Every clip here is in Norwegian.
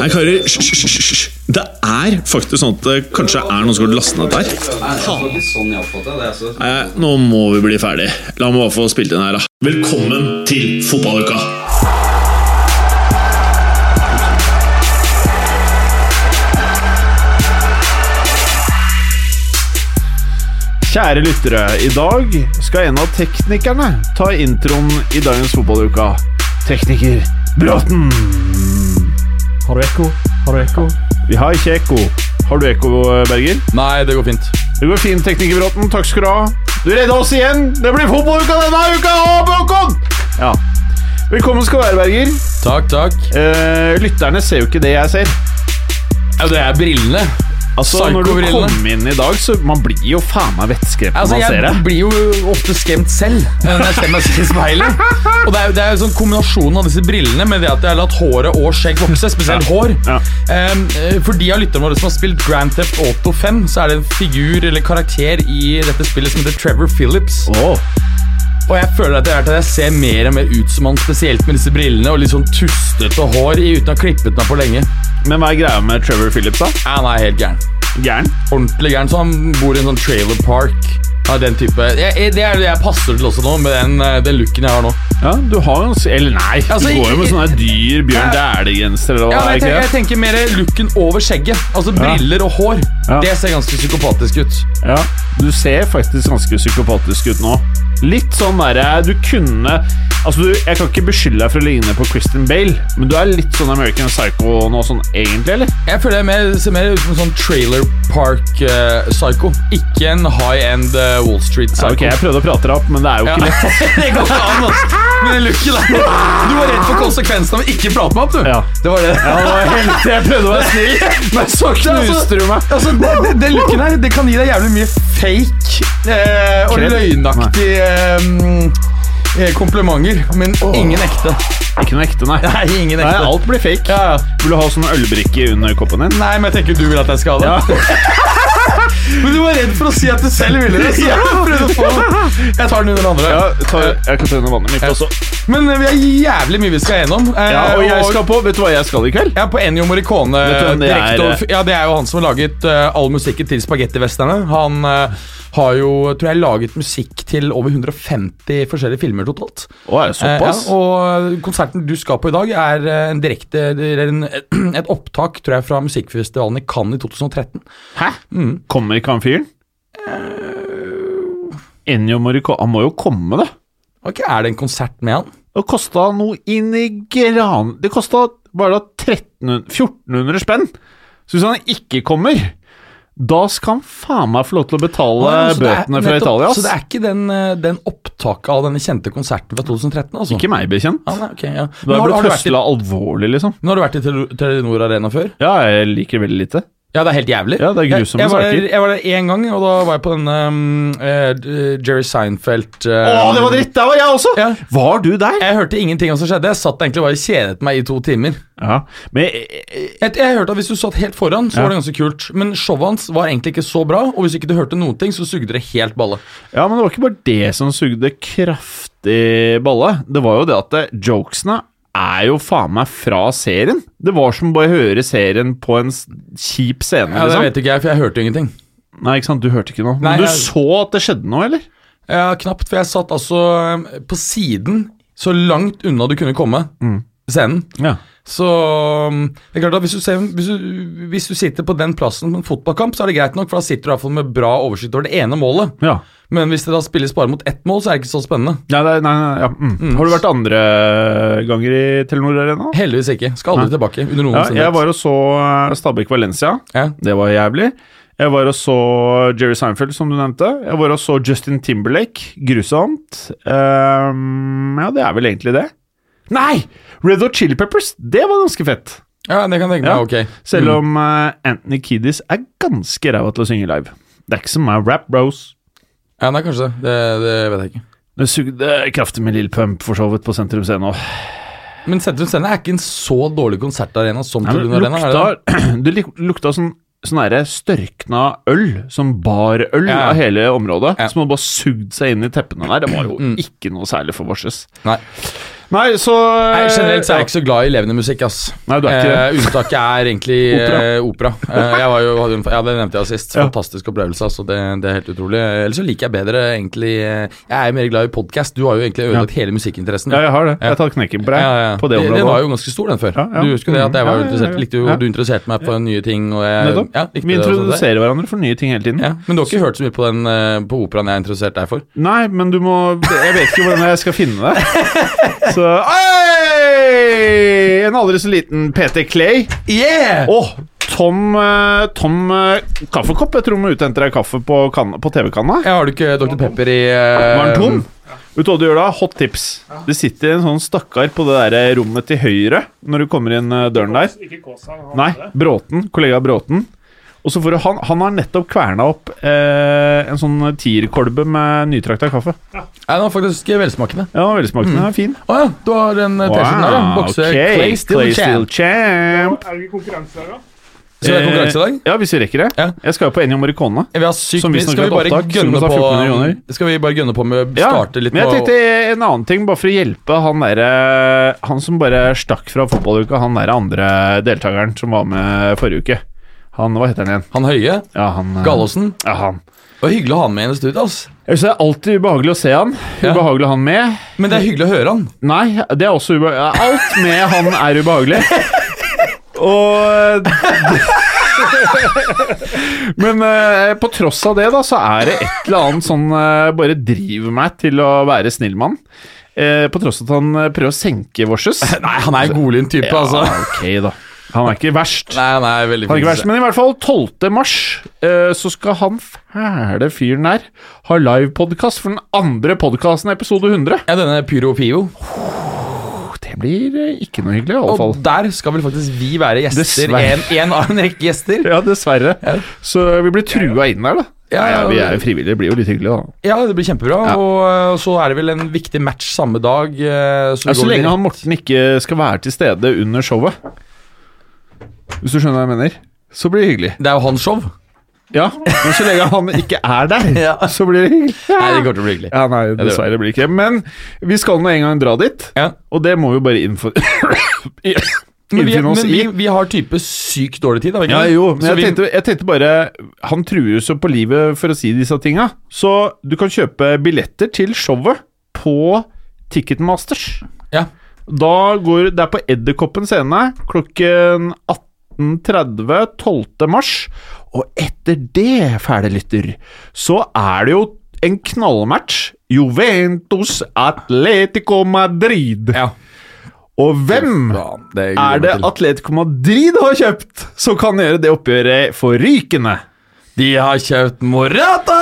Nei, karer, hysj. Det er faktisk sånn at det kanskje er noen som har lastet ned der. Nei, nå må vi bli ferdig. La meg bare få spilt inn her, da. Velkommen til fotballuka! Kjære lyttere, i dag skal en av teknikerne ta introen i dagens fotballuka. Tekniker Bråten. Har du ekko? Har du ekko? Vi har ikke ekko. Har du ekko, Berger? Nei, det går fint. Det går fint, tekniker Bråten. Takk skal du ha. Du redda oss igjen! Det blir fotballuka denne uka! Håkon! Ja. Velkommen skal du være, Berger. Takk, takk. Eh, lytterne ser jo ikke det jeg ser. Ja, det er brillene. Altså, Når du kom inn i dag, så man blir jo faen meg vettskremt når Altså, man ser jeg blir jo ofte skremt selv eh, når jeg ser meg i speilet. Og det er det er jo sånn kombinasjonen av disse brillene med det at jeg har latt håret og skjegg vokse, spesielt hår. Ja. Um, for de av lytterne våre som har spilt Grand Theft Auto 5, så er det en figur eller karakter i dette spillet som heter Trevor Phillips. Åh. Og jeg føler at jeg, at jeg ser mer og mer ut som han, spesielt med disse brillene og litt sånn tustete hår uten å ha klippet meg på lenge. Men hva er greia med Trevor Phillips, da? Han er helt gæren. Gæren? ordentlig gæren. Så han bor i en sånn trailer park. Ja, den type. Jeg, jeg, det er det jeg passer til også nå, med den, eh, den looken jeg har nå. Ja, du har jo Eller nei, Altså, du går jo med sånne dyr Bjørn Ja. Dæhlie-genser eller hva Ja, jeg, er. tenker, jeg tenker mer looken over skjegget. Altså briller og hår. Ja. Det ser ganske psykopatisk ut. Ja, du ser faktisk ganske psykopatisk ut nå. Litt sånn derre Du kunne Altså, du, Jeg kan ikke beskylde deg for å ligne på Christian Bale, men du er litt sånn American Psycho nå sånn egentlig, eller? Jeg føler jeg mer, ser mer ut som en sånn trailer park-psycho. ikke en high-end eh, Wall Street-psycho. ok, Jeg prøvde å prate deg opp, men det er jo Ja. ikke lett. det går ikke an, altså. Men den looken der Du var redd for konsekvensene av å ikke prate meg opp, du. Ja. Det var det. Ja, det var helt, jeg prøvde å være snill, men så knuste du meg. Altså, det, det, Den looken her Det kan gi deg jævlig mye fake eh, og Kred. løgnaktige eh, eh, komplimenter, men ingen ekte. Ikke noe ekte, nei. Nei, ingen ekte. Nei. Alt blir fake. Ja, ja. Vil du ha sånn ølbrikke under koppen din? Nei, men jeg tenker du vil at jeg skal ha det. Men du var redd for å si at du selv ville det. Så jeg prøvde å få Jeg tar den under den andre. Ja, tar, jeg kan ta under vannet mitt også. Men eh, vi har jævlig mye vi skal gjennom. eh, Ja, og jeg skal på Vet du hva jeg skal i kveld? Jeg er på Ennio Morricone. Det er? Ja, Det er jo han som har laget uh, all musikken til Spagettivesterne. Han uh, har jo, tror jeg, laget musikk til over 150 forskjellige filmer totalt. Å, er det såpass? Uh, ja, og konserten du skal på i dag, er en direkte en, et opptak tror jeg, fra musikkfestivalen i Cannes i 2013. Hæ? Kommer ikke han fyren? Ennio Morricone Han må jo komme, da. Ok, Er det en konsert med han? Det kosta noe inn i gran... Det kosta bare da 1300 1400 spenn. Så hvis han ikke kommer, da skal han faen meg få lov til å betale ja, bøtene fra Italia. Så det er ikke den, eh, den opptaket av denne kjente konserten fra 2013? altså? Ikke meg bekjent. Ah, nei, okay, ja. Men har har, du vært i, alvorlig, liksom. men har du vært i Telenor Arena før? Ja, jeg liker veldig lite. Ja, det er helt jævlig. Ja, det er grusomme jeg, jeg var, saker. der- Jeg var der én gang, og da var jeg på denne um, uh, Jerry Seinfeld Å, det var dritt! Der var jeg også! Ja. Var du der? Jeg hørte ingenting det som skjedde. Jeg satt egentlig bare og kjedet meg i to timer. Ja, men jeg, Jeg, jeg hørte at Hvis du satt helt foran, så Ja. var det ganske kult. Men showet hans var egentlig ikke så bra, og hvis ikke du hørte noen ting, så sugde det helt balle. Ja, men det var ikke bare det som sugde kraftig balle. Det var jo det at jokesene er jo faen meg fra serien. Det var som bare å høre serien på en kjip scene. Ja, Det liksom. vet ikke jeg, for jeg hørte ingenting. Nei, ikke sant, du hørte ikke noe. Nei, Men du jeg- så at det skjedde noe, eller? Ja, Knapt, for jeg satt altså um, på siden, så langt unna du kunne komme scenen. Ja. Så um, det er klart at hvis du, ser, hvis, du, hvis du sitter på den plassen på en fotballkamp, så er det greit nok, for da sitter du i hvert fall med bra oversikt over det ene målet. ja. Men hvis det da spilles bare mot ett mål, så er det ikke så spennende. Nei, nei, nei, ja. mm. Har du vært andre ganger i Telenor Arena? Heldigvis ikke. Skal aldri tilbake. under noen Ja, jeg var og så eh, Stabæk Valencia. Ja. Det var jævlig. Jeg var og så Jerry Seinfeld, som du nevnte. Jeg var og så Justin Timberlake. Grusomt. Um, ja, det er vel egentlig det. Nei! Red Hot Chili Peppers, det var ganske fett. ja, det kan jeg tenke meg. Ja. Ok. Selv om uh, Anthony Kiddis er ganske ræva til å synge live. Det er ikke som meg, rap bros. Ja, nei, kanskje det. det. Det vet jeg ikke. Det sugde kraftig med Lill Pump for så vidt på Sentrum Scene òg. Men Sentrum Scene er ikke en så dårlig konsertarena som Nei, Arena. er det det? lukta, sånn Sånn derre størkna øl, sånn barøl Ja. av hele området, Ja. som hadde bare sugd seg inn i teppene der. Det var jo Mm. ikke noe særlig for. Nei. Nei, så Nei, generelt så er jeg ikke så glad i levende musikk, ass. Nei, du er ikke det. Eh, unntaket er egentlig Opera. eh, opera. Eh, jeg var jo, hadde ja, det nevnte jeg sist. Fantastisk opplevelse, altså. Det, det er helt utrolig. Ellers så liker jeg bedre egentlig eh, Jeg er mer glad i podkast. Du har jo egentlig ødelagt hele musikkinteressen. Ja, jeg har det. Jeg har tatt knekken på deg på det Den var jo ganske stor, den før. Du husker det at jeg var interessert, likte jo. Du interesserte meg på nye ting. Og jeg, Nettopp. ja, Vi introduserer det. hverandre for nye ting hele tiden. Ja, men du har ikke hørt så mye på den eh, på operaen jeg har interessert deg for? Nei, men du må Jeg vet ikke hvordan jeg skal finne det. Så Oi! En aldri så liten PT Clay. Yeah! Oh, Tom, eh, Tom eh, Kaffekopp. Jeg tror du må ut deg kaffe på, på TV-kanna. Ja, har du ikke Dr. Pepper i uh, Var den tom? Vet du hva du gjør da? Hot tips. Det sitter en sånn stakkar på det der rommet til høyre når du kommer inn døren der. Ikke Kåsa. Nei. Bråten. Kollega Bråten. Og så får du, han, han har nettopp kverna opp eh, en sånn tierkolbe med nytrakta kaffe. Nei, den var faktisk velsmakende. Ja, den var velsmakende. Den er fin. Å ja, du har en eh, T-skjorte der, ja. Bokse okay. Clay Still Clay Champ. Still Champ. Er det ikke konkurranse der, da? Skal vi ha konkurranse i dag? Eh, Ja, hvis vi rekker det. Ja. Jeg skal jo på Ennio Morricone. Vi har sykt Som visstnok Skal vi bare opptak, som gønne koster 14 millioner. på Skal vi bare gønne på med å Ja, starte litt men jeg tenkte en annen ting, bare for å hjelpe han derre Han som bare stakk fra fotballuka, han derre andre deltakeren som var med forrige uke. Han, Hva heter han igjen? han høye. Ja, han Gallosen? Gallåsen. Ja, han. Det var hyggelig å ha han med i studio. ass. Jeg synes det er alltid ubehagelig å se han. Ubehagelig å ha han med. Men det er hyggelig å høre han. Nei, det er også ubehagelig. Alt med han er ubehagelig. Og Men eh, på tross av det, da, så er det et eller annet sånn eh, Bare driver meg til å være snill mann. Eh, på tross av at han eh, prøver å senke vorses. Nei, han er en godlynt type, altså. ok, da. Han er ikke verst. Nei, han er veldig Han er ikke verst, Men i hvert fall 12. mars uh, så skal han fæle fyren der ha livepodkast for den andre podkasten, episode 100. Ja, denne Pyro Pio. Det blir eh, ikke noe hyggelig, i alle fall. Og der skal vel faktisk vi være gjester. En, en av en rekke gjester. Ja, dessverre. Ja. Så vi blir trua inn der, da. Ja, Ja, vi er jo frivillige, det blir jo litt hyggelig, da. Ja, det blir kjempebra. Ja. Og øh, så er det vel en viktig match samme dag. Så, Ja, så lenge han Morten ikke skal være til stede under showet. Hvis du skjønner hva jeg mener. Så blir det hyggelig. Det er jo hans show. Ja, men så lenge han ikke er der, Ja. så blir det hyggelig. Nei, det kommer til å bli hyggelig. Ja, nei, er dessverre blir det ikke. Men vi skal nå en gang dra dit, Ja. og det må vi bare innfor... Men, vi, men vi, vi har type sykt dårlig tid. da. ikke Ja, jo, men jeg vi- tenkte, jeg tenkte bare Han truer jo så på livet for å si disse tinga. Så du kan kjøpe billetter til showet på Ticketmasters. Ja. Da går Det er på Edderkoppen scene klokken 18.30 12. mars. Og etter det, fæle lytter, så er det jo en knallmatch. Juventus Atletico Madrid. Ja. Og hvem det er er det. Atletico Madrid har kjøpt, som kan gjøre det oppgjøret forrykende? De har kjøpt Morata!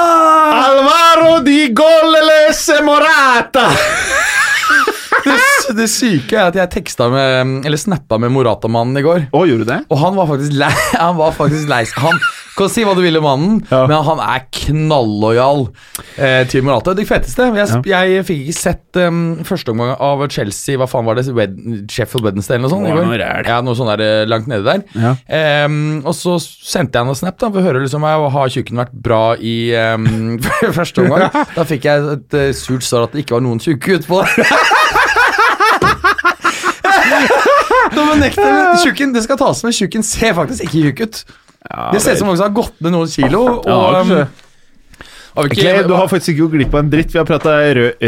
Alvaro di Golelese Morata! Det, syke er at jeg teksta med Eller snappa med Morata-mannen i går. Å, gjorde du det? Og han var faktisk lei Han var faktisk lei. Han kan si hva du vil om mannen, Ja. men han er knallojal eh, til Morata. Det feteste Jeg, jeg fikk ikke sett um, første omgang av Chelsea Hva faen var det? Wed Sheffield Wednesday eller noe sånt? Noe. Ja, noe sånt der eh, langt nede der. Ja. Um, og så sendte jeg han en snap da for å høre liksom jeg, Har tjukken vært bra i um, første omgang. Da fikk jeg et uh, surt svar at det ikke var noen tjukke utpå. Nå nekte Tjukken, det skal tas med. Tjukken ser faktisk ikke tjukk ut. det ser ut som noen som har gått ned noen kilo. Og, Ja, har ikke- du har faktisk ikke gått glipp av en dritt. Vi har prata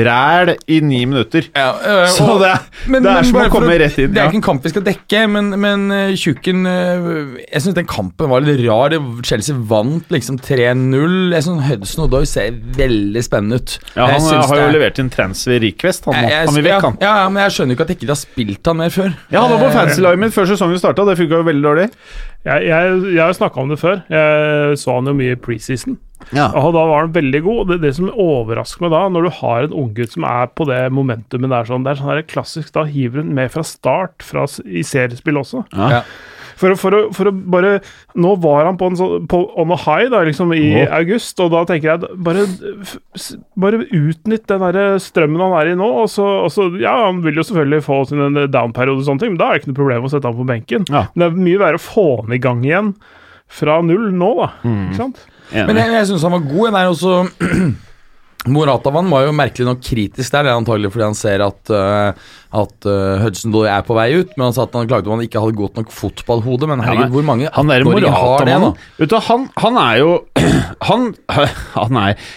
ræl i ni minutter. ja, øh, Så og- det er, men- det er som å komme rett inn. Det er Ja. ikke en kamp vi skal dekke, men, men uh, Tjukken uh, Jeg syns den kampen var litt rar. Chelsea vant liksom 3-0. Jeg synes Hudson Odoi ser veldig spennende ut. Ja, han har jo er- levert inn transfer request. Han, Jeg- jeg- han vil vekk, han. Ja, ja, men jeg skjønner ikke at ikke har spilt han mer før. Ja, han var på Eh, fancy-laget mitt før sesongen starta, det funka jo veldig dårlig. Jeg, jeg, jeg har snakka om det før. Jeg så han jo mye i preseason. Ja. Og da var han veldig god. Det, det som overrasker meg da, når du har en unggutt som er på det momentumet der, sånn, det er sånn her klassisk, da hiver hun med fra start fra, i seriespill også. Ja. Ja. For, for, å, for å bare Nå var han på en sånn på, on a high da, liksom i oh. august, og da tenker jeg bare, bare utnytt den der strømmen han er i nå. Og så, og så Ja, han vil jo selvfølgelig få sin down-periode, og sånne ting, men da er det ikke noe problem å sette han på benken. Ja. Men det er mye verre å få han i gang igjen fra null nå, da. Mm. Ikke sant? Men jeg, jeg syns han var god. Jeg er også Moratavann var jo merkelig nok kritisk der, det er antagelig fordi han ser at, uh, at uh, Hudson Doy er på vei ut. Men han sa at han klagde om han ikke hadde godt nok fotballhode. Men herregud, hvor mange Han er 18-åringer har det, da? Du, han, han er jo Han, han er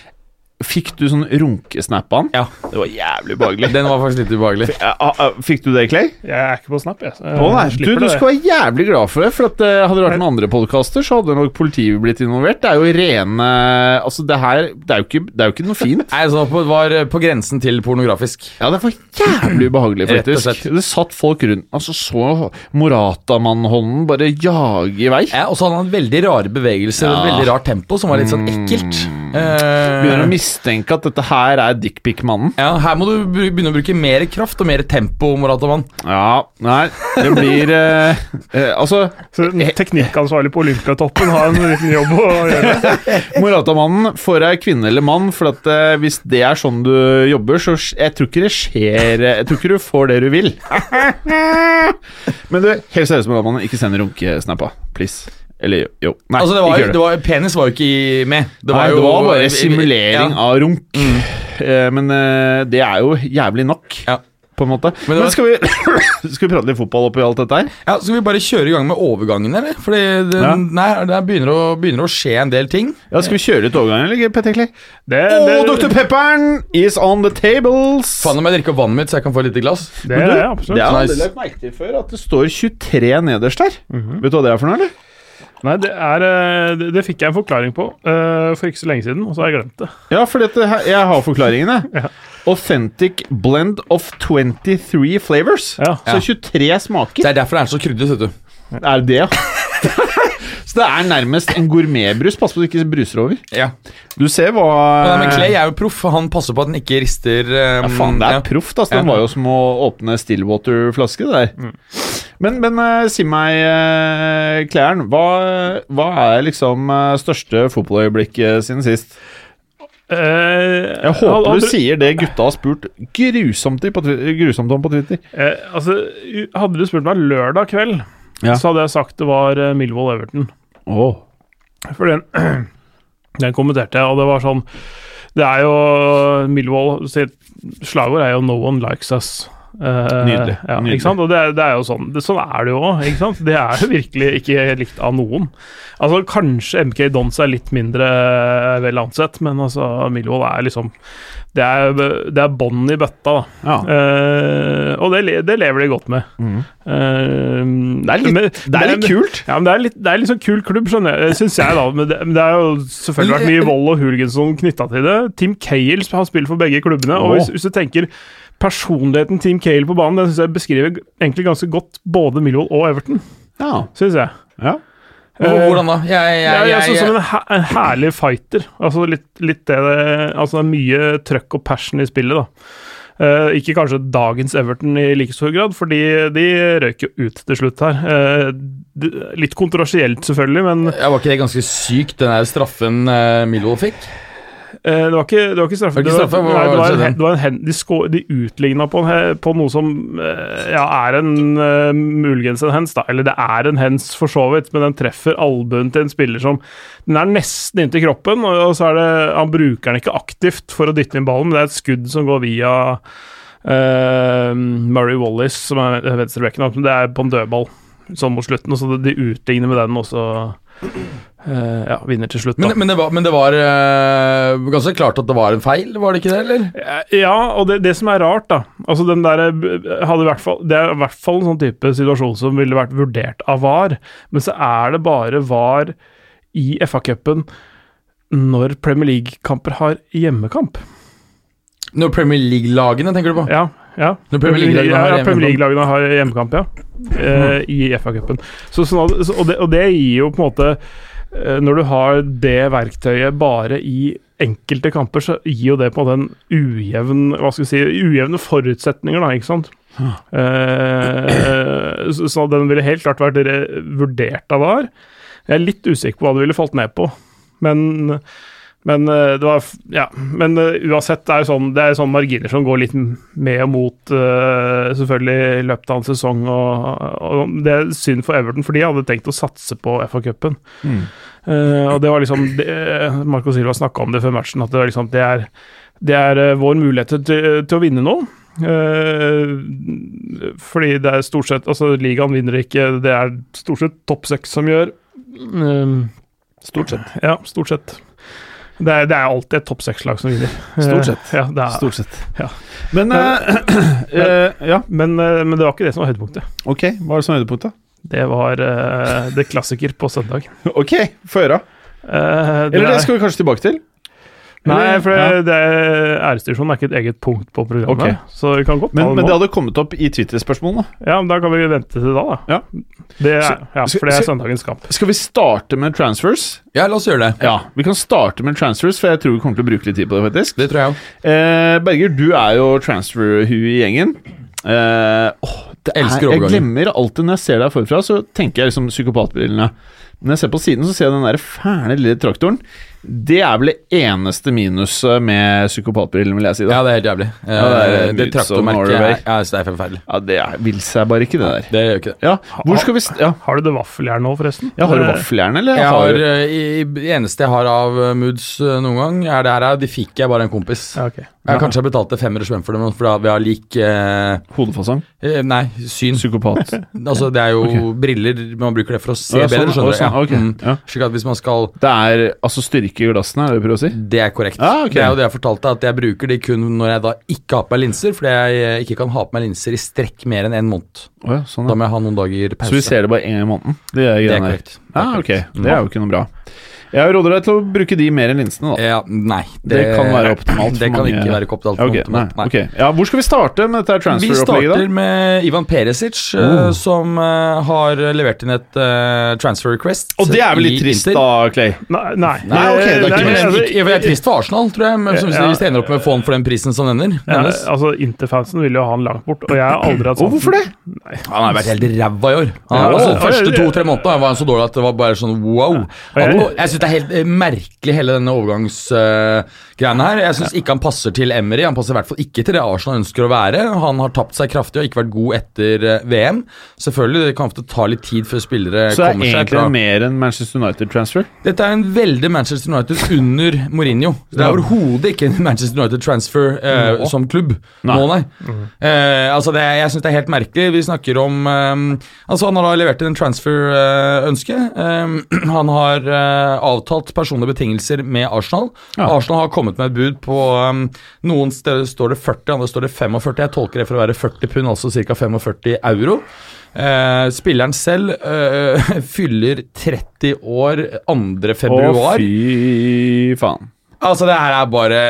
Fikk du sånn runkesnap av? Ja. Det var jævlig behagelig. Den var faktisk litt ubehagelig. Ja, ah, ah, Fikk du det, Clay? Jeg er ikke på Snap, jeg. jeg Å nei, du, du skal være jævlig glad for det. For at, uh, Hadde det vært noen andre podkaster, så hadde nok politiet blitt involvert. Det er jo rene Altså, det her Det er jo ikke, det er jo ikke noe fint. Nei, så det var på grensen til pornografisk. Ja, det var jævlig ubehagelig, Rett og faktisk. slett. Det satt folk rundt Altså, så Morata-mannhånden bare jage i vei. Ja, og så hadde han veldig rare bevegelser Ja. veldig rart tempo, som var litt sånn ekkelt. Begynner å Eh, mistenke at dette her er dickpic-mannen. ja, her må du begynne å bruke mer kraft og mer tempo, Morataman. Ja, nei, det blir eh, eh, Altså, Så teknikkansvarlig på Olympiatoppen har en liten jobb å gjøre. Morata-mannen får deg kvinne eller mann, for at eh, hvis det er sånn du jobber, så sk- jeg tror ikke det skjer eh, Jeg tror ikke du får det du vil. Men du, helt seriøst, Morata-mannen, ikke send runkesnappa, please. Eller jo. Nei, Altså, det var, ikke det. det var, penis var jo ikke med. Det Nei, jo, det var bare simulering ja. av runk. Eh, Men eh, det er jo jævlig nok, Ja. på en måte. Men Men, skal, vi, skal vi prate litt fotball oppi alt dette her? Ja, Skal vi bare kjøre i gang med overgangen, eller? Fordi det, Ja. nei, det begynner å, begynner å skje en del ting. Ja, Skal vi kjøre litt overgang, eller, Petter? Det, det, Dr. Pepperen is on the tables! Faen om jeg drikker vannet mitt, så jeg kan få et lite glass. det Men du, er absolutt. Det har jeg Nice. aldri lagt merke til før, at det står 23 nederst der. Vet du hva det er for noe, eller? Nei, det, er, eh, det, det fikk jeg en forklaring på uh, for ikke så lenge siden, og så har jeg glemt det. Ja, for dette, jeg har forklaringene. Authentic blend of 23 flavors. Ja. Så 23 smaker. Det er derfor det er så krydret, vet du. Er det det, ja? Så det er nærmest en gourmetbrus. Pass på at du ikke bruser over. Ja. Du ser hva ja, men Clay er jo proff, han passer på at den ikke rister um, Ja, faen, det er ja. proft. Altså. Den var jo som å åpne Stillwater-flaske, det der. Men, men uh, si meg, uh, Klæren, hva, hva er liksom uh, største fotballøyeblikket siden sist? Eh, Jeg håper hadde- du sier det gutta har spurt grusomt, i på, grusomt om på Twitter. eh, altså, hadde du spurt meg lørdag kveld, Ja. så hadde jeg sagt det var Milvold Millwall Everton. Åh. For den, den kommenterte jeg, og det var sånn Det er jo Milvold slagord er jo 'No one likes us'. Uh, Nydelig, Ja, nydelig. Ikke sant? Og det er, det er jo sånn det, Sånn er det jo òg. Det er jo virkelig ikke likt av noen. Altså Kanskje MK Dons er litt mindre eh, vel ansett, men altså Milvold er liksom Det er, det er bånd i bøtta, da. Ja. Uh, og det, det lever de godt med. Mm. Uh, Det er litt, men- det er litt kult. ja, men Det er litt, det er litt sånn kul klubb, skjønner jeg, syns jeg. da Men det, men det er jo selvfølgelig vært mye vold og hooliganson knytta til det. Tim Cale har spilt for begge klubbene. Og hvis, hvis du tenker personligheten Tim Cale på banen, den synes jeg beskriver egentlig ganske godt både Millwall og Everton. Ja. Synes jeg. ja. Hvor- Hvordan da? Jeg, jeg, Ja, jeg, ja, jeg, som en, her, en herlig fighter. Altså litt, litt det det Altså det er mye trøkk og passion i spillet, da. Uh, ikke kanskje dagens Everton i like stor grad, fordi de røyk jo ut til slutt her. Uh, litt kontroversielt, selvfølgelig, men Ja, var ikke det ganske sykt, den der straffen uh, Millwall fikk? Eh, det var ikke, det var ikke straffe. Det var ikke straffe, hva nei, det var var en, det var en hen, de, de utligna på, på noe som eh, ja, er en uh, muligens en hens, da. Eller det er en hens for så vidt, men den treffer albuen til en spiller som Den er nesten inntil kroppen, og, og så er det Han bruker den ikke aktivt for å dytte inn ballen, men det er et skudd som går via uh, Murray Wallis, som er venstrebekken. Det er på en dødball sånn mot slutten, og så de utligner med den, og så eh, ja, vinner til slutt. da. Men, men det var, men det var eh, ganske klart at det var en feil, var det ikke det, eller? Eh, Ja, og det, det som er rart, da Altså den der eh, hadde i hvert fall, Det er i hvert fall en sånn type situasjon som ville vært vurdert av VAR, men så er det bare VAR i FA-cupen når Premier League-kamper har hjemmekamp. Når Premier League-lagene, tenker du på? Ja, ja. Når Premier League-lagene har ja. League-lagene har hjemmekamp, ja. Eh, I FA-cupen. Så, sånn og, det, og det gir jo på en måte eh, Når du har det verktøyet bare i enkelte kamper, så gir jo det på den ujevn Hva skal vi si Ujevne forutsetninger, da, ikke sant? Eh, så, så den ville helt klart vært vurdert av VAR. Jeg er litt usikker på hva det ville falt ned på, men men eh, det var Ja, men eh, uansett, det er sånn, det er sånne marginer som går litt med og mot, eh, selvfølgelig, i løpet av en sesong. Og, og det er synd for Everton, for de hadde tenkt å satse på FA-cupen. Mm. Og det var liksom det, Marco Silva snakka om det før matchen, at det, liksom, det, er, Det er vår mulighet til, til å vinne. Eh, fordi det er stort sett Altså, ligaen vinner ikke, det er stort sett topp seks som gjør. Eh, Stort sett. ja, stort sett. Det er, det er alltid et topp seks-lag som vinner. Stort sett. Eh, ja, det er, Stort sett. Ja. Men men, uh, Ja, Men, men det var ikke det som var høydepunktet. ok. Hva er det som er høydepunktet? Det var uh, det klassiker på søndag. Ok, få høre. Uh, Eller det skal vi kanskje tilbake til? Nei, for ja. det, er, æresdivisjonen er ikke et eget punkt på programmet. Okay. Så vi kan godt Men, men det hadde kommet opp i Twitter-spørsmålene. Ja, men Da kan vi vente til da, da. Ja. Det er, Så- ja, for det er søndagens kamp. Skal vi starte med transfers? Ja, la oss gjøre det. Ja, vi kan starte med transfers, for jeg tror vi kommer til å bruke litt tid på det, faktisk. Det tror jeg også. Eh, Berger, du er jo transfer-hue i gjengen. Eh, åh, det er, Elsker jeg glemmer alltid når jeg ser deg forfra, så tenker jeg liksom psykopatbrillene. Men når jeg ser på siden, så ser jeg den der fæle lille traktoren. Det er vel det eneste minuset med psykopatbrillene, vil jeg si. da Ja, det er helt jævlig. Ja, det er Eh, det traktormerket er, ja, det er forferdelig. Ja, det er, vil seg bare ikke, det der. Det gjør ikke det. Ja, hvor skal vi st ja. Har du det vaffeljernet nå, forresten? ja, Har du vaffeljern, eller? Jeg har har, eh, i, Det eneste jeg har av eh, moods noen gang, er det her. De fikk jeg bare en kompis. Ja, ok. Jeg kanskje har betalt det 500 spenn for dem, for vi har lik eh, hodefasong? eh, Nei, syn. Psykopat. Altså, det er jo okay. briller Man bruker det for å se bedre, sånn, skjønner du. sånn, du. ok, Mm. ja. Slik at hvis man skal Det er altså styrke i glassene, er det du prøver å si? Det er korrekt. Ah, okay. Det er jo det jeg fortalte, at jeg bruker de kun når jeg da ikke har på meg linser, fordi jeg eh, ikke kan ha på meg linser i strekk mer enn en måned. Oh, ja, sånn, Da må jeg ha noen dager pause. Så vi ser det bare én gang i måneden? Det er, det er korrekt. Ja, ok. Det er jo ikke noe bra. Jeg råder deg til å bruke de mer enn linsene, da. Ja, nei. Det kan være optimalt for Det kan mange- ikke være optimalt. Ja, okay, nei, nei. Okay. Ja, hvor skal vi starte med dette Vi transfer-opplegget, starter da? med Ivan Peresic, eh, Oh. som eh, har levert inn et uh, transfer request. Og det er vel litt trist, Inter. da, Clay? Nei, nei. Nei, okay, det er ikke- men, jeg, ikke, er trist for Arsenal, tror jeg, men som Ja. hvis de ender opp med å få han for den prisen som ender ja, altså, Interfansen vil jo ha han langt bort, og jeg har aldri hatt Og hvorfor det? Han har vært helt ræva i år. Han, Ja, altså, første to-tre månedene var han så dårlig at det var bare sånn wow. Og jeg- Og jeg syns det er helt eh, merkelig, hele denne overgangsgreiene her. Jeg syns ikke han passer til Emery. Han passer i hvert fall ikke til det Arsenal ønsker å være. Han har tapt seg kraftig og ikke vært god etter eh, VM. Selvfølgelig, det kan ofte ta litt tid før spillere kommer seg Så det er seg egentlig fra mer enn Manchester United-transfer? Dette er en veldig Manchester United under Mourinho. Det er Ja. overhodet ikke en Manchester United-transfer eh, som klubb. Nei. Nå, nei. Eh, altså det, jeg syns det er helt merkelig. Vi snakker om eh, Altså Han har da levert inn en transfer-ønske. Eh, han har eh, avtalt personlige betingelser med Arsenal. Ja. Arsenal har kommet med et bud på um, Noen steder står det 40, andre står det 45. Jeg tolker det for å være 40 pund, altså ca. 45 euro. Uh, spilleren selv uh, fyller 30 år 2. februar. Å, fy faen. Altså, det her er bare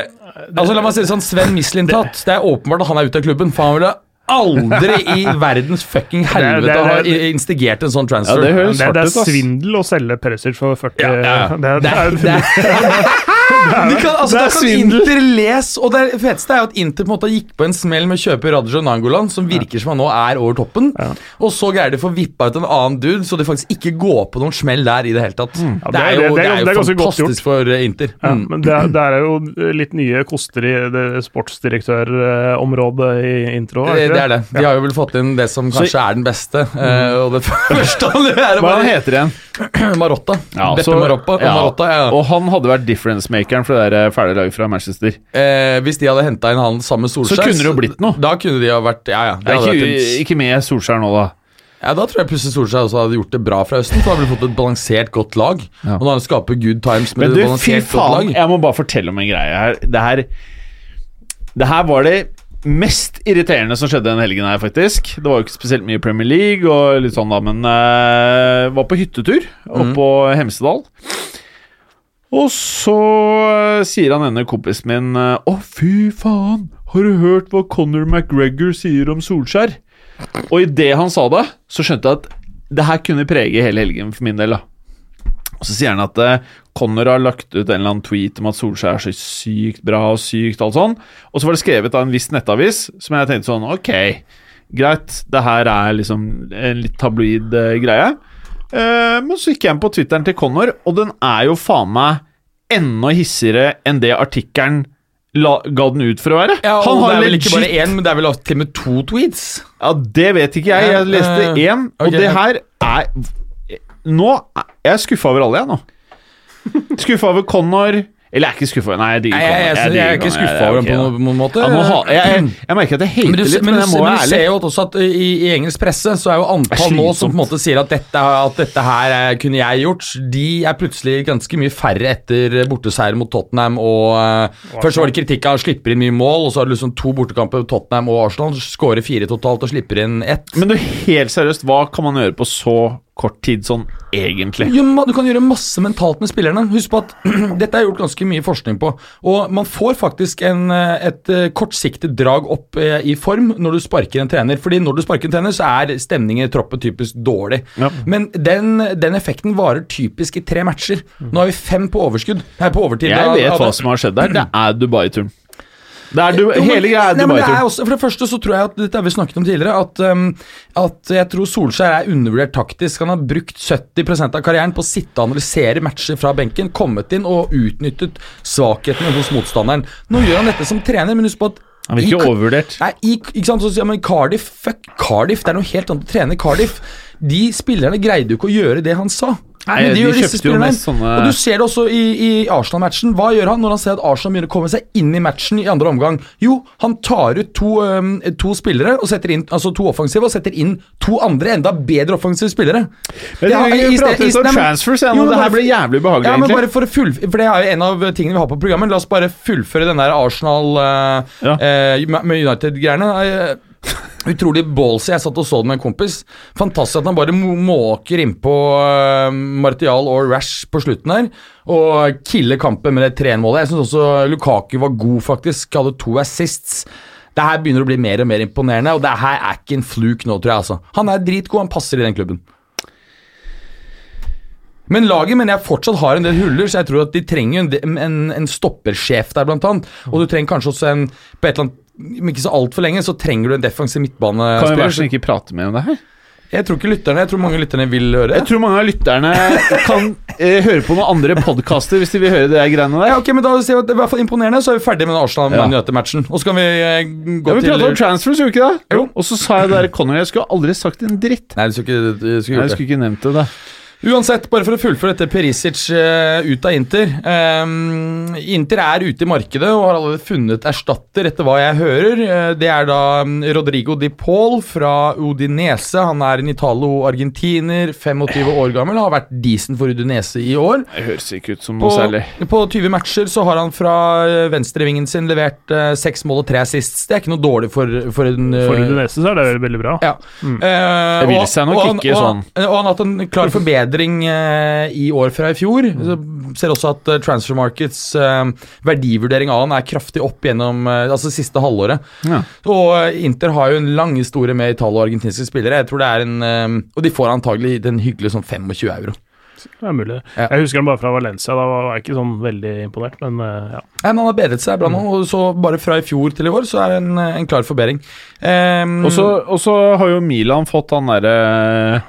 Altså, La meg si det sånn, Sven Mislintat. Det er åpenbart at han er ute av klubben, for han ville aldri i verdens fucking helvete har ha instigert en sånn transfer. Ja, det Det, det er svindel å selge Perisic for 40 Ja, ja, ja. Det, Det er, det er, det er, de kan, altså, Det er da kan svindel. Inter les Og det feteste er jo at Inter på en måte gikk på en smell med å kjøpe Raja Nangolan, som virker som han nå er over toppen. Og så greier de å få vippa ut en annen dude, så de faktisk ikke går på noen smell der i det hele tatt. Ja, det, er jo, det- det det er- jo det er ganske fantastisk for eh, Inter. ja, Mm. men det, er- det er jo litt nye koster i det sportsdirektørområdet i intro. Det, det er det. De har jo vel fått inn det som kanskje er den beste. Mm. og det første han gjør, er Hva bare heter det igjen? Marotta. Ja, Beppe så- Marotta. ja, Marotta ja. Og han hadde vært difference-makeren for det der eh, fæle laget fra Manchester. Eh, hvis de hadde henta inn han sammen med Solskjær Så kunne det jo blitt noe. Da kunne de ha vært Ja, ja. Er ikke, vært ikke med Solskjær nå, da. ja da tror jeg plutselig Solskjær også hadde gjort det bra fra høsten. For da hadde vi fått et balansert, godt lag. Ja. Og da han skaper good times med Men et du, fy faen, jeg må bare fortelle om en greie her. Det her Det her var det mest irriterende som skjedde den helgen her, faktisk. Det var jo ikke spesielt mye Premier League og litt sånn, da, men uh, var på hyttetur oppe Mhm. på Hemsedal. Og så eh, sier han ene kompisen min eh, Å, fy faen, har du hørt hva Conor McGregor sier om Solskjær? Og idet han sa det, så skjønte jeg at det her kunne prege hele helgen for min del. da og Så sier han at eh, Connor har lagt ut en eller annen tweet om at Solskjær er så sykt bra og sykt alt sånn. Og så var det skrevet av en viss nettavis som jeg tenkte sånn Ok, greit, det her er liksom en litt tabloid greie. Eh, men så gikk jeg inn på Twitteren til Connor, og den er jo faen meg enda hissigere enn det artikkelen la, ga den ut for å være. Ja, han har det er vel ikke bare legit- én, men det er vel til og med to tweets. ja, Det vet ikke jeg. Jeg leste Eh, én, og okay. det her er Nå er jeg skuffa over alle, jeg nå. Skuffa over Connor. Eller jeg er ikke skuffa. Nei, jeg digger Nei, jeg, jeg, jeg, jeg, er ikke skuffa over ham på noen, noen måte. Ja, nå ha- jeg, jeg, jeg merker at jeg hater litt, men, men må jeg må men du ser jo også at i, i engelsk presse så er jo antall nå som på en måte sier at dette, at dette her kunne jeg gjort, de er plutselig ganske mye færre etter borteseier mot Tottenham og uh, Først var det kritikk av slipper inn mye mål, og så har du liksom to bortekamper Tottenham og Arsenal, skårer fire totalt og slipper inn ett. Men du, helt seriøst, hva kan man gjøre på så kort tid sånn egentlig? Jo, du kan gjøre masse mentalt med spillerne. Husk på at dette er gjort ganske mye forskning på. Og man får faktisk en, eh, et eh, kortsiktig drag opp eh, i form når du sparker en trener. Fordi når du sparker en trener, så er stemningen i troppen typisk dårlig. Ja. Men den, den effekten varer typisk i tre matcher. Nå har vi fem på overskudd. Her på overtid. Jeg vet hva som har skjedd der. Det er Dubai-turen. Det er du, hele greia er også, For det første så tror jeg at dette har vi snakket om tidligere, at, um, at jeg tror Solskjær er undervurdert taktisk. Han har brukt 70% av karrieren på å sitte og analysere matcher fra benken, kommet inn og utnyttet svakhetene hos motstanderen. Nå gjør han dette som trener, men husk på at Han virker ikke overvurdert. Nei, i, ikke sant, så sier man Cardiff, fuck Cardiff, det er noe helt annet å trene Cardiff. De spillerne greide jo ikke å gjøre det han sa. Nei, Men de gjør disse spillerne. sånne- Og du ser det også i, i Arsenal-matchen. Hva gjør han når han ser at Arsenal begynner å komme seg inn i matchen i andre omgang? Jo, han tar ut to, um, to spillere, inn, altså to offensive, og setter inn to andre, enda bedre offensive spillere. Men Det har- vi prater litt om transfers, ja, Jo, Det her blir jævlig behagelig, ja, men egentlig. for, å full, for Det er jo en av tingene vi har på programmet. La oss bare fullføre den der Arsenal uh, Ja. uh, med United-greiene. Eh, Utrolig ballsy. Jeg satt og så det med en kompis. Fantastisk at han bare måker innpå uh, Martial og Rash på slutten her. Og killer kampen med det 3-1-målet. Jeg syns også Lukaku var god, faktisk. Hadde to assists. Det her begynner å bli mer og mer imponerende, og det her er ikke en fluk nå, tror jeg. altså. Han er dritgod, han passer i den klubben. Men laget mener jeg fortsatt har en del huller, så jeg tror at de trenger en, en, en stoppersjef der, blant annet. Og du trenger kanskje også en På et eller annet om ikke så altfor lenge, så trenger du en defensiv Kan vi være så ikke prate mer om det her? Jeg tror ikke lytterne Jeg tror mange lytterne vil høre det. Jeg tror mange av lytterne kan eh, høre på noen andre podkaster hvis de vil høre det der greiene der. Ja, ok, men da ser vi at det er i hvert fall imponerende, så er vi ferdig med den Ja. Og så kan vi eh, gå Ja, vi til pratet om transfers, gjorde vi ikke det? Jo. Og så sa jeg der Conor Jeg skulle aldri sagt en dritt. Nei, du skulle ikke, du skulle Jeg gjort det. skulle ikke nevnt det. da Uansett, bare for å fullføre dette Perisic uh, ut av Inter. Um, Inter er ute i markedet og har allerede funnet erstatter, etter hva jeg hører. Uh, det er da mm, Rodrigo Di Paul fra Udinese. Han er en italo-argentiner, 25 år gammel. Har vært decent for Udinese i år. Det høres ikke ut som På, noe særlig. på 20 matcher så har han fra eh, venstrevingen sin levert seks uh, mål og tre assists. Det er ikke noe dårlig for, for en eh, For Udinese så er det veldig bra. ja. Eh, Det vil seg nok og han- ikke og sånn. han- Og han har hatt en klar forbedring eh, i år fra i fjor. Så ser også at eh, Transfer Markets eh, verdivurdering av han er kraftig opp gjennom altså siste halvåret. Ja. Og Inter har jo en lang historie med italo- og argentinske spillere. Jeg tror det er en Og de får antagelig den hyggelige sånn 25 euro. Det er mulig. Ja. Jeg husker han bare fra Valencia. Da var jeg ikke sånn veldig imponert, men ja. Nei, men Han har bedret seg bra nå, og så bare fra i fjor til i år så er det en, en klar forbedring. Um, og så har jo Milan fått han derre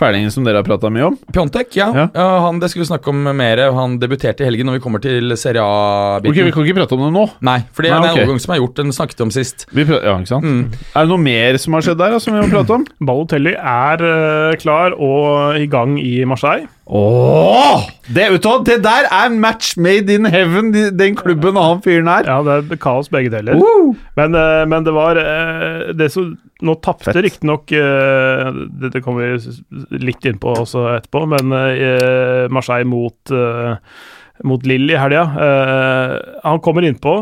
fælingen som dere har prata mye om. Pjontek, ja. Ja. ja. han, det skulle vi snakke om mer. Han debuterte i helgen når vi kommer til Serie A-biten. Ok, Vi kan ikke prate om det nå. Nei, for det er okay. en overgang som er gjort. Den snakket om sist. Vi prø- ja, ikke sant? Mm. Er det noe mer som har skjedd der da, som vi må prate om? Balotelli er eh, klar og i gang i Marseille. Åh! Det, det der er match made in heaven, den klubben og han fyren her. Ja, det er kaos begge deler. Uh! Men, eh, men det var eh, det som Nå tapte riktignok Dette det, det kommer vi litt inn på også etterpå, men eh, Marseille mot, mot Lille i helga. Eh, han kommer innpå.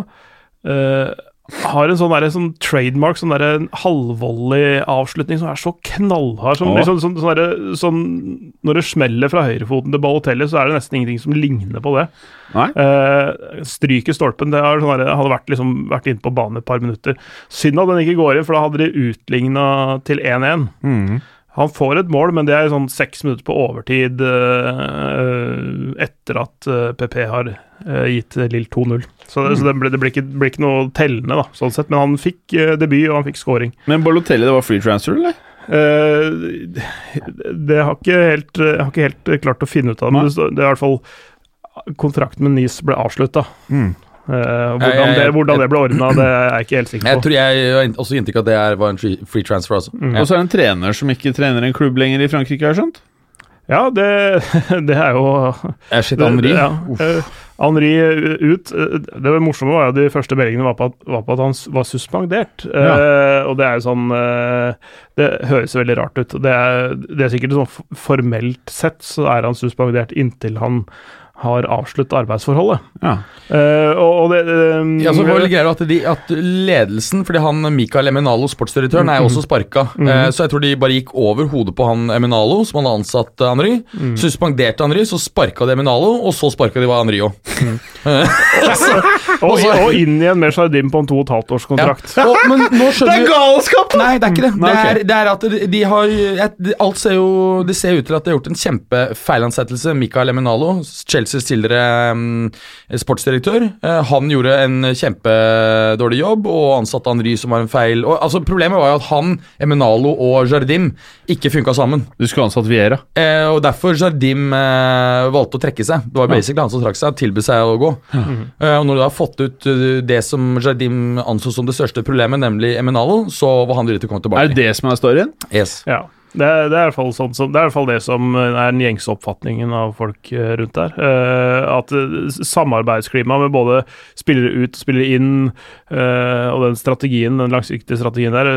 Har en sånn, der, sånn trademark, sånn der, en halvvolley avslutning som er så knallhard. Som, Ja. liksom, sånn, sånn, der, sånn, når det smeller fra høyrefoten til Balotelli, så er det nesten ingenting som ligner på det. Eh, stryker stolpen. Det er sånn der, hadde vært, liksom, vært inne på banen et par minutter. Synd at den ikke går inn, for da hadde de utligna til 1-1. Mm. Han får et mål, men det er sånn seks minutter på overtid uh, etter at uh, PP har uh, gitt Lill 2-0. Så, så det, ble, det blir ikke, blir ikke noe tellende, da, sånn sett. Men han fikk eh, debut, og han fikk scoring. Men Balotelli, det var free transfer, eller? Eh, det har ikke helt, jeg har ikke helt klart å finne ut av, men det, det er i hvert fall Kontrakten med Nice ble avslutta. Mm. Hvordan, Jeg- jeg- det- hvordan det ble ordna, det er jeg ikke helt sikker på. Jeg tror jeg har også inntrykk av at det er, var en free, transfer. Altså. Mm. Ja. Og så er det en trener som ikke trener en klubb lenger i Frankrike, har jeg skjønt? Ja, det, det er jo Jeg Shit, Henri. Ja, eh, Henri ut. Eh, Det var morsomme var jo de første meldingene var på at, var på at han var suspendert. Eh, og det er jo sånn eh, Det høres veldig rart ut. Det er, det er sikkert sånn formelt sett så er han suspendert inntil han har avsluttet arbeidsforholdet. Ja. Uh, og, og det um, Ja, så var det greier at, de, at ledelsen, fordi han Mikael Eminalo, sportsdirektøren, er jo også sparka. Eh, så jeg tror de bare gikk over hodet på han Eminalo, som hadde ansatt Henry. Mm. Suspenderte Henry, så sparka de Eminalo, og så sparka de Henry òg. og, og inn igjen med Jardim på en to og et halvt års Ja. kontrakt. Og, men nå skjønner vi galskap! Nei, det er ikke det. Nei, det, er, det er at de, har jeg, Alt ser jo Det ser ut til at de har gjort en kjempefeilansettelse. Mikael Eminalo, Chelseas tidligere mm, sportsdirektør, eh, han gjorde en kjempedårlig jobb og ansatte Henry som var en feil. Og, altså, problemet var jo at han, Eminalo og Jardim ikke funka sammen. Du skulle ansatt Viera. Eh, og derfor Jardim eh, valgte å trekke seg. Det var basically han som trakk seg, tilbød seg å gå. Eh, og når du har fått ut eh, det som Jardim anså som det største problemet, nemlig Eminalo, så var han villig til å komme tilbake. Er det det som er storyen? Yes. Ja. Det er, det, er i hvert fall sånn som, det er i hvert fall det som er den gjengse oppfatningen av folk eh, rundt der. Uh, at eh, samarbeidsklimaet med både spillere ut og spillere inn, uh, og den strategien, den langsiktige strategien der,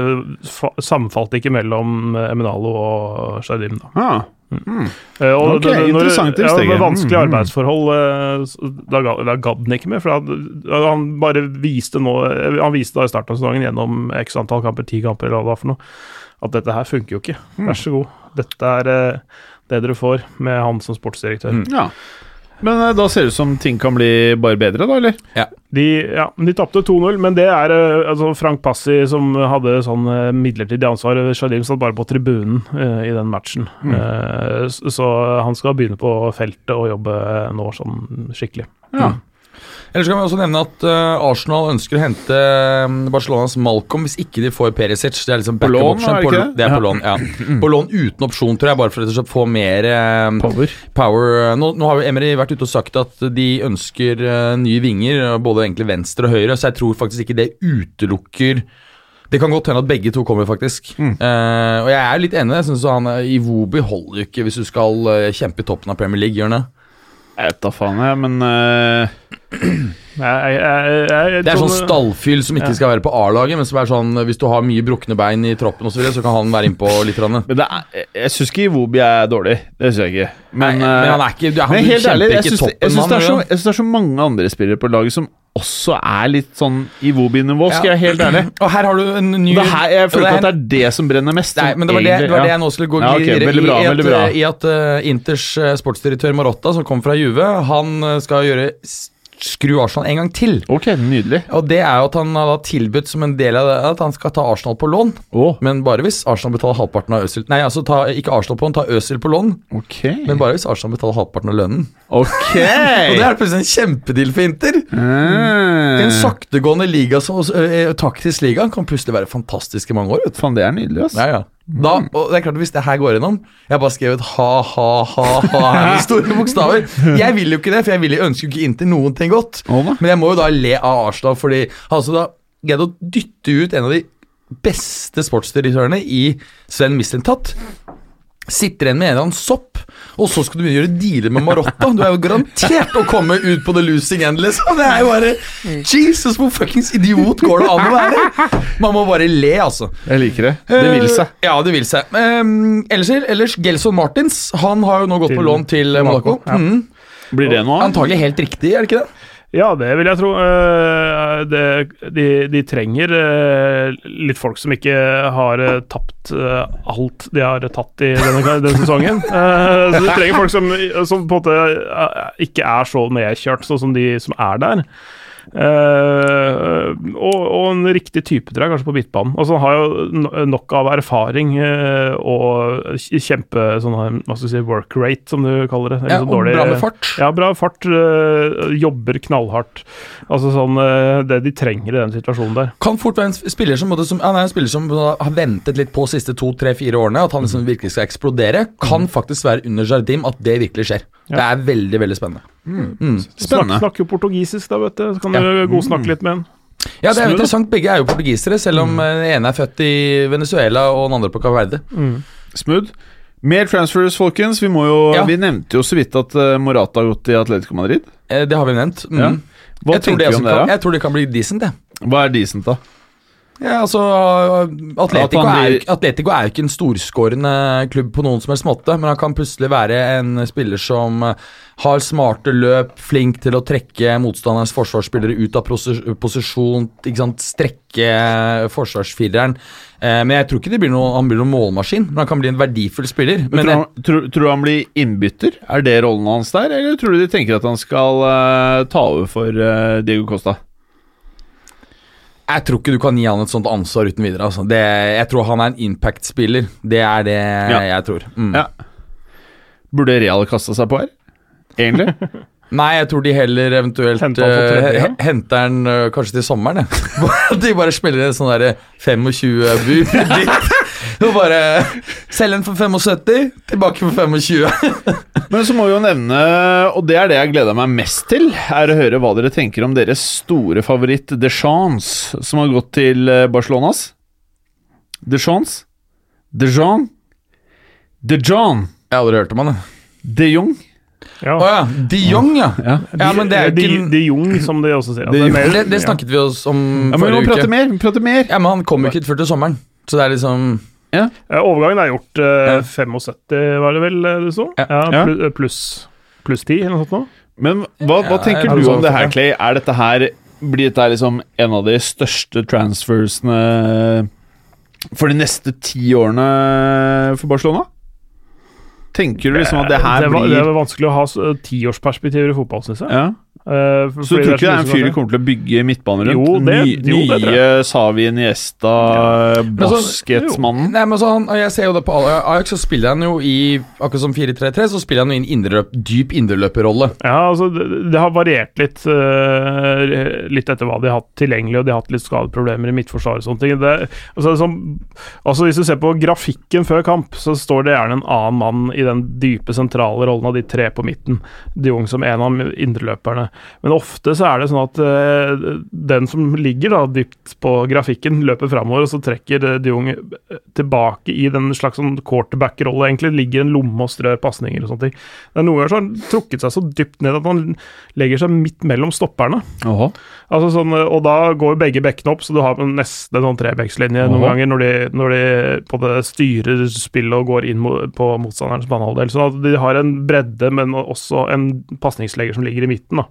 samfalt ikke mellom eh, Eminalo og Shardim. Ah. Uh, og Ok, det- når- interessant Ja, det var vanskelige Mm, mm. arbeidsforhold, eh, da, da gadd han ikke mer. For han bare viste nå Han viste da i starten av sesongen gjennom x antall kamper, ti kamper eller hva det var for noe, at dette her funker jo ikke. Mm. Vær så god. Dette er eh, det dere får med han som sportsdirektør. Mm. Ja. Men eh, da ser det ut som ting kan bli bare bedre, da, eller? De, ja, de tapte 2-0, men det er eh, altså Frank Passi som hadde sånn midlertidig ansvar. Shadim satt bare på tribunen uh, i den matchen. Mm. Uh, så han skal begynne på feltet og jobbe nå sånn skikkelig. Ja. Ellers kan vi også nevne at uh, Arsenal ønsker å hente eh, Barcelonas Malcolm hvis ikke de får Perisic. Det er liksom backup lån, option. er det På, det? er på lån, ja. På lån uten opsjon, tror jeg, bare for å få mer um, Power. power. Nå, nå har jo Emery vært ute og sagt at de ønsker uh, nye vinger, både egentlig venstre og høyre, så jeg tror faktisk ikke det utelukker det kan godt hende at begge to kommer, faktisk. Eh, og jeg er litt enig. Jeg synes han I Iwobi holder jo ikke hvis du skal kjempe i toppen av Premier League, gjør han det? Jeg vet da faen, jeg, men Jeg, jeg, jeg, Det er sånn stallfyll som ikke Ja. skal være på A-laget, men som er sånn hvis du har mye brukne bein i troppen osv., så, videre, så kan han være innpå litt. grann. Men det er, jeg- syns ikke Iwobi er dårlig. Det syns jeg ikke. Men, Nei, men han er ikke du, han men helt ærlig, jeg syns det, syns det er så mange andre spillere på laget som også er litt sånn Iwobi-nivå, skal Ja. jeg helt ærlig. Og her har du en ny Det her, jeg føler ikke at det det er det som brenner mest. Nei, men det var det, egentlig- det, var det jeg nå skulle gå Ja, okay, videre veldig bra, i. veldig at, bra. I at uh, Inters eh, sportsdirektør Marotta, som kom fra Juve, han eh, skal gjøre skru Arsenal en gang til. Ok, nydelig. Og det er jo at han har tilbudt som en del av det at han skal ta Arsenal på lån. Å, Men bare hvis Arsenal betaler halvparten av Øzil Nei, altså ta, ikke Arsenal på lån, ta Øzil på lån. ok. Men bare hvis Arsenal betaler halvparten av lønnen. Ok! Og det er plutselig en kjempedeal for Inter. Mm. En saktegående liga så, uh, taktisk liga kan plutselig være fantastisk i mange år. vet du. Fan, det er nydelig, ass. Ja, ja. Da, og det er klart at Hvis det her går gjennom Jeg har bare skrevet ha-ha-ha her med store bokstaver. Jeg vil jo ikke det, for jeg vil, jeg ønsker jo ikke Inter noen ting godt. Men jeg må jo da le av Arsenal, fordi altså da greide å dytte ut en av de beste sportsdirektørene i Sven Mislintat. Sitter igjen med en eller annen sopp, og så skal du begynne å gjøre dealer med Marotta. Du er jo garantert å komme ut på the losing end, liksom. Det er jo bare Jesus, hvor fuckings idiot går det an å være? Man må bare le, altså. Jeg liker det. Det vil seg. Uh, Ja, det vil seg. Um, ellers, ellers, Gelson Martins Han har jo nå gått Til på lån til Monaco. Monaco, ja. Mm. Blir det noe av? Antagelig helt riktig, er det ikke det? Ja, det vil jeg tro. Eh, det, de, de trenger eh, litt folk som ikke har eh, tapt alt de har tatt i denne, denne sesongen. Så de trenger folk som, som på en måte ikke er så nedkjørt, sånn som de som er der. Eh, og, og en riktig type, tror jeg, kanskje på midtbanen. Altså, han har jo nok av erfaring uh, og kjempe sånn hva skal du si, work rate, som du kaller det. Eller Ja, og dårlig- bra med fart. ja, bra fart. Uh, jobber knallhardt. Altså sånn Det de trenger i den situasjonen der. Kan fort være en spiller som, som Han er en spiller som har ventet litt på de siste to, tre, fire årene, at han liksom virkelig skal eksplodere. Kan faktisk være under Jardim at det virkelig skjer. Ja. Det er veldig, veldig spennende. Mm. Spennende. Snakk, snakker jo portugisisk, da, vet du. Så kan Ja. du godsnakke litt med en. Ja, det er jo interessant. Begge er jo portugisere, selv om eh, den ene er født i Venezuela og den andre på Cap Verde. Smooth. Mer transfers, folkens. Vi, må jo, Ja. vi nevnte jo så vidt at eh, Morata har gått i Atletico Madrid. Eh, Det har vi nevnt. Mm. Ja. Hva jeg, tror det tenker vi om det? kan, da? jeg tror det kan bli decent, jeg. Hva er decent, da? Ja, altså Atletico, At han er, Atletico er jo ikke en storskårende klubb på noen som helst måte, men han kan plutselig være en spiller som eh, har smarte løp, flink til å trekke motstanderens forsvarsspillere ut av posi- posisjon, ikke sant, strekke forsvarsfireren. Eh, men jeg tror ikke det blir noe, han blir noen målmaskin, men han kan bli en verdifull spiller. Men Men tror, han, tror, han blir innbytter? Er det rollen hans der? Eller tror du de tenker at han skal uh, ta over for uh, Diego Costa? Jeg tror ikke du kan gi han et sånt ansvar uten videre. Altså. Det, jeg tror han er en impact-spiller. Det er det jeg tror. Mm. Ja. Burde Real kasta seg på her? Egentlig? Nei, jeg tror de heller eventuelt henter eh, tredje, ja. henter han eh, kanskje til sommeren. De bare spiller en sånn derre 25-bud dit. Og bare selge den for 75, tilbake for 25. Men så må vi jo nevne, og det er det jeg gleder meg mest til, er å høre hva dere tenker om deres store favoritt Deschamps, som har gått til eh, Barcelonas. Deschamps? Dejan? Dejan? Jeg har aldri hørt om han. De Jong? Ja. Oh, ja. De Jong, ja. Ja. Ja, men det er de, ikke de Jong, som de også sier. De Altså, Det, det snakket vi oss om Ja, men vi må forrige prate uke. mer! vi må Prate mer. Ja, men han kommer ikke før til sommeren. Så det er liksom Ja, overgangen er gjort eh, Ja. 75, var det vel eh, du så? Ja. Ja, pl Pluss plus 10, eller noe sånt. nå. Men hva, hva Ja, tenker du om det her. Clay? Er dette her Blir dette her liksom en av de største transfersene for de neste ti årene for Barcelona? Tenker du liksom at det her det, var, det er vanskelig å ha tiårsperspektiver i fotball, syns jeg. ja. For- Så du tror ikke det er en fyr du kommer til å bygge midtbane rundt? Jo, det- Ny, jo, det nye Savi Niesta, ja. Basketsmannen? Nei, men så han, Jeg ser jo det på Ajax, så spiller han jo i Akkurat som 4-3-3, så spiller han jo i en indreløp, dyp indreløperrolle. Ja, altså det, det har variert litt uh, Litt etter hva de har hatt tilgjengelig, og de har hatt litt skadeproblemer i midtforsvaret og sånne ting. Det, altså, som, altså Hvis du ser på grafikken før kamp, så står det gjerne en annen mann i den dype, sentrale rollen av de tre på midten. De Jong som en av indreløperne. Men ofte så er det sånn at uh, den som ligger da dypt på grafikken, løper framover, og så trekker uh, de Jong eh, tilbake i den slags sånn quarterback-rolle. Egentlig ligger en lomme og strør pasninger og sånne ting. Det er Noen ganger så har han trukket seg så dypt ned at han legger seg midt mellom stopperne. Åhå. Altså sånn, og da går begge bekkene opp, så du har nesten en sånn trebekkslinje noen ganger når de, når de på det styrer spillet og går inn mo- på motstanderens banehalvdel. Så at de har en bredde, men også en pasningslegger som ligger i midten. da.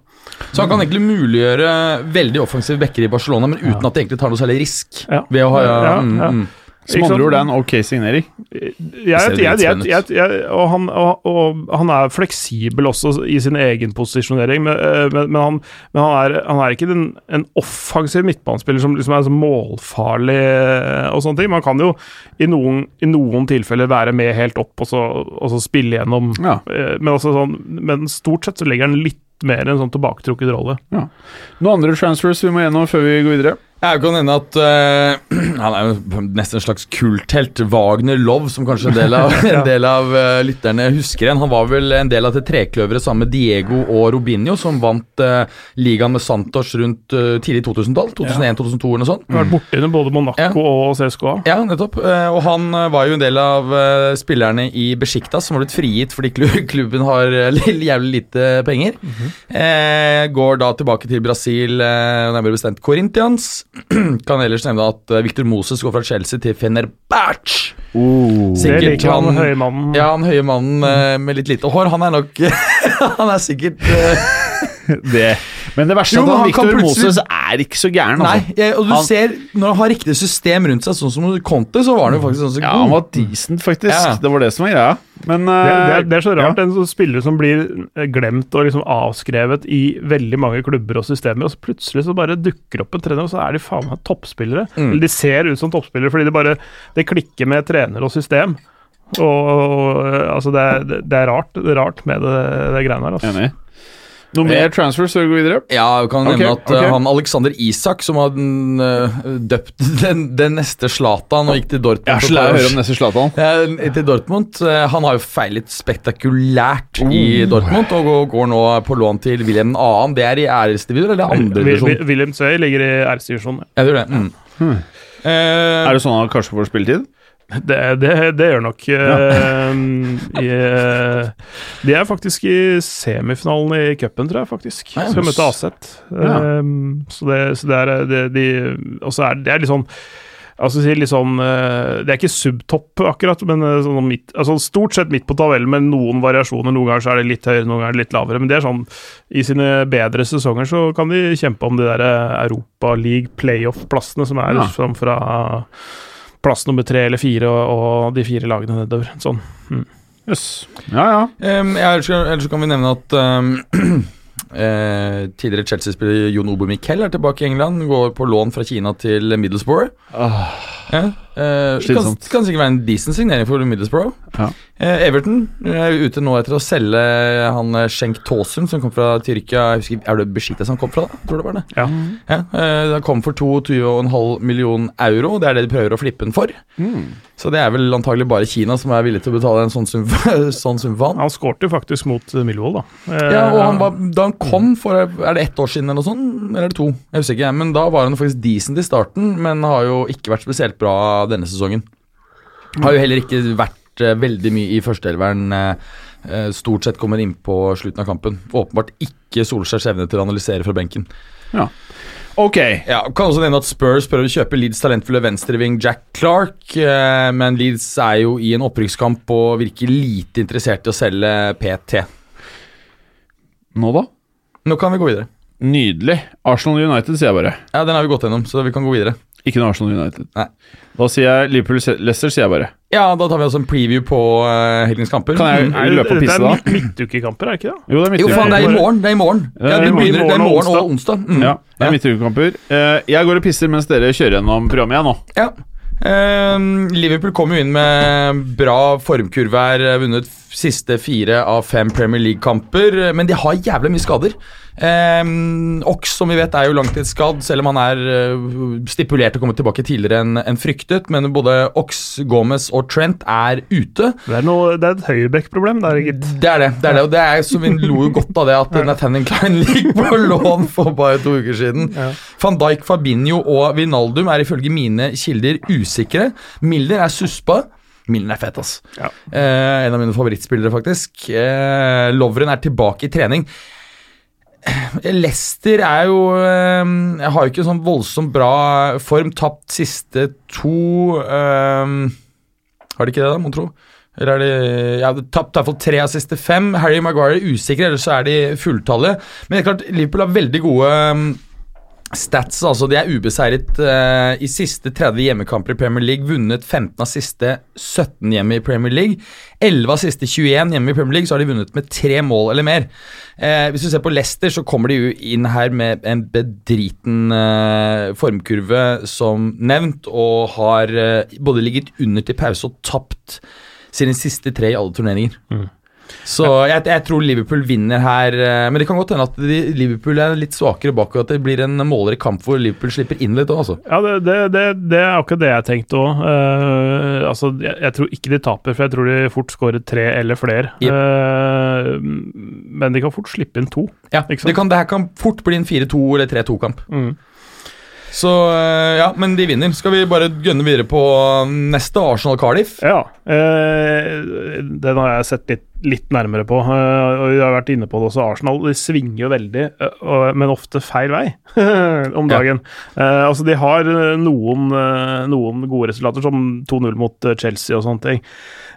Så han kan egentlig muliggjøre veldig offensive bekker i Barcelona, men uten at det egentlig tar noe særlig risk. Ja. Ved å ha ja, Ja, mm, ja. mm. Som andre ord, det er en ok signering. Jeg, jeg, jeg, og, han, og, og han er fleksibel også i sin egen posisjonering, men, eh, men, men, han, men han, er, han er ikke den, en offensiv midtbanespiller som liksom er så målfarlig eh, og sånne ting. Man kan jo i noen, i noen tilfeller være med helt opp og så, og så spille gjennom, Ja. eh, men, sånn, men stort sett så ligger han litt mer en sånn tilbaketrukket rolle. Noen andre transfers vi må gjennom før vi går videre? Jeg kan hende at uh, han er jo nesten en slags kulthelt. Wagner Love, som kanskje en del av, en del av uh, lytterne husker igjen. Han var vel en del av det trekløveret sammen med Diego og Robinho, som vant uh, ligaen med Santos rundt tidlig 2000-tall. 2001-2002 eller noe sånt. Vært borti under både Monaco Ja. og CSKA. Ja, nettopp. Og han var jo en del av spillerne i Besiktas som har blitt frigitt fordi klubben har jævlig lite penger. eh, går da tilbake til Brasil, nærmere bestemt Corinthians. kan ellers nevne at eh, Victor Moses går fra Chelsea til Fenerbahçe. Oh. Det liker han han- høye mannen. Ja, han høye mannen eh, med litt lite hår, han er nok Han er sikkert eh, Det. Men det verste Jo, er at han han kan Victor plutselig- Moses er ikke så gæren. Nei, Altså. jeg, og du Han- ser, når han har riktig system rundt seg, sånn som Conte, så var han jo faktisk sånn så god. Ja, han var decent, faktisk. Ja. Det var det som var greia. Men Det, det, eh, er, det er så rart, ja. en sånn spiller som blir eh, glemt og liksom avskrevet i veldig mange klubber og systemer, og så plutselig så bare dukker opp en trener, og så er de faen meg toppspillere. Mm. Eller de ser ut som toppspillere fordi det bare det klikker med trener og system. Og, og eh, altså det, er, det er rart, det er rart med det, det greiene her. Altså. Enig. Noe mer transfers før vi går videre? Ja, jeg kan nevne Ok, at okay. han Alexander Isak, som har uh, døpt den, den neste Zlatan og gikk til Dortmund Jeg er så lei av å høre om neste Zlatan. Til Dortmund. Uh, han har jo feilet spektakulært i Dortmund og går- går nå på lån til William 2. Det er i æresdivisjon eller andre divisjon? Wi- William Svei ligger i æresdivisjon. Jeg tror det. Mm. Eh, Er det sånn han kanskje får spilletid? Det, det, det gjør nok. eh, i, eh, de er faktisk i semifinalen i cupen, tror jeg, faktisk. Nei, Skal møte Aset. Ja. Eh, så det, så det er det, de Og så er det er litt sånn Altså litt sånn eh, Det er ikke subtopp, akkurat, men eh, sånn midt, altså stort sett midt på tabellen med noen variasjoner. Noen ganger så er det litt høyere, noen ganger litt lavere. Men det er sånn i sine bedre sesonger så kan de kjempe om de der Europa League playoff-plassene som er Ja. sånn fra plass nummer tre eller fire og, og de fire lagene nedover. Sånn. Jøss. Ja, ja. Um, ja, ellers, ellers kan vi nevne at um, eh, tidligere Chelsea-spiller Jon Obo Miquel er tilbake i England. Går på lån fra Kina til Middlesbrough. Ja. Eh, kan, kan sikkert være en decent signering for Middlesbrough. Ja. Eh, Everton er ute nå etter å selge han eh, Schenk Tosun, som kom fra Tyrkia. Jeg husker, Er det Beshitas han kom fra? da? Tror det var det. Ja. Ja, eh, han kom for 22,5 million euro. Det er det de prøver å flippe den for. Så det er vel antagelig bare Kina som er villig til å betale en sånn sum, sånn sum for han. Han skårte jo faktisk mot Millwall, da. Eh, Ja, og han var, Da han kom for Er det ett år siden eller noe sånt? Eller er det to? Jeg husker ikke. Men da var han faktisk decent i starten, men har jo ikke vært spesielt bra denne sesongen. Har jo heller ikke vært eh, veldig mye i førsteelveren. Uh, stort sett kommer inn på slutten av kampen. Åpenbart ikke Solskjærs evne til å analysere fra benken. Ja. Ok. Ja, Kan også nevne at Spurs prøver å kjøpe Leeds talentfulle venstreving Jack Clark, eh, men Leeds er jo i en opprykkskamp og virker lite interessert i å selge PT. Nå, da? Nå kan vi gå videre. Nydelig. Arsenal United, sier jeg bare. Ja, Den har vi gått gjennom, så vi kan gå videre. Ikke noe Arsenal United. Nei. Da sier jeg Liverpool-Leicester, sier jeg bare. Ja, da tar vi altså en preview på uh, helgens kamper. Kan jeg- Mm. Er løpe og pisse, det da? er midtukekamper, er det ikke det? Jo, det er Jo, faen, det er i morgen. Det er i morgen. Ja, Ja, det er i begynner, det er i morgen og onsdag. Mm. Ja, det er midtukekamper. Uh, jeg går og pisser mens dere kjører gjennom programmet, jeg nå. Ja. Uh, Liverpool kom jo inn med bra formkurve her, vunnet siste fire av fem Premier League-kamper, men de har jævlig mye skader. Um, Ox, som vi vet, er jo langtidsskadd, selv om han er eh, stipulert å komme tilbake tidligere enn en fryktet. Men både Ox, Gomez og Trent er ute. Det er, noe, det er et høyreback-problem der, gitt. Det er det. det er det, og det er så Vi lo jo godt av det at Nathaniel Klein ligger på lån for bare to uker siden. Ja. Van Dijk, Fabinho og Vinaldum er ifølge mine kilder usikre. Milder er suspa. Milden er fet, ass. Ja. Eh, en av mine favorittspillere, faktisk. Eh, Lovren er tilbake i trening. Eh, Leicester er jo eh, Jeg har jo ikke sånn voldsomt bra form. Tapt siste to um, Har de ikke det, da, mon tro? Eller er de Ja, tapt i hvert fall tre av siste fem. Harry Maguire er usikre, ellers er de fulltallige. Men det er klart, Liverpool har veldig gode um, stats. altså De er ubeseiret uh, i siste 30 hjemmekamper i Premier League. Vunnet 15 av siste 17 hjemme i Premier League. 11 av siste 21 hjemme i Premier League, så har de vunnet med tre mål eller mer. Uh, hvis du ser på Leicester, så kommer de jo inn her med en bedriten uh, formkurve, som nevnt, og har både ligget under til pause og tapt sine siste tre i alle turneringer. Så jeg, jeg tror Liverpool vinner her, eh, men det kan godt hende at Liverpool er litt svakere bak, og at det blir en målere kamp hvor Liverpool slipper inn litt òg, altså. Ja, det, det, det, det er akkurat det jeg tenkte òg. altså, jeg, jeg tror ikke de taper, for jeg tror de fort skårer tre eller flere. Yep. Uh, men de kan fort slippe inn to. Ja, det, kan, det her kan fort bli en 4-2 eller 3-2-kamp. Mm. Så eh, ja, men de vinner. Skal vi bare gønne videre på neste Arsenal-Cardiff? Ja, eh, den har jeg sett litt, litt nærmere på. eh, og Vi har vært inne på det også. Arsenal de svinger jo veldig, eh, men ofte feil vei om dagen. Ja. altså De har eh, noen, eh, noen gode resultater, som 2-0 mot eh, Chelsea og sånne ting.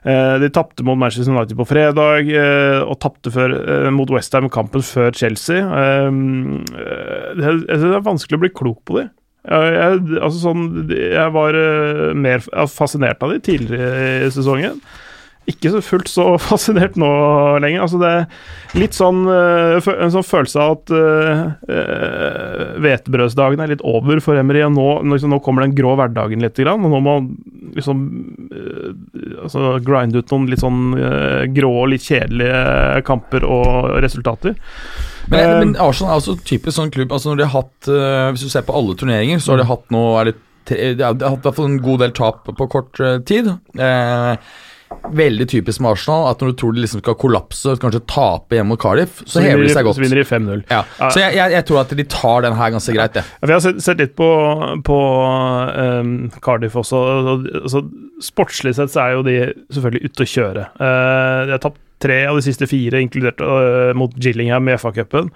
Eh, de tapte mot Manchester United på fredag, eh, og tapte eh, mot Westham kampen før Chelsea. Eh, eh, synes det er vanskelig å bli klok på dem. Jeg, altså sånn, jeg var eh, mer fascinert av dem tidligere i sesongen. Ikke så fullt så fascinert nå lenger. Altså det er litt sånn eh, En sånn følelse av at hvetebrødsdagen uh, er litt over for Emery. Og nå, liksom, nå kommer den grå hverdagen litt, og nå må han liksom uh, altså, grinde ut noen litt sånn uh, grå og litt kjedelige kamper og resultater. Men, uh, men Arsenal er også typisk sånn klubb altså når de har hatt, eh, Hvis du ser på alle turneringer, så har de hatt nå er det De har hatt i hvert fall en god del tap på kort eh, tid. Eh, veldig typisk med Arsenal at når du tror de liksom skal kollapse, kanskje tape hjemme mot Cardiff, så, hever de seg godt. Så vinner de 5-0. Ja. Så jeg, jeg, jeg tror at de tar den her ganske greit, det. Ja, Vi har sett, sett litt på, på um, Cardiff også. og- Altså, sportslig sett så er jo de selvfølgelig ute å kjøre. Uh, de har tapt tre av de siste fire, inkludert uh, mot Gillingham i FA-cupen.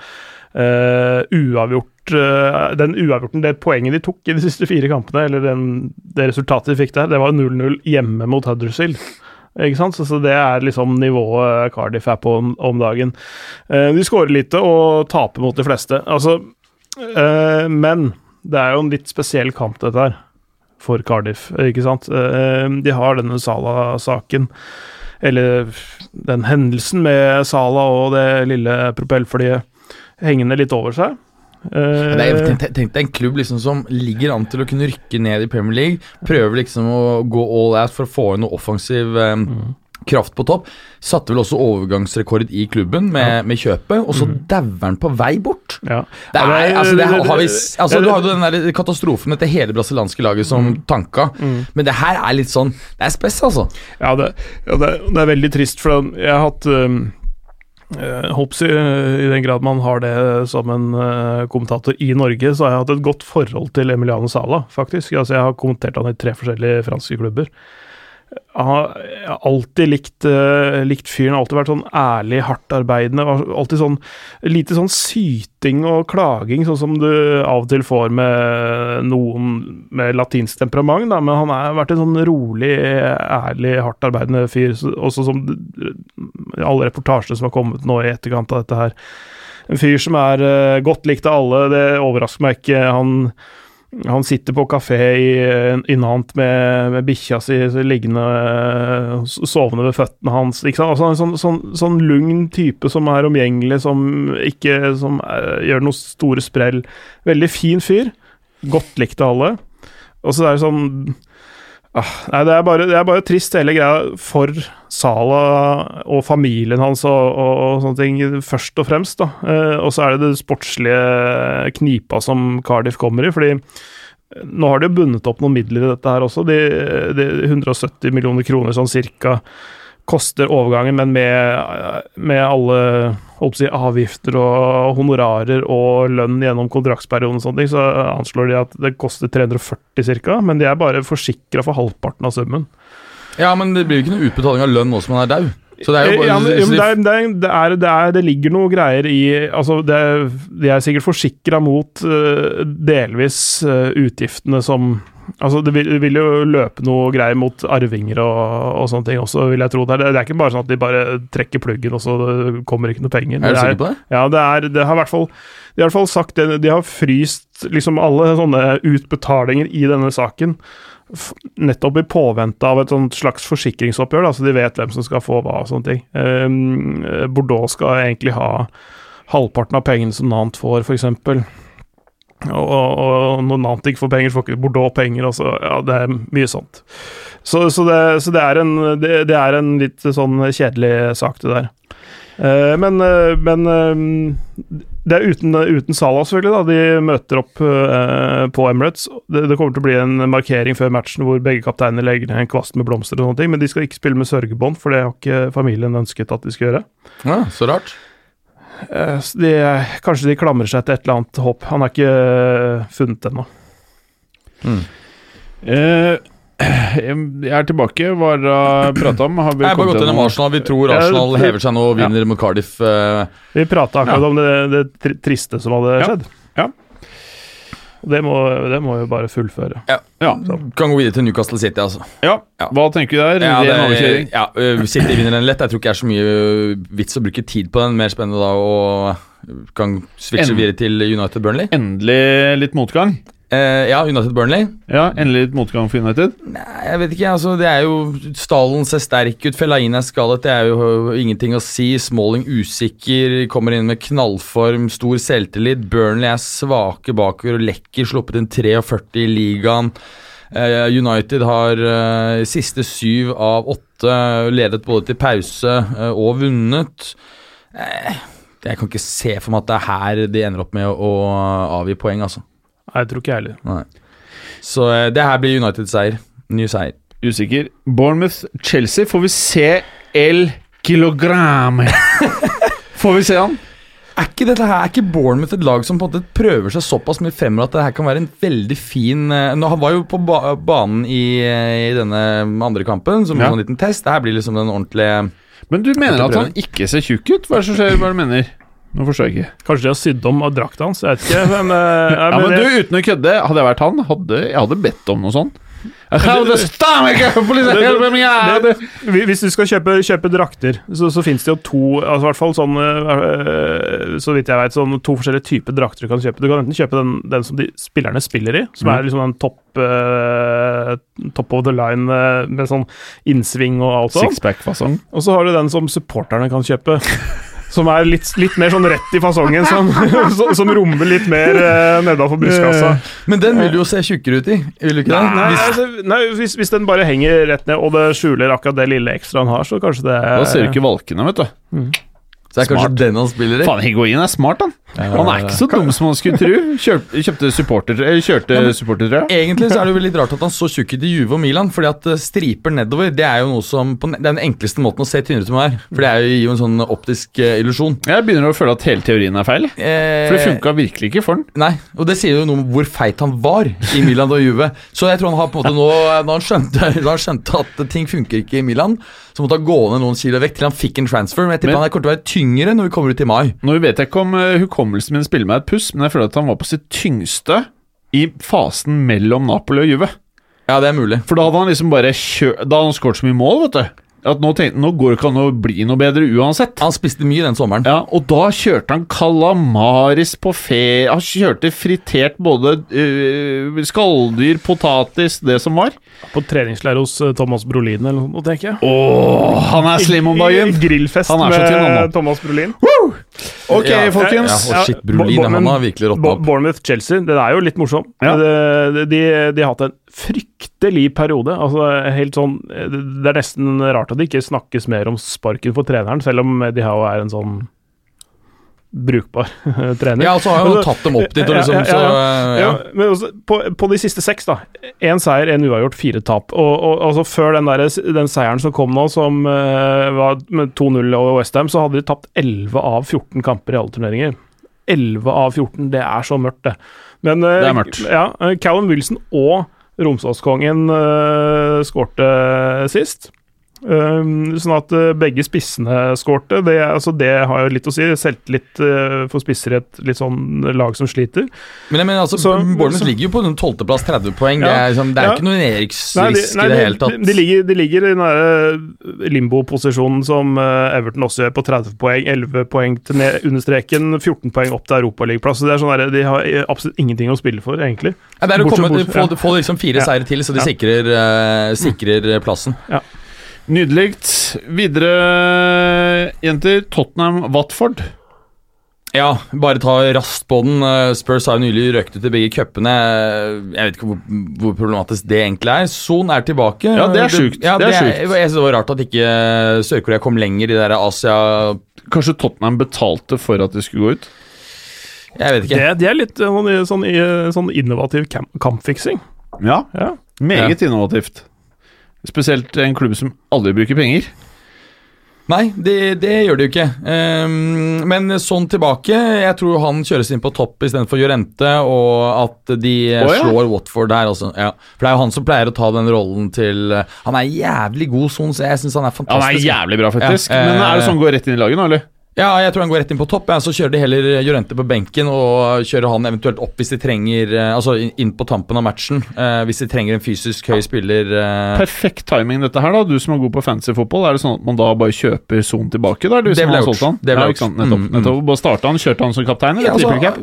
Uh, uavgjort uh, Den uavgjorten, det poenget de tok i de siste fire kampene, eller den, det resultatet de fikk der, det var 0-0 hjemme mot Huddersfield. Ikke sant? Så, så det er liksom nivået Cardiff er på om, om dagen. Eh, de skårer lite og taper mot de fleste. Altså, eh, men det er jo en litt spesiell kamp, dette her, for Cardiff, ikke sant? Eh, de har denne Sala-saken, eller den hendelsen med Sala og det lille propellflyet hengende litt over seg. Det er, tenk, tenk deg en klubb liksom som ligger an til å kunne rykke ned i Premier League. Prøver liksom å gå all out for å få inn noe offensiv eh, kraft på topp. Satte vel også overgangsrekord i klubben med, med kjøpet, og så dauer han på vei bort. ja. Det Ja, er, altså, det har, har vi, altså, du har jo den der katastrofen etter hele brasilianske laget som tanka. Men det her er litt sånn Det er spess, altså. Ja, det, ja det, det er veldig trist, for jeg har hatt um, eh, håper I den grad man har det som en eh, kommentator i Norge, så har jeg hatt et godt forhold til Emiliano Sala, faktisk. Altså, jeg har kommentert han i tre forskjellige franske klubber. Har, alltid likt, uh, likt fyren, alltid vært sånn ærlig, hardtarbeidende. Alltid sånn lite sånn syting og klaging, sånn som du av og til får med noen med latinsk temperament, da, men han har vært en sånn rolig, ærlig, hardtarbeidende fyr, også som alle reportasjene som har kommet nå i etterkant av dette her. En fyr som er uh, godt likt av alle, det overrasker meg ikke. Han, han sitter på kafé i, i Nant med, med bikkja si liggende eh, sovende ved føttene hans. Ikke sant? Altså, sånn, sånn, sånn lugn type som er omgjengelig, som ikke som, er, gjør noe store sprell. Veldig fin fyr. Godt likt av alle. Og så er det sånn ah, Nei, det er, bare, det er bare trist, hele greia, for Sala og familien hans og, og, og sånne ting, først og fremst. da. Eh, og så er det det sportslige knipa som Cardiff kommer i, fordi nå har de bundet opp noen midler i dette her også. De, de 170 millioner kroner sånn cirka koster overgangen, men med, med alle si, avgifter og honorarer og lønn gjennom kontraktsperioden, og sånne ting, så anslår de at det koster 340 ca., men de er bare forsikra for halvparten av summen. Ja, men det blir jo ikke noe utbetaling av lønn nå som han er daud. Så det er jo bare ja, men, det, er, det, er, det, er, det, er, ligger noe greier i Altså, det, de er sikkert forsikra mot eh, delvis eh, utgiftene som Altså, det vil, det vil jo løpe noe greier mot arvinger og, og sånne ting også, vil jeg tro. Det er, det er ikke bare sånn at de bare trekker pluggen, og så kommer ikke noe penger. Er du sikker på det? Ja, det er Det har i hvert fall De har i hvert fall sagt det. De har fryst liksom alle sånne utbetalinger i denne saken. Nettopp i påvente av et sånt slags forsikringsoppgjør, da, så de vet hvem som skal få hva og sånne ting. Um, Bordeaux skal egentlig ha halvparten av pengene som Nant får, f.eks. Og, og, når Nantes får penger, får ikke Bordeaux penger. Også. ja, det er mye sånt. Så, så, det, så det, er en, det, det er en litt sånn kjedelig sak, det der. Eh, men eh, men eh, det er uten, uten Salah, selvfølgelig. da De møter opp eh, på Emirates. Det, kommer til å bli en markering før matchen hvor begge kapteinene legger ned en kvast med blomster, og sånne ting men de skal ikke spille med sørgebånd, for det har ikke familien ønsket at de skal gjøre. Ja, så rart. Eh, de, kanskje de klamrer seg til et eller annet håp. Han er ikke eh, funnet ennå. Eh, jeg er tilbake. Hva har vi prata om? Har vi Jeg har bare gått gjennom Arsenal. Vi tror Arsenal det- hever seg nå og vinner mot Cardiff. eh, Vi prata akkurat Ja. om det, det triste som hadde Ja. skjedd. Ja. Det må, det må jo bare fullføre. Ja. Kan gå videre til Newcastle City, altså. ja. Ja. Hva tenker vi der? Ja, det, overkjøring? ja, City vinner den lett. Jeg tror ikke det er så mye vits å bruke tid på den. Mer spennende da å kan switche videre til United Burnley. Endelig litt motgang. Eh, ja, United Burnley. Ja, endelig litt motgang for United. Nei, jeg vet ikke. altså Det er jo Stallen ser sterk ut, Fellaini er skadet. Det er jo ingenting å si. Smalling usikker, kommer inn med knallform, stor selvtillit. Burnley er svake bakover og lekker, sluppet inn 43 i ligaen. Uh, United har uh, siste syv av åtte ledet både til pause og vunnet. Jeg kan ikke se for meg at det er her de ender opp med å, å avgi poeng, altså. Nei, jeg tror ikke jeg heller. Nei. Så eh, det her blir United-seier. Ny seier. Usikker. Bournemouth-Chelsea. Får vi se El Kilogram? Får vi se han? Er ikke dette her, er ikke Bournemouth et lag som på en måte prøver seg såpass mye fremover at det her kan være en veldig fin eh, nå, Han var jo på ba banen i, eh, i denne andre kampen som Ja. en sånn liten test. Det her blir liksom den ordentlige Men du mener at han ikke ser tjukk ut? Hva er det som skjer? Hva er det du mener? Nå forstår jeg ikke. Kanskje de har sydd om av drakta hans, jeg vet ikke. Men, uh, Ja, men du, uten å kødde, hadde jeg vært han, hadde, jeg hadde bedt om noe sånt. Hvis du skal kjøpe, kjøpe drakter, så, så finnes det jo to altså hvert fall sånn, Så vidt jeg vet, sånn to forskjellige typer drakter du kan kjøpe. Du kan enten kjøpe den, den som de spillerne spiller i, som Mm. er liksom den topp uh, Top of the line med sånn innsving og alt sånt. Sixpack-fasong. Og så har du den som supporterne kan kjøpe. Som er litt, litt mer sånn rett i fasongen, som, som, som rommer litt mer uh, nedafor brystkassa. Men den vil du jo se tjukkere ut i, vil du ikke det? Nei, Hvis, altså, nei hvis, hvis den bare henger rett ned, og det skjuler akkurat det lille ekstra han har, så kanskje det Da ser du ikke valkene, vet du. Så det er kanskje smart. den han spiller i. Faen, Higuain er smart, han. Han er ikke så dum som man skulle tro. Kjørte kjøpte supporter, eller kjørte supportertrøya. Egentlig så er det jo litt rart at han så tjukk ut i Juve og Milan, fordi at eh, striper nedover det er jo noe som på, Det er den enkleste måten å se tynnere ut som han er. For det er jo, gir jo en sånn optisk uh, illusjon. Jeg begynner å føle at hele teorien er feil. Eh, For det funka virkelig ikke for han. Nei, og det sier jo noe om hvor feit han var i Milan og Juve. Så jeg tror han har på en måte nå Når han skjønte, når han skjønte at ting funker ikke i Milan, så måtte han gå ned noen kilo vekk til han fikk en transfer. Men jeg tipper Men- han kommer til å være tyngre når vi kommer ut i mai. Nå vet jeg ikke om uh, hukommelsen min spiller meg et puss, men jeg føler at han var på sitt tyngste i fasen mellom Napoli og Juve. Ja, det er mulig. For da hadde han liksom bare kjørt Da hadde han skåret så mye mål, vet du. At nå tenkte nå går det ikke an å bli noe bedre uansett. Han spiste mye den sommeren. Ja, og da kjørte han calamaris på fe... Han kjørte fritert både uh, skalldyr, potatis, det som var. På treningsleir hos eh, Thomas Brolin eller noe, tenker jeg. Åh, han er slim om dagen! I- i Grillfest Han er så med. Thomas Brolin. Ok, Ja, folkens. Ja, og shit, Bo- han har virkelig råtna opp. Bournemouth-Chelsea, den er jo litt morsom. Ja. De, De, de har hatt en fryktelig periode. Altså helt sånn Det er nesten rart at det ikke snakkes mer om sparken for treneren, selv om de har er en sånn brukbar trener. Ja, og så har han tatt dem opp dit, og liksom, ja, så ja, Ja, ja. men også, på, på de siste seks, da. Én seier, én uavgjort, fire tap. Og, og altså Før den, der, den seieren som kom nå, som uh, var med 2-0 over Westham, så hadde de tapt 11 av 14 kamper i alle turneringer. 11 av 14, det er så mørkt, det. Men uh, Det er mørkt. Ja, eh, Callum Wilson og Romsdalskongen uh, skårte sist. Um, sånn at eh, begge spissene skårte. Det, altså, det har jo litt å si. Selvtillit uh, for spisser i et litt sånn lag som sliter. Men jeg mener, altså, Så- Bournemouth ligger jo på den 12.-plass, 30 poeng. Det er, liksom, det er Ja. ikke noen Eriksrisk de, i det hele tatt. De, de, ligger, de ligger i den derre limbo-posisjonen som eh, Everton også gjør, på 30 poeng, 11 poeng til ned, under streken, 14 poeng opp til Europaligaplass. Så sånn De har absolutt ingenting å spille for, egentlig. Ja, det er å komme, bortsett- få, få liksom fire Ja. seire til, så de Ja. sikrer, uh, sikrer plassen. Nydelig. Videre, jenter. Tottenham-Watford. Ja, bare ta raskt på den. Eh, Spurs har jo nylig røkt ut i begge cupene. Jeg vet ikke hvor, hvor problematisk det egentlig er. Son er tilbake. Ja, det er sjukt. Ja, Det er sjukt. Jeg synes det var rart at ikke Sør-Korea kom lenger i det der Asia Kanskje Tottenham betalte for at de skulle gå ut? Jeg vet ikke. Det, det er litt eh, sånn, sånn, sånn innovativ kampfiksing. Ja, Ja. meget innovativt. Spesielt en klubb som aldri bruker penger. Nei, det, det gjør det jo ikke. Um, men sånn tilbake Jeg tror han kjøres inn på topp istedenfor Jorente, og at de oh, ja. slår Watford der. Altså. Ja. For det er jo han som pleier å ta den rollen til Han er jævlig god, Son, så jeg syns han er Han er fantastisk. jævlig bra, faktisk. Ja, eh, Men er det sånn går rett inn i laget nå, eller? Ja, jeg tror han går rett inn på topp. Ja. Så kjører de heller Jorente på benken, og kjører han eventuelt opp hvis de trenger eh, Altså inn på tampen av matchen. eh, hvis de trenger en fysisk høy spiller. eh, Perfekt timing, dette her, da. Du som er god på fancy fotball. Er det sånn at man da bare kjøper Son tilbake? Da, er det, ble gjort. Det ble ja, gjort. Nettopp. Mm, mm. nettopp. Bare starta han, kjørte han som kaptein? Ja, Eller altså,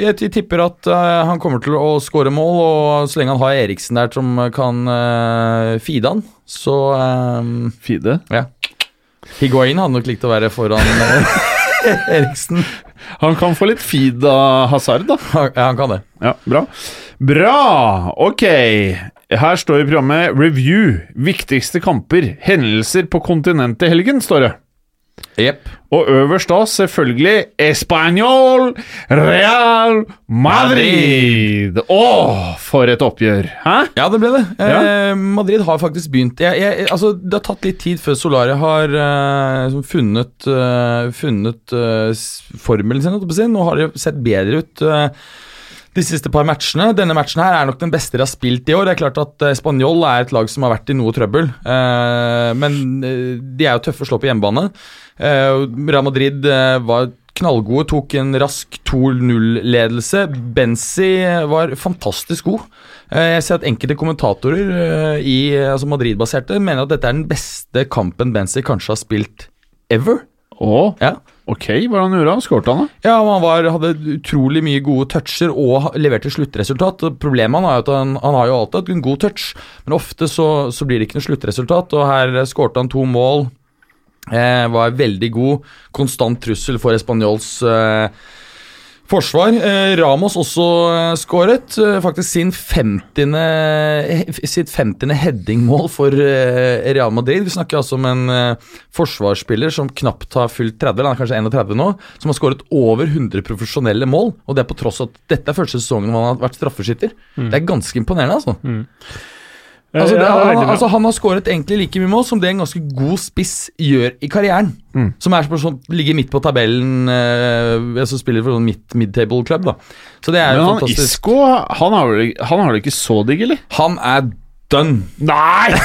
jeg, jeg tipper at uh, han kommer til å skåre mål, og så lenge han har Eriksen der som kan uh, feede han, så um, Feede? Ja. Higuain hadde nok likt å være foran eh, Eriksen. Han kan få litt feed av Hazard, da. Ja, han kan det. Ja, bra. Bra! Ok. Her står i programmet Review. Viktigste kamper. Hendelser på kontinentet i helgen, står det. Jepp. Og øverst da selvfølgelig Español Real Madrid. Å, for et oppgjør! Hæ? Ja, det ble det. Ja. Eh, Madrid har faktisk begynt jeg, jeg, altså, Det har tatt litt tid før Solari har eh, liksom funnet, eh, funnet eh, formelen sin. Nå har det sett bedre ut eh, de siste par matchene. Denne matchen her er nok den beste de har spilt i år. Det er klart at eh, Spanjol er et lag som har vært i noe trøbbel, eh, men eh, de er jo tøffe å slå på hjemmebane. Real Madrid var knallgode, tok en rask 2-0-ledelse. Benzi var fantastisk god. Jeg ser at enkelte kommentatorer i altså Madrid-baserte mener at dette er den beste kampen Benzi kanskje har spilt ever. Å, Ja, ok, hva han gjorde han? Skårte han, da? ja han var, hadde utrolig mye gode toucher og leverte sluttresultat. Problemet han er jo at han, han har jo alltid hatt en god touch, men ofte så, så blir det ikke noe sluttresultat. Og her skårte han to mål. Eh, var veldig god. Konstant trussel for Espanyols eh, forsvar. Eh, Ramos også eh, skåret. Eh, faktisk sin 50. he- sitt 50. headingmål for eh, Real Madrid. Vi snakker altså om en eh, forsvarsspiller som knapt har fylt 30, eller han er kanskje 31 nå, som har skåret over 100 profesjonelle mål. Og det er på tross av at dette er første sesongen hvor han har vært straffeskytter. Det er ganske imponerende, altså. Eh, Altså, det, han, altså, han har skåret egentlig like mye mål som det en ganske god spiss gjør i karrieren. Som er som sånn, ligger midt på tabellen, eh, som spiller for sånn midt midtable club. da Så det er Men jo han fantastisk. Isco, han har, vel- han har det ikke så digg, eller? Han er done. Nei!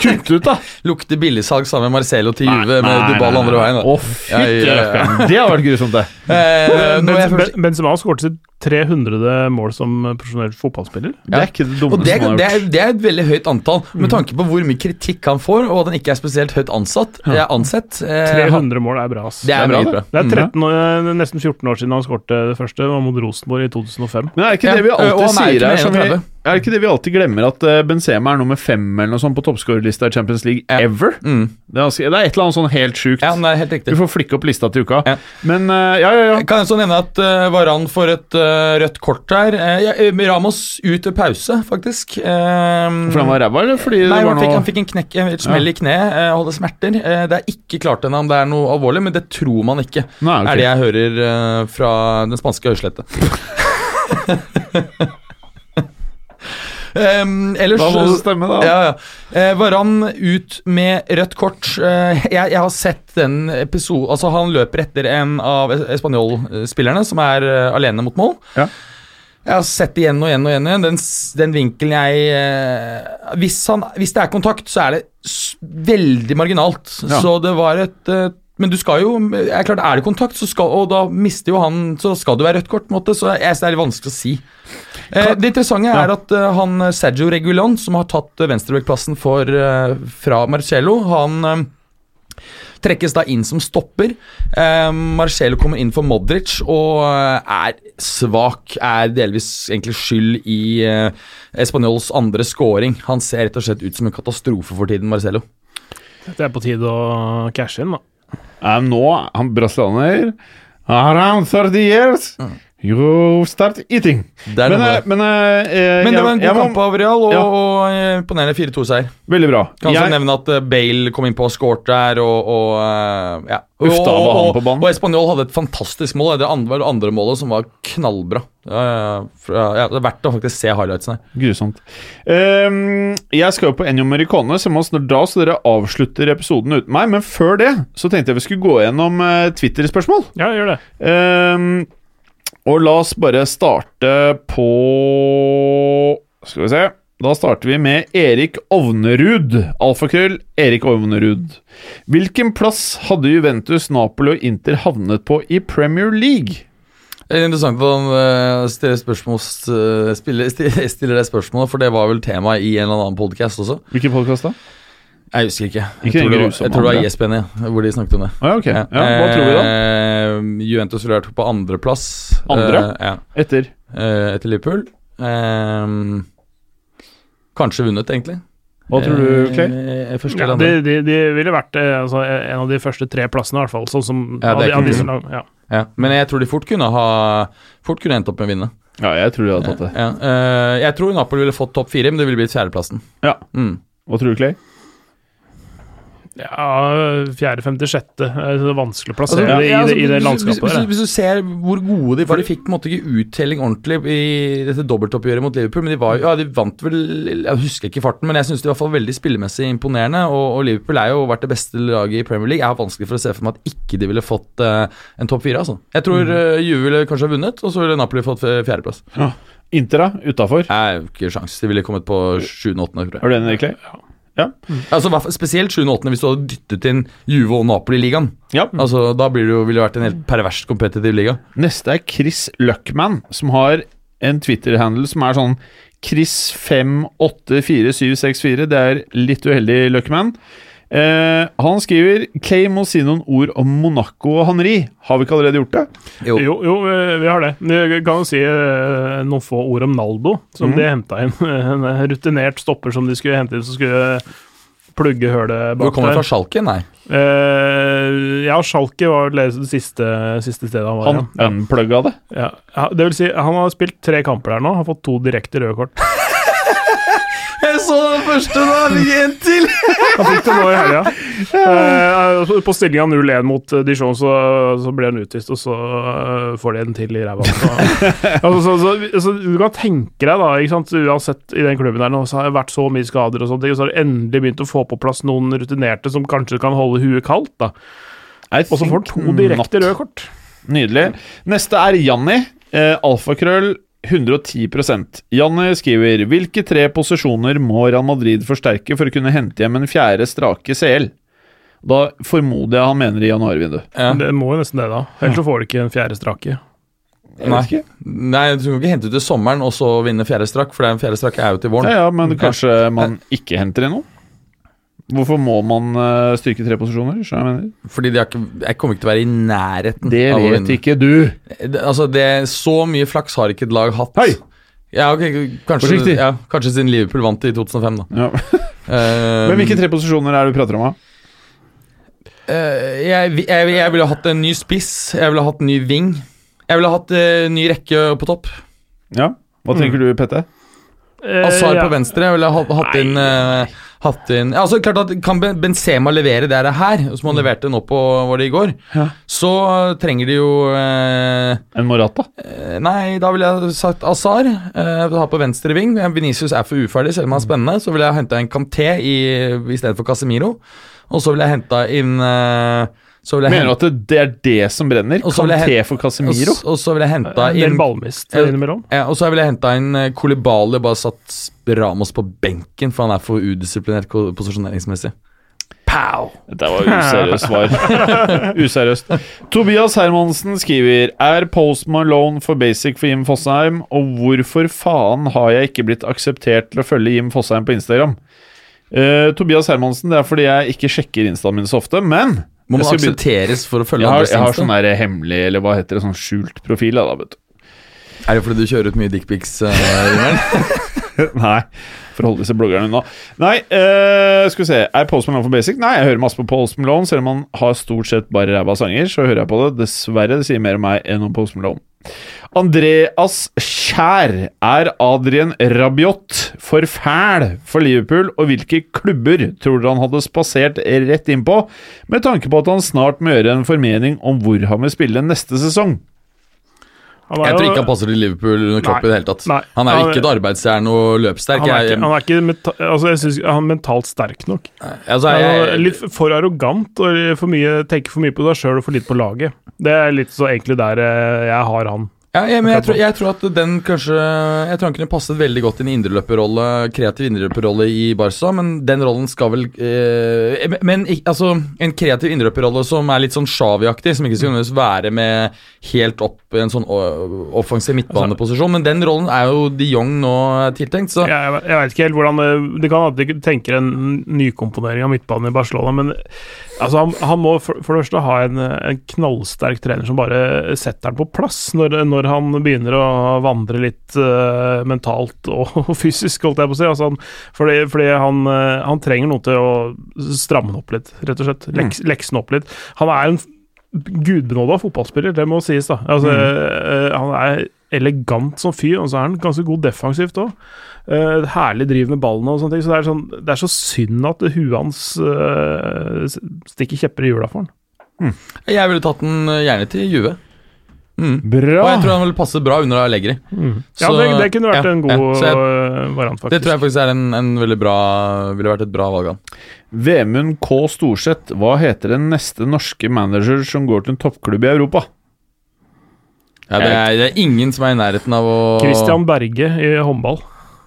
Kutt ut, da! Lukter billigsalg sammen med Marcelo til Juve med nei, med Dubal andre veien. da. Oh, fytti Ja, ja, ja. Det har vært grusomt, det. Eh, Benzema Benzema skåret sitt 300. mål som profesjonell fotballspiller. Det er ikke det og dummeste det, det, har er, gjort. det er et veldig høyt antall, med tanke på hvor mye kritikk han får, og at han ikke er spesielt høyt ansatt. eh, ansett. Eh, 300 mål er bra, ass. Det er bra, det. bra. Det er Mm. 13 år, eh, nesten 14 år siden han skårte det første, det var mot Rosenborg i 2005. Men er ikke det vi alltid er sier her? Som vi, er det ikke det vi alltid glemmer, at eh, Benzema er nummer fem eller noe sånt på toppskårerlista i Champions League Ja. ever? Mm. Det, er, det er et eller annet sånn helt sjukt. Ja, er helt Vi får flikke opp lista til uka. Ja. Men ja, ja, ja. Jeg så nevne at uh, Varan får et eh, rødt kort her. Eh, ja, eh, Ramos ut ved pause, faktisk. Eh, For han var ræva, eller fordi Nei, det var han fikk, han fikk en knekk, et smell i kneet, eh, hadde smerter. Eh, det er ikke klart ennå om det er noe alvorlig, men det tror man ikke. Nei, okay. Er det jeg hører eh, fra den spanske høyslette. um, ellers Da må det stemme, da. Ja, ja. Eh, Varan ut med rødt kort. Eh, jeg, jeg har sett den episoden Altså, han løper etter en av spanjolspillerne som er eh, alene mot mål. Ja. Jeg har sett det igjen og igjen og igjen. Den, den vinkelen jeg eh, hvis, han, hvis det er kontakt, så er det veldig marginalt. Ja. Så det var et Men du skal jo er klart, Er det kontakt, så skal, og da mister jo han Så skal det være rødt kort. på en måte, Så jeg det er litt vanskelig å si. Eh, det interessante er at uh, han eh, Sergio Regulon, som har tatt uh, venstrebackplassen for, eh, fra Marcello, han eh, trekkes da inn som stopper. Eh, Marcello kommer inn for Modric og eh, er svak. Er delvis egentlig skyld i eh, Espanyols andre scoring. Han ser rett og slett ut som en katastrofe for tiden, Marcello. Det er på tide å cashe inn, da. Um, nå, han brasilianer Around 30 years, you start eating. Det Men, eh, men, eh, eh, Men det var en god kamp av Real, og, Ja. og imponerende 4-2-seier. Veldig bra. Kan også Jeg- nevne at eh, Bale kom inn på og scoret der, og, og ja. Uff, da og, var han på banen. og Espanol hadde et fantastisk mål. Det andre, var det andre målet som var knallbra. Ja, ja, ja, det er verdt å faktisk se highlightsene. Grusomt. Um, jeg skal jo på Ennio Morricone, så må snart dra, så dere avslutter episoden uten meg. Men før det så tenkte jeg vi skulle gå gjennom uh, Twitter-spørsmål. Ja, gjør det. Ehm, og la oss bare starte på Skal vi se. Da starter vi med Erik Ovnerud. Alfakrøll Erik Ovnerud. Hvilken plass hadde Juventus, Napoli og Inter havnet på i Premier League? Det er interessant at han eh, stiller, spørsmål, eh, stiller, stiller det spørsmålet, for det var vel tema i en eller annen podcast også. Hvilken podkast da? Jeg husker ikke. Jeg Ikke tror det var, jeg tror det var ISBN, ja, hvor de snakket om det. Ah, ja, ok. Ja, hva tror vi da? Eh, Juventus ville vært på andreplass. Andre? Uh, ja, Etter? eh, etter Liverpool. Eh, kanskje vunnet, egentlig. Hva tror du, Clay? Eh, Ja, de, de, de ville vært eh, altså, en av de første tre plassene, i hvert fall. Sånn som Ja, av det er av lag- ja. Ja, men jeg tror de fort kunne ha Fort kunne endt opp med å vinne. Ja, jeg tror de hadde tatt det. Ja, eh, jeg tror Napoli ville fått topp fire, men det ville blitt fjerdeplassen. Ja. Mm. Hva tror du, Clay? Ja, fjerde, femte, sjette. Det er vanskelig å plassere Altså, det i, ja, altså, det, i det landskapet hvis, hvis, hvis du ser hvor gode de var De fikk på en måte ikke uttelling ordentlig i dette dobbeltoppgjøret mot Liverpool, men de var Ja, de vant vel Jeg husker ikke farten, men jeg syns de var i hvert fall veldig spillemessig imponerende. Og, og Liverpool er jo vært det beste laget i Premier League. Jeg har vanskelig for å se for meg at ikke de ville fått uh, en topp fire, altså. Jeg tror uh, Juve ville kanskje ha vunnet, og så ville Napoli fått fjerdeplass. Ja. Inter, da? Utafor? Ikke sjans. De ville kommet på sjuende-åttende. Er du enig, Clay? Altså, Mm. Altså, spesielt sjuende-åttende hvis du hadde dyttet inn Juve og Napoli i ligaen. Ja. Altså, da blir det jo, ville det vært en helt perverst kompetitiv liga. Neste er Chris Luckman, som har en Twitter-handle som er sånn Chris584764. Det er litt uheldig, Luckman. Eh, han skriver Kay må si noen ord om Monaco og Henri. Har vi ikke allerede gjort det? Jo. Jo, jo, eh, vi har det. Vi kan jo si eh, noen få ord om Naldo, som mm. de henta inn. En rutinert stopper som de skulle hente inn, som skulle plugge hølet Hvor bak kommer det fra Schalke? Nei. Eh, ja, Schalke var det siste, siste stedet han var. Han ja. unplugga det. Ja. Ja, det vil si, han har spilt tre kamper der nå, har fått to direkte røde kort. Jeg så den første, da! En til! Han fikk det nå i helga. Eh, på stillinga 0-1 mot Dijon så, så ble han utvist, og så eh, får de en til i ræva. Så, altså, så, så, så, du kan tenke deg, da, ikke sant? uansett i den klubben der nå, så har det vært så mye skader, og sånt, og så har de endelig begynt å få på plass noen rutinerte som kanskje kan holde huet kaldt. da. Og så får han to direkte røde kort. Nydelig. Neste er Janni. Eh, alfakrøll 110% Janni skriver Hvilke tre posisjoner må Real Madrid forsterke for å kunne hente hjem en fjerde strake CL? Da formoder jeg han mener i januarvinduet. Ja. Det må jo nesten det, da. Ellers så får du ikke en fjerde strake. Nei. Nei, du kan ikke hente ut til sommeren og så vinne fjerde strakk, for den fjerde strakk er jo til våren. Ja, ja, men kanskje man ikke henter inn noe? Hvorfor må man eh, styrke tre posisjoner? Jeg. Fordi de ikke, jeg kommer ikke til å være i nærheten Det vet ikke du. Det, altså, det, så mye flaks har ikke et lag hatt. Hei! Ja, okay, kanskje, ja, kanskje siden Liverpool vant i 2005, da. Ja. Eh, Men hvilke tre posisjoner er det du prater om? da? Uh, jeg, jeg, jeg ville hatt en ny spiss. Jeg ville hatt en ny ving. Jeg ville hatt en ny rekke på topp. Ja. Hva tenker du, Pette? Eh, Azar ja. på venstre. Jeg ville hatt, hatt inn eh, Hatt inn ja, altså klart at Kan Benzema levere det her, som han leverte nå på var det i går, Ja. så trenger de jo eh, En Morata? Eh, Nei, da ville jeg sagt Azar. Uh, ha på venstre ving. Venicius er for uferdig, selv om han er spennende. Så ville jeg henta en Canté i, i stedet for Casemiro. Og så ville jeg henta inn eh, Så vil jeg Mener du at det, er det som brenner? Kanté for Casemiro? og så vil jeg henta En ballmist innimellom. ja, Og så vil jeg henta inn uh, Kolibali, bare satt Ramos på benken, for han er for udisiplinert posisjoneringsmessig. Pow! Dette var useriøst svar. Useriøst. Tobias Hermansen skriver Er Post Malone for basic for Jim Fosheim, og hvorfor faen har jeg ikke blitt akseptert til å følge Jim Fosheim på Instagram? Uh, Tobias Hermansen, det er fordi jeg ikke sjekker instaen min så ofte, men Må man aksepteres for å følge jeg, har, andres jeg har sånn der hemmelig, eller hva heter det, sånn skjult profil, da, vet du. Er det fordi du kjører ut mye dickpics? Uh, Nei, for å holde disse bloggerne unna. Nei, uh, skal vi se Er Post Malone for basic? Nei, jeg hører masse på Post Malone. Selv om han har stort sett bare ræva sanger, så hører jeg på det. Dessverre, det sier mer om meg enn om Post Malone. Andreas Kjær. Er Adrien Rabiot for fæl for Liverpool, og hvilke klubber tror dere han hadde spasert rett inn på, med tanke på at han snart må gjøre en formening om hvor han vil spille neste sesong? Jeg tror ikke han passer til Liverpool under Klopp i det hele tatt. Nei. Han er jo ikke et arbeidsjern og løpssterk. Han er ikke, han er ikke meta altså jeg synes, han er mentalt sterk nok. altså, jeg, er jeg, litt for arrogant og for mye, tenker for mye på deg sjøl og for litt på laget. Det er litt så egentlig der eh, jeg har han. Ja, jeg, men jeg, tror, jeg tror at den kanskje Jeg tror han kunne passet veldig godt i en indreløperrolle, kreativ indreløperrolle i Barca, men den rollen skal vel eh, Men, men altså, en kreativ indreløperrolle som er litt sånn Shawi-aktig, som ikke skal nødvendigvis være med helt opp i en sånn offensiv midtbaneposisjon, men den rollen er jo de Jong nå tiltenkt, så Jeg, jeg, jeg vet ikke helt hvordan Det, det kan hende de tenker en nykomponering av midtbanen i Barcelona, men altså, han, han må for, for det første ha en, en knallsterk trener som bare setter han på plass når, når han begynner å vandre litt uh, mentalt og, fysisk, holdt jeg på å si. Altså, han, fordi fordi han, eh, han trenger noe til å stramme han opp litt, rett og slett. Leks, mm. Leksen opp litt. Han er en gudbenåda fotballspiller, det må sies, da. Altså, eh, han er elegant som fyr, og så er han ganske god defensivt òg. Herlig driv med ballene og sånne ting. Så det er, sånn, det er så synd at huet hans uh, stikker kjepper i hjula for han. Jeg ville tatt den eh, gjerne til Juve. Mm. Bra! Og jeg tror han ville passe bra under Allegri. Mm. Så- det, det kunne vært ja, en god ja, jeg- eh, variant, faktisk. Det tror jeg faktisk er en, en veldig bra Ville vært et bra valg. av Vemund K. Storseth, hva heter den neste norske manager som går til en toppklubb i Europa? Ja, det, er, det er ingen som er i nærheten av å Christian Berge i håndball.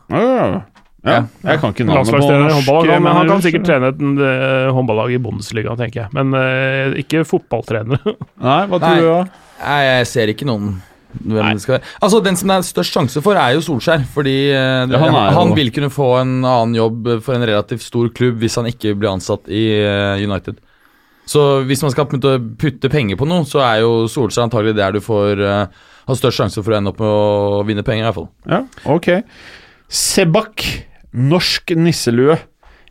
Ja, Ja. jeg kan ikke navnet på norsk i Han, men han kan sikkert trene et uh, håndballag i Bundesliga, tenker jeg. Men uh, ikke fotballtrener. Nei, hva tror Nei. du da? Nei, jeg ser ikke noen hvem det skal være. Altså, Den som det er størst sjanse for, er jo Solskjær. Fordi eh, Ja, han han, er vil kunne få en annen jobb for en relativt stor klubb hvis han ikke blir ansatt i eh, United. Så hvis man skal putte, putte penger på noe, så er jo Solskjær antagelig der du får eh, har størst sjanse for å ende opp med å vinne penger, i hvert fall. Ja, ok. Sebak, norsk nisselue.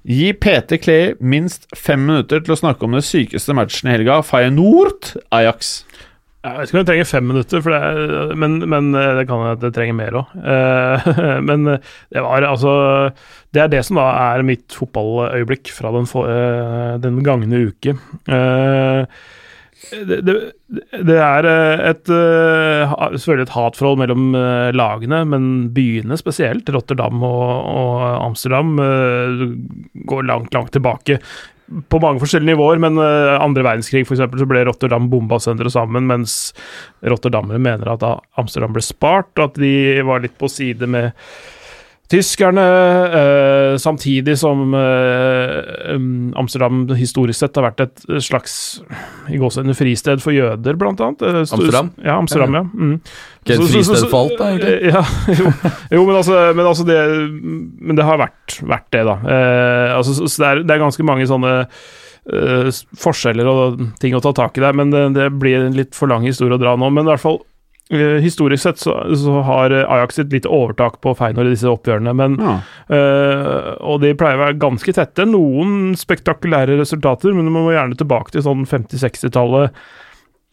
Gi PT Clay minst fem minutter til å snakke om det sykeste matchen i helga. Feyenoord, Ajax. Jeg vet ikke om jeg trenger fem minutter, det er, men, men eh, det kan jeg at jeg trenger mer òg. men det var altså Det er det som da er mitt fotballøyeblikk fra den, for, eh, den gangne uke. Eh, det, det, det er eh, et eh, selvfølgelig et hatforhold mellom eh, lagene, men byene spesielt, Rotterdam og, og Amsterdam, går langt, langt tilbake på mange forskjellige nivåer, men andre verdenskrig for eksempel, så ble Rotterdam bomba sønder sammen, mens rotterdammere mener at Amsterdam ble spart, og at de var litt på side med tyskerne, eh, samtidig som eh, Amsterdam historisk sett har vært et slags i gåsehudene fristed for jøder, blant annet. Eh, Amsterdam? Ja, Amsterdam, ja. Mm. Ikke et Så- så- så- fristed for alt, da, egentlig? Ja, jo, jo men, altså, men altså det Men det har vært, vært det, da. Eh, altså, så, det, er, det er ganske mange sånne eh, forskjeller og ting å ta tak i der, men det, det blir en litt for lang historie å dra nå. Men i hvert fall historisk sett så, så har Ajax et lite overtak på Feinor i disse oppgjørene, men Ja. øh, og de pleier å være ganske tette. Noen spektakulære resultater, men man må gjerne tilbake til sånn 50-60-tallet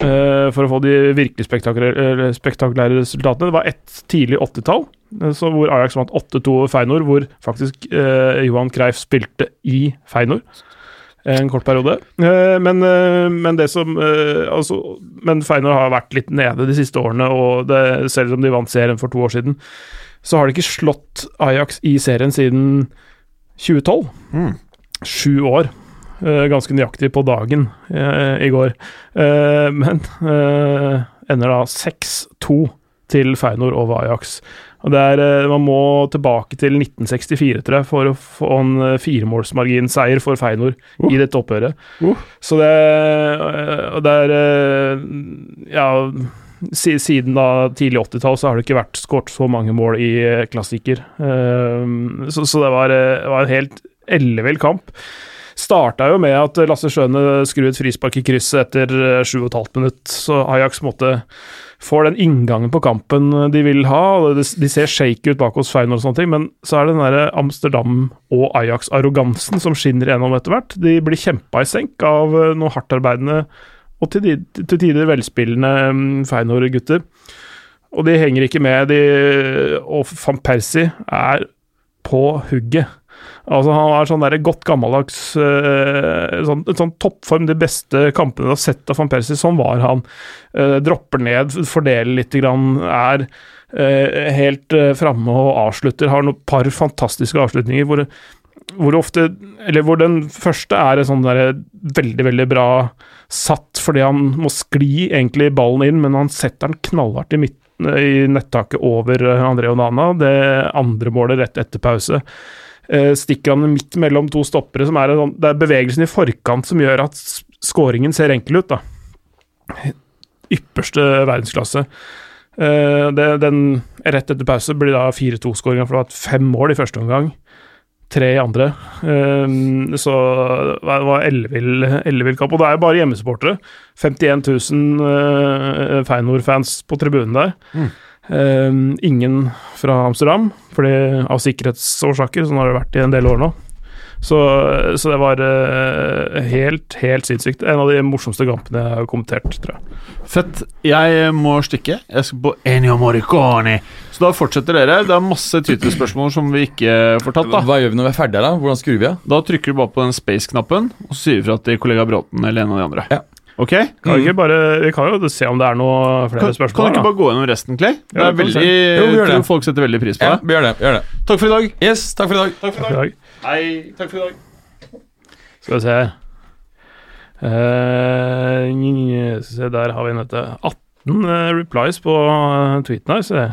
øh, for å få de virkelig spektakulære, spektakulære resultatene. Det var ett tidlig 80-tall, eh, hvor Ajax vant 8-2 over Feinor, hvor faktisk øh, Johan Creif spilte i Feinor. En kort periode. Eh, men, eh, men det som eh, altså, Men Feinor har vært litt nede de siste årene, og det, selv om de vant serien for to år siden, så har de ikke slått Ajax i serien siden 2012. Mm. Sju år. Eh, ganske nøyaktig på dagen eh, i går. Eh, men eh, ender da 6-2 til Feinor over Ajax. Og det er, eh, Man må tilbake til 1964 tror jeg, for å få en eh, firemålsmarginseier for Feinor Uh. i dette oppgjøret. Uh. Så det, eh, og det er Ja siden da tidlig 80-tall så har det ikke vært skåret så mange mål i klassiker. Så, så det var, var en helt ellevill kamp. Starta jo med at Lasse Schøne skrur et frispark i krysset etter eh, sju og et halvt minutt, så Ajax måtte får den inngangen på kampen de vil ha. De ser shaky ut bak hos Feyenoord og sånne ting, men så er det den der Amsterdam- og Ajax-arrogansen som skinner gjennom etter hvert. De blir kjempa i senk av eh, noen hardtarbeidende og til tider velspillende mm, Feyenoord-gutter. Og de henger ikke med, de, og van Persie er på hugget. Altså Han er sånn der godt gammeldags uh, sånn, sånn toppform. De beste kampene du har sett av van Persie, sånn var han. Uh, dropper ned, fordeler litt, grann, er uh, helt uh, framme og avslutter. Har noen par fantastiske avslutninger hvor, hvor ofte Eller hvor den første er en sånn der veldig, veldig bra satt, fordi han må skli egentlig ballen inn, men han setter den knallhardt i midten i nettaket over André Onana. Det andre målet rett etter pause. Eh, stikker han midt mellom to stoppere, som er en sånn Det er bevegelsen i forkant som gjør at skåringen ser enkel ut, da. Ypperste verdensklasse. Eh, det, den rett etter pause blir da 4-2-skåringa, for det var fem mål i første omgang. Tre i andre. Eh, så det var ellevill kamp. Og det er jo bare hjemmesupportere. 51 000 uh, Feinor-fans på tribunen der. Eh, ingen fra Amsterdam, fordi av sikkerhetsårsaker. Sånn har det vært i en del år nå. Så, så det var uh, helt, helt sinnssykt. En av de morsomste kampene jeg har kommentert, tror jeg. Fett. Jeg må stikke. Jeg skal på Enio Morricone. Så da fortsetter dere. Det er masse Twitter-spørsmål som vi ikke får tatt. da Hva gjør vi når vi er ferdige, da? Hvordan skrur vi av? Da trykker du bare på den space-knappen, og så sier du fra til kollega Bråten eller en av de andre. Ja. Ok? Kan vi, ikke bare, vi kan jo se om det er noe flere Kan, kan du ikke da. bare gå gjennom resten, Clay? Det Ja, er vi veldig, Jo, vi gjør det. folk setter veldig pris på Ja, det. vi gjør det. gjør det Takk for i dag. Yes, takk for i dag. Takk I dag. Hei. Takk for i dag. Skal vi se her. uh, se, der har vi en dette. 18 eh, replies på eh, tweeten her, så jeg.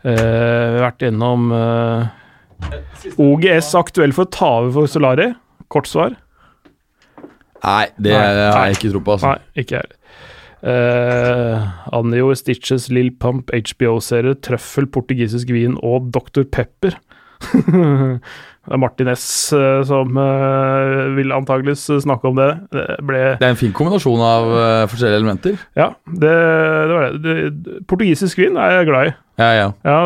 Eh, vi har vært innom uh, OGS aktuell for å ta over for Solari. Kort svar. Nei, det Nei. har jeg ikke tro på. altså. Nei, ikke jeg heller. Uh, Anjo, Stitches, Lill Pump, HBO-serie, Trøffel, portugisisk vin og Dr. Pepper. det er Martin S eh, som eh, vil antakeligvis snakke om det. Det ble Det er en fin kombinasjon av forskjellige elementer. Ja, det, det var det. det. Portugisisk vin er jeg glad i. Ja, ja. Ja,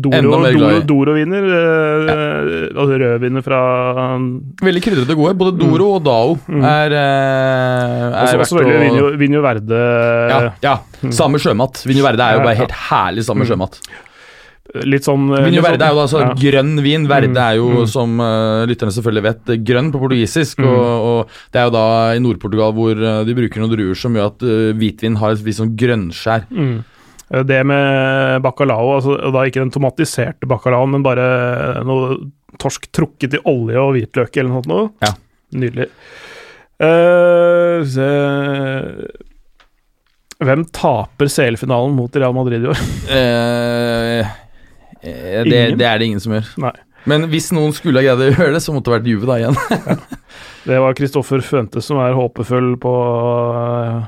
Doro, Enda mer glad i. Doro, Doro-viner. eh, Altså rødviner fra Veldig krydrete og gode. Både Doro og Dao er, eh, er Også, verdt også veldig å Vinjo, Vinjo Verde. ja, ja. Samme sjømat. Vinjo Verde er jo bare helt herlig samme sjømat. Litt sånn eh, Vinjo Verde er jo da altså ja. Mm. grønn vin. Verde er jo, som uh, lytterne selvfølgelig vet, grønn på portugisisk. Mm. Og, og det er jo da i Nord-Portugal hvor uh, de bruker noen druer som gjør at uh, hvitvin har et visst sånn grønnskjær. Mm. Det med bacalao, altså, og da ikke den tomatiserte bacalaoen, men bare noe torsk trukket i olje og hvitløk eller noe sånt. Ja. Nydelig. Uh, Hvem taper CL-finalen mot Real Madrid i år? Eh, eh, det, det er det ingen som gjør. Nei. Men hvis noen skulle ha greid å gjøre det, så måtte det vært Juve da igjen. Det var Kristoffer Fuentes som er håpefull på eh,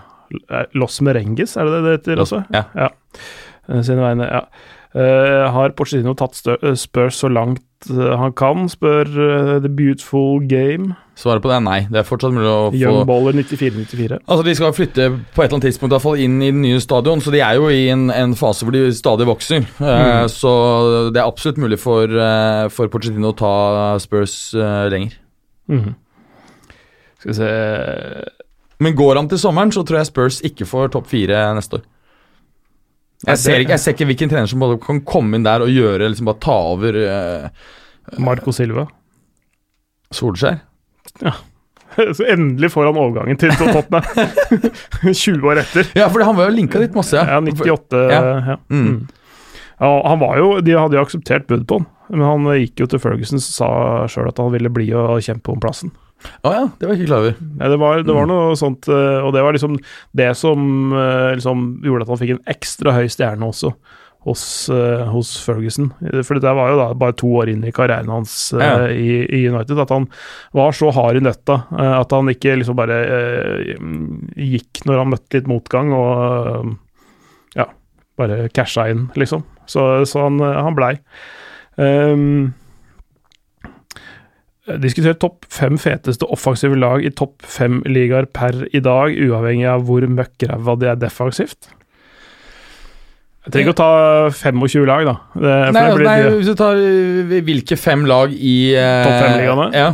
Los Merengues, er det det det heter også? Ja. ja. Sine vegne, ja. Uh, har Porcetino tatt eh, Spurs så langt eh, han kan, spør uh, The Beautiful Game. Svaret på det er nei. Det er fortsatt mulig å få Young Baller 94-94. Altså De skal flytte på et eller annet tidspunkt i hvert fall inn i den nye stadion, så de er jo i en, en fase hvor de stadig vokser. Eh, så det er absolutt mulig for, uh, for Porcetino å ta Spurs eh, lenger. Mm. Skal vi se Men går han til sommeren, så tror jeg Spurs ikke får topp fire neste år. Jeg ser, ikke, jeg ser ikke hvilken trener som bare kan komme inn der og gjøre liksom bare ta over uh, Marco Silva. Solskjær. Ja. Så endelig får han overgangen til Tottenham. 20 år etter. Ja, for han var jo linka litt masse. Ja, 98. Ja. Ja. Mm. Mm. Ja, han var jo, De hadde jo akseptert bud på han, men han gikk jo til Ferguson og sa sjøl at han ville bli og kjempe om plassen. Å ja, det var jeg ikke klar over. Ja, det, var, det var noe sånt, eh, og det var liksom det som eh, liksom gjorde at han fikk en ekstra høy stjerne også hos, eh, hos Ferguson. For dette var jo da bare to år inn i karrieren hans Ja. i, i United, at han var så hard i nøtta at han ikke liksom bare gikk når han møtte litt motgang, og ja, bare casha inn, liksom. Så, så han, han blei. Um, Diskutert topp fem feteste offensive lag i topp fem ligaer per i dag, uavhengig av hvor møkkræva de er defensivt. Jeg trenger ikke å ta 25 lag, da. Det, Nei, blir, nei, hvis du tar uh, hvilke fem lag i uh, Topp fem-ligaene? Ja.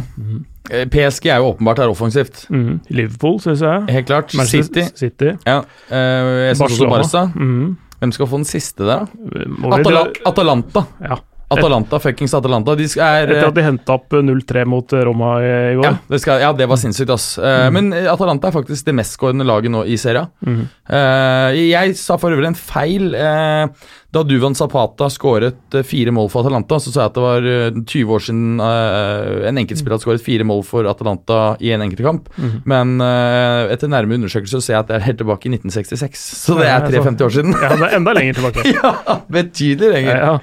Eh, PSG er jo åpenbart er offensivt. Mm. Liverpool, syns jeg. Helt klart. Manchester City. City. Ja. Uh, syns Barca. Mm. Hvem skal få den siste der, da? Atala Atalanta. Ja. Atalanta, fuckings Atalanta. De er, Etter at de henta opp 0-3 mot eh, Roma i, i går. ja, det skal, ja, det var sinnssykt, ass. Eh, Men eh, Atalanta er faktisk det mestskårende laget nå i serien. Mm. Eh, jeg sa for øvrig en feil. eh, da Duvan Zapata skåret eh, fire mål for Atalanta, så sa jeg at det var eh, 20 år siden eh, en enkeltspiller hadde skåret fire mål for Atalanta i en enkeltkamp. Mm. Men eh, etter nærme undersøkelse ser jeg at det er helt tilbake i 1966. Så det er Ja, så- 53 år siden. Ja, det er enda lenger tilbake. ja, betydelig lenger. Ja, ja.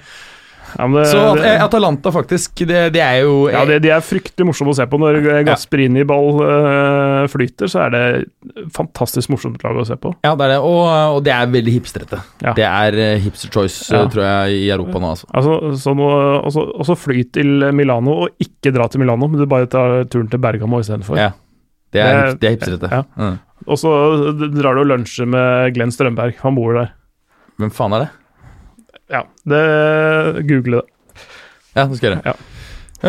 Ja, det, Så at, det, eh, Atalanta faktisk, det, det er jo ja, det, de er fryktelig morsomme å se på. Når Gasperini-ball øh, flyter, så er det fantastisk morsomt lag å se på. Ja, det er det, og, og det er veldig hipstrete. Ja. Det er eh, hipster choice, Ja. eh, tror jeg, i Europa nå, altså. Altså, så nå, også, også fly til Milano, og ikke dra til Milano, men du bare tar turen til Bergamo istedenfor. Ja. Det er, Det- er hipstrete. ja. Mm. Og så drar du og lunsjer med Glenn Strømberg, han bor der. Hvem faen er det? Ja, det Google det. Ja, det skal jeg gjøre. Ja.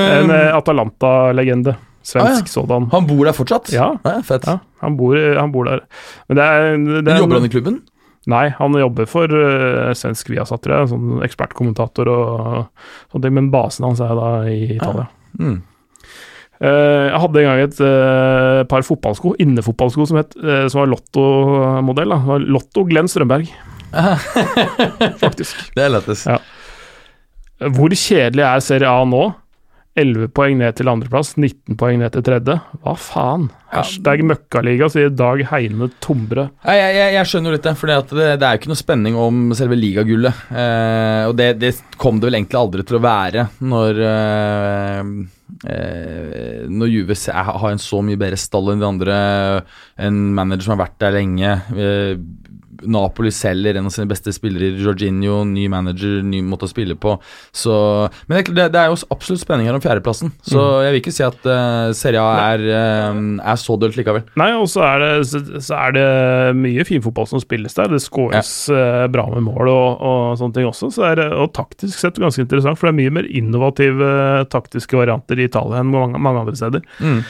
En Um, eh, Atalanta-legende. Svensk Ah, ja. sådan. han bor der fortsatt? Ja. fett. Ja, han bor, han bor der. Men det er, det er Jobber han i klubben? Nei, han jobber for uh, svensk Viasat, tror jeg. Sånn ekspertkommentator og sånne ting. Men basen hans er da i Italia. Mm. uh, jeg hadde en gang et uh, par fotballsko, innefotballsko, som, het, uh, som var Lotto-modell. Lotto Glenn Strømberg, faktisk. Det er lettest. Ja. Hvor kjedelig er Serie A nå? 11 poeng ned til andreplass, 19 poeng ned til tredje. Hva faen? Ja. Hashtag møkkaliga, sier Dag Heine Tombre. Jeg, jeg, jeg skjønner jo litt for det, det er jo ikke noe spenning om selve ligagullet. Eh, og det, det kom det vel egentlig aldri til å være når eh, eh, Når Juve har en så mye bedre stall enn de andre, en manager som har vært der lenge. Eh, Napoli selger en av sine beste spillere, Jorginho, ny manager, ny måte å spille på. Så, men det, det, er jo absolutt spenning her om fjerdeplassen, så jeg vil ikke si at uh, Serie A er, uh, er så dølt likevel. Nei, og så er, det, så, så er det mye fin fotball som spilles der. Det skåres eh, bra med mål og, og sånne ting også. Så det er, og taktisk sett ganske interessant, for det er mye mer innovative taktiske varianter i Italia enn mange, mange andre steder. Mm.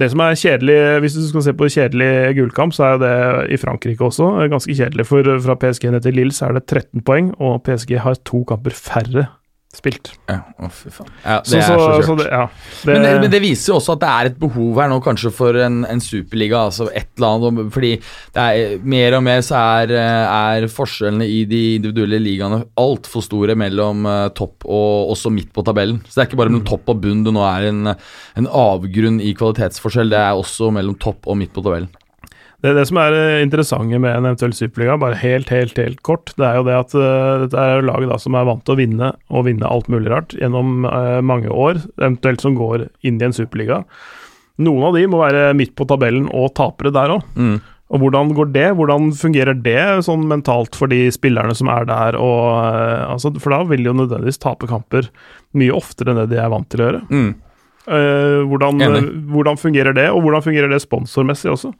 Det som er kjedelig, Hvis du skal se på kjedelig gullkamp, så er det i Frankrike også eh, ganske kjedelig. For fra PSG ned til Lille så er det 13 poeng, og PSG har to kamper færre spilt. Ja, å fy faen. Ja, det Så, er så, kjørt. så det, ja, det, men, det, men det viser jo også at det er et behov her nå kanskje for en, en superliga. altså et eller annet, Fordi det er mer og mer så er, er forskjellene i de individuelle ligaene altfor store mellom eh, topp og også midt på tabellen. Så det er ikke bare mellom topp og bunn det nå er en, en avgrunn i kvalitetsforskjell. Det er også mellom topp og midt på tabellen. Det, det som er interessant interessante med en eventuell superliga, bare helt, helt, helt kort, det er jo det at uh, dette er lag da som er vant til å vinne, og vinne alt mulig rart, gjennom uh, mange år, eventuelt som går inn i en superliga. Noen av de må være midt på tabellen og tapere der òg. Mm. Og hvordan går det? Hvordan fungerer det sånn mentalt for de spillerne som er der? Og, uh, altså, for da vil de jo nødvendigvis tape kamper mye oftere enn det de er vant til å gjøre. Mm. Eh, hvordan, Enig. hvordan fungerer det, og hvordan fungerer det sponsormessig også,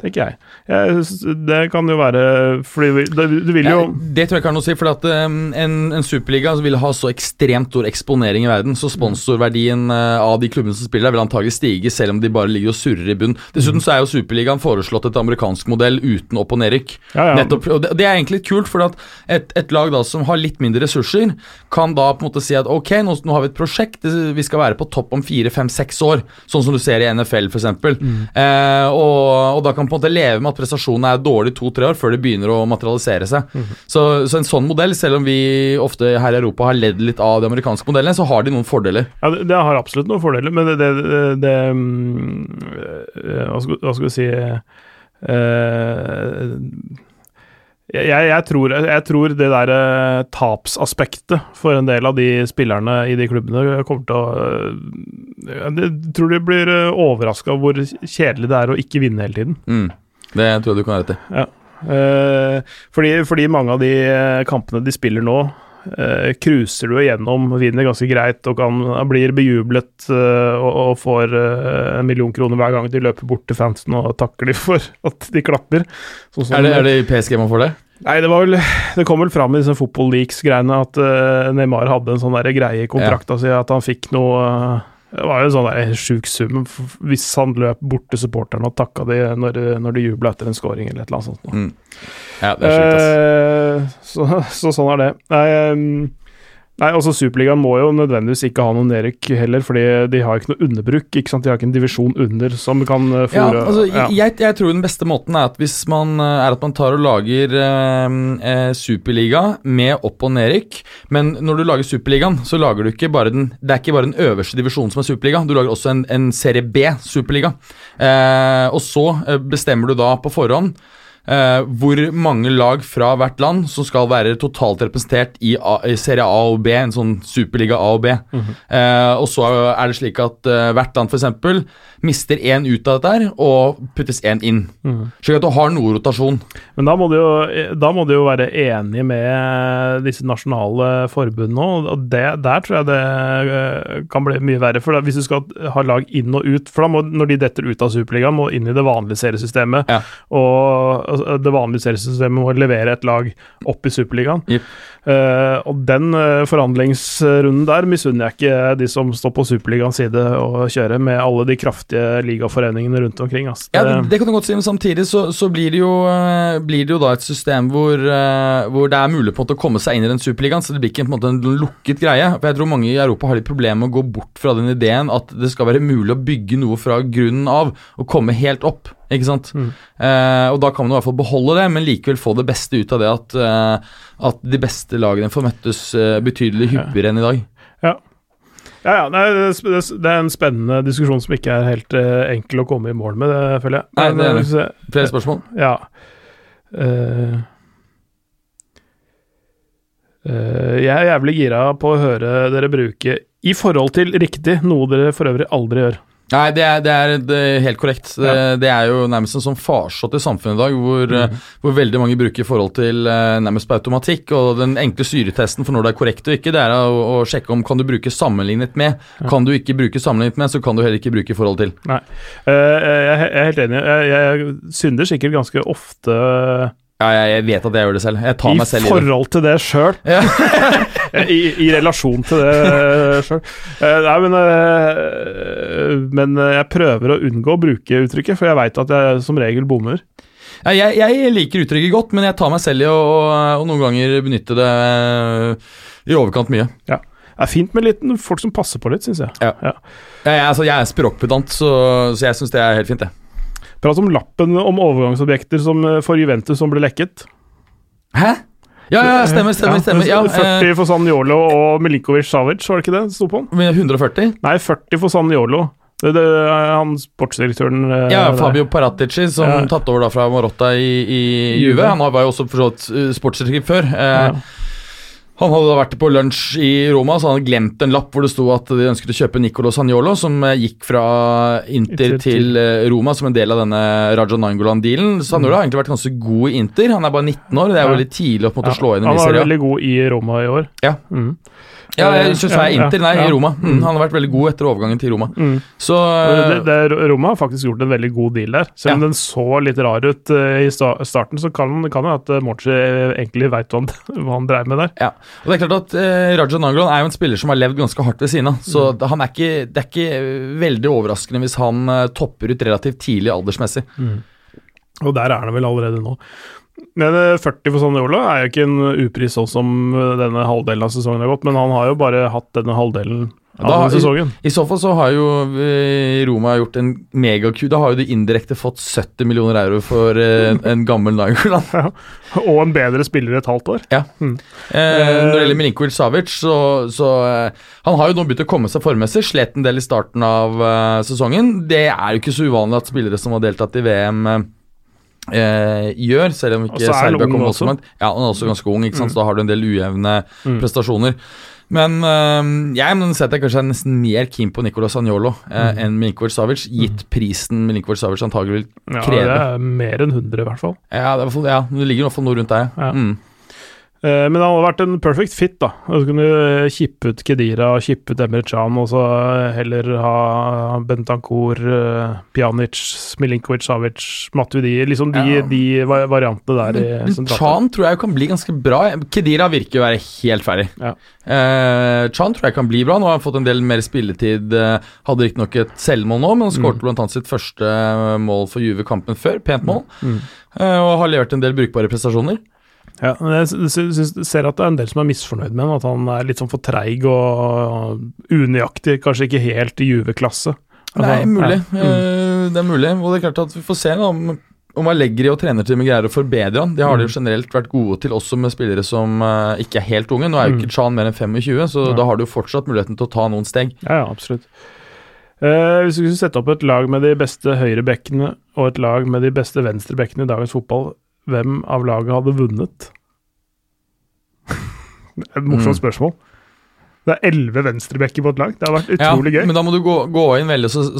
tenker jeg. jeg det kan jo være Fordi det, du vil jo Ja, det tror jeg ikke har noe å si, for at um, en, en superliga vil ha så ekstremt stor eksponering i verden, så sponsorverdien uh, av de klubbene som spiller der, vil antagelig stige, selv om de bare ligger og surrer i bunn. Dessuten så er jo superligaen foreslått et amerikansk modell uten opp- og nedrykk. Ja, ja. Nettopp, og det, det er egentlig litt kult, for at et, et lag da som har litt mindre ressurser, kan da på en måte si at ok, nå, nå har vi et prosjekt, vi skal være på topp om fire, fem, seks år, sånn som du ser i NFL f.eks. Mm. Eh, og, og da kan på en måte leve med at prestasjonene er dårlige to-tre år før det begynner å materialisere seg. Mm. Så, så en sånn modell, selv om vi ofte her i Europa har ledd litt av de amerikanske modellene, så har de noen fordeler. Ja, det, det har absolutt noen fordeler, men det, det, det, øh, hva, skal, vi si øh, jeg, jeg, tror, jeg tror det der eh, tapsaspektet for en del av de spillerne i de klubbene kommer til å øh, Jeg tror de blir overraska hvor kjedelig det er å ikke vinne hele tiden. Mm. Det tror jeg du kan ha rett i. Eh, fordi, fordi mange av de eh, kampene de spiller nå, eh, cruiser du igjennom, vinner ganske greit og kan, blir bejublet eh, og, og får eh, en million kroner hver gang de løper bort til fansen og takker de for at de klapper. Sånn som- Er det, er det i PSG man får det? Nei, det var vel Det kom vel fram i disse Football Leaks-greiene at uh, Neymar hadde en sånn der greie i kontrakta si at han fikk noe eh, Det var jo sånn der sjuk sum hvis han løp bort til supporterne og takka de når, når de jubla etter en scoring eller et eller annet sånt. Mm. Ja, det er sjukt, ass. Eh, så, så sånn er det. Nei, ehm, nei altså Superligaen må jo nødvendigvis ikke ha noen nedrykk heller, fordi de har ikke noe underbruk. ikke sant? De har ikke en divisjon under som kan fòre Ja, altså, ja. Jeg, jeg tror den beste måten er at hvis man eh, er at man tar og lager eh, eh, superliga med opp- og nedrykk. Men når du lager superligaen, så lager du ikke bare den Det er ikke bare den øverste divisjonen som er superliga, du lager også en, en serie B superliga. Eh, og så eh, bestemmer du da på forhånd eh, hvor mange lag fra hvert land som skal være totalt representert i, A, i serie A og B, en sånn superliga A og B. eh, og så er det slik at eh, hvert land f.eks. mister én ut av dette her, og puttes én inn. Slik at du har noe rotasjon. Men da må, du jo, da må du jo være enige med disse nasjonale forbundene og det, der tror jeg det eh, kan bli mye verre. For da, Hvis du skal ha lag inn og ut For da må, når de detter ut av Superligaen, må inn i det vanlige seriesystemet. Ja. Og, altså, det vanlige seriesystemet må levere et lag opp i Superligaen. Yep. Uh, og den eh, forhandlingsrunden der misunner jeg ikke de som står på Superligaens side og kjører, med alle de kraftige ligaforeningene rundt omkring. Altså. Ja, det, Det- kan du godt si, men samtidig så, så blir, det jo, eh, blir det jo da et system hvor, eh, hvor det er mulig på en måte å komme seg inn i den superligaen, så det blir ikke på en måte en lukket greie. For jeg tror mange i Europa har litt problemer med å gå bort fra den ideen at det skal være mulig å bygge noe fra grunnen av og komme helt opp. Ikke sant? Eh, og da kan man i hvert fall beholde det, men likevel få det beste ut av det at, eh, at de beste lagene får møttes eh, betydelig hyppigere enn i dag. Ja. Ja, ja, nei, det er en spennende diskusjon som ikke er helt eh, enkel å komme i mål med, det føler jeg. Nei, det er eh, det. se. Flere spørsmål? Ja. Uh, Uh, jeg er jævlig gira på å høre dere bruke 'i forhold til riktig', noe dere for øvrig aldri gjør. Nei, det er, det er, det er helt korrekt. Det, det er jo nærmest en sånn farsott i samfunnet i dag, hvor, mm. hvor veldig mange bruker forhold til eh, nærmest på automatikk. Og den enkle syretesten for når det er korrekt og ikke, det er å, å sjekke om kan du bruke sammenlignet med. Kan du ikke bruke sammenlignet med, så kan du heller ikke bruke forhold til. Nei. Eh, jeg er helt enig. Jeg, jeg synder sikkert ganske ofte Ja, jeg, vet at jeg gjør det selv. Jeg tar i meg selv i det. forhold til det sjøl. Ja. I, I relasjon til det sjøl. nei, men eh, Men jeg prøver å unngå å bruke uttrykket, for jeg veit at jeg som regel bommer. Ja, jeg, jeg liker uttrykket godt, men jeg tar meg selv i å og noen ganger benytte det eh, i overkant mye. Det er fint med litt, folk som passer på litt, syns jeg. Ja. Jeg, altså, jeg er språkpedant, så, så jeg syns det er helt fint, det. Prat om lappen om overgangsobjekter som, eh, for Juventus som ble lekket. Hæ? Ja, ja, stemmer, stemmer. stemmer. Ja, eh, 40 for Sanjolo og Milinkovic Savic, var det ikke det det sto på den? med 140? Nei, 40 for Sanjolo. Det, det er han sportsdirektøren Ja, Ja, der. Fabio Paratici, som Ja. tatt over da fra Marotta i, i Juve. Han var jo også for så vidt sportsdirektør før. Eh, Ja. Han hadde vært på lunsj i Roma, så han hadde glemt en lapp hvor det sto at de ønsket å kjøpe Nicolo Sagnolo, som eh, gikk fra Inter til- eh, Roma som en del av denne Raja Nangolan-dealen. Sagnolo har egentlig vært ganske god i Inter. Han er bare 19 år, det er veldig tidlig å på en måte slå inn i Han var veldig god i Roma i år. Ja. Mm. Ja, jeg synes jeg er Inter, nei, i Roma. Mm, han har vært veldig god etter overgangen til Roma. Mm. Så Det, det, Roma har faktisk gjort en veldig god deal der. Selv om Ja. den så litt rar ut uh, i starten, så kan det kan at Morci egentlig veit hva, han- hva han dreiv med der. Ja, og det er klart at uh, Raja Nangolan er jo en spiller som har levd ganske hardt ved siden av. Så Mm. er ikke, det er ikke eh, veldig overraskende hvis han uh, topper ut relativt tidlig aldersmessig. Og der er han vel allerede nå. Men eh, 40 for Saniola er jo ikke en upris sånn som eh, denne halvdelen av sesongen har gått, men han har jo bare hatt denne halvdelen av Da- denne sesongen. I så fall så har jo eh, Roma gjort en megaku. Da har jo de indirekte fått 70 millioner euro for eh, en gammel Nangolan. Og en bedre spiller i et halvt år. Ja. Eh, når det gjelder Milinkovic Savic, så, så eh, Han har jo nå begynt å komme seg formmessig. Slet en del i starten av eh, sesongen. Det er jo ikke så uvanlig at spillere som har deltatt i VM eh, gjør, selv om ikke så er Serbia kommer kom også. også langt. Ja, han er også ganske ung, ikke? Mm. så da har du en del ujevne Mm. prestasjoner. Men eh, jeg men setter jeg kanskje er nesten mer keen på Nicolas Sagnolo eh, Mm. enn Milinkovic Savic, gitt prisen Milinkovic Savic antagelig vil kreve. Ja, det er mer enn 100 i hvert fall. Ja, det, er ja, det ligger i hvert fall noe rundt der. Ja. Mm. Eh, Men han hadde vært en perfect fit, da. Så kunne du kippe ut Kedira og kippe ut Emre Can, og så heller ha Bentancour, eh, Pjanic, Milinkovic, Savic, Matuidi Liksom de, Ja. de variantene der Men sentralt. Chan tror jeg kan bli ganske bra. Kedira virker å være helt ferdig. Ja. Eh, Chan tror jeg kan bli bra. Nå har han fått en del mer spilletid. eh, hadde riktignok et selvmål nå, men han skåret blant annet sitt første mål for Juve kampen før. Pent mål. Mm. Eh, og har levert en del brukbare prestasjoner. Ja, men jeg ser at det er en del som er misfornøyd med ham, at han er litt sånn for treig og unøyaktig, kanskje ikke helt i Juve-klasse. Altså, Nei, mulig. ja. Mm. Eh, det er mulig. Og det er klart at vi får se om, om Allegri og trenerteamet greier å forbedre han. Det har de Mm. jo generelt vært gode til, også med spillere som eh, ikke er helt unge. Nå er jo Mm. ikke Chan mer enn 25, så ja. da har du fortsatt muligheten til å ta noen steg. Ja, ja, absolutt. Uh, hvis vi skulle sette opp et lag med de beste høyrebekkene og et lag med de beste venstrebekkene i dagens fotball, hvem av laget hadde vunnet? Et morsomt Mm. spørsmål. Det er elleve venstrebekker på et lag. Det har vært utrolig ja, gøy. Men da må du gå, gå inn veldig og,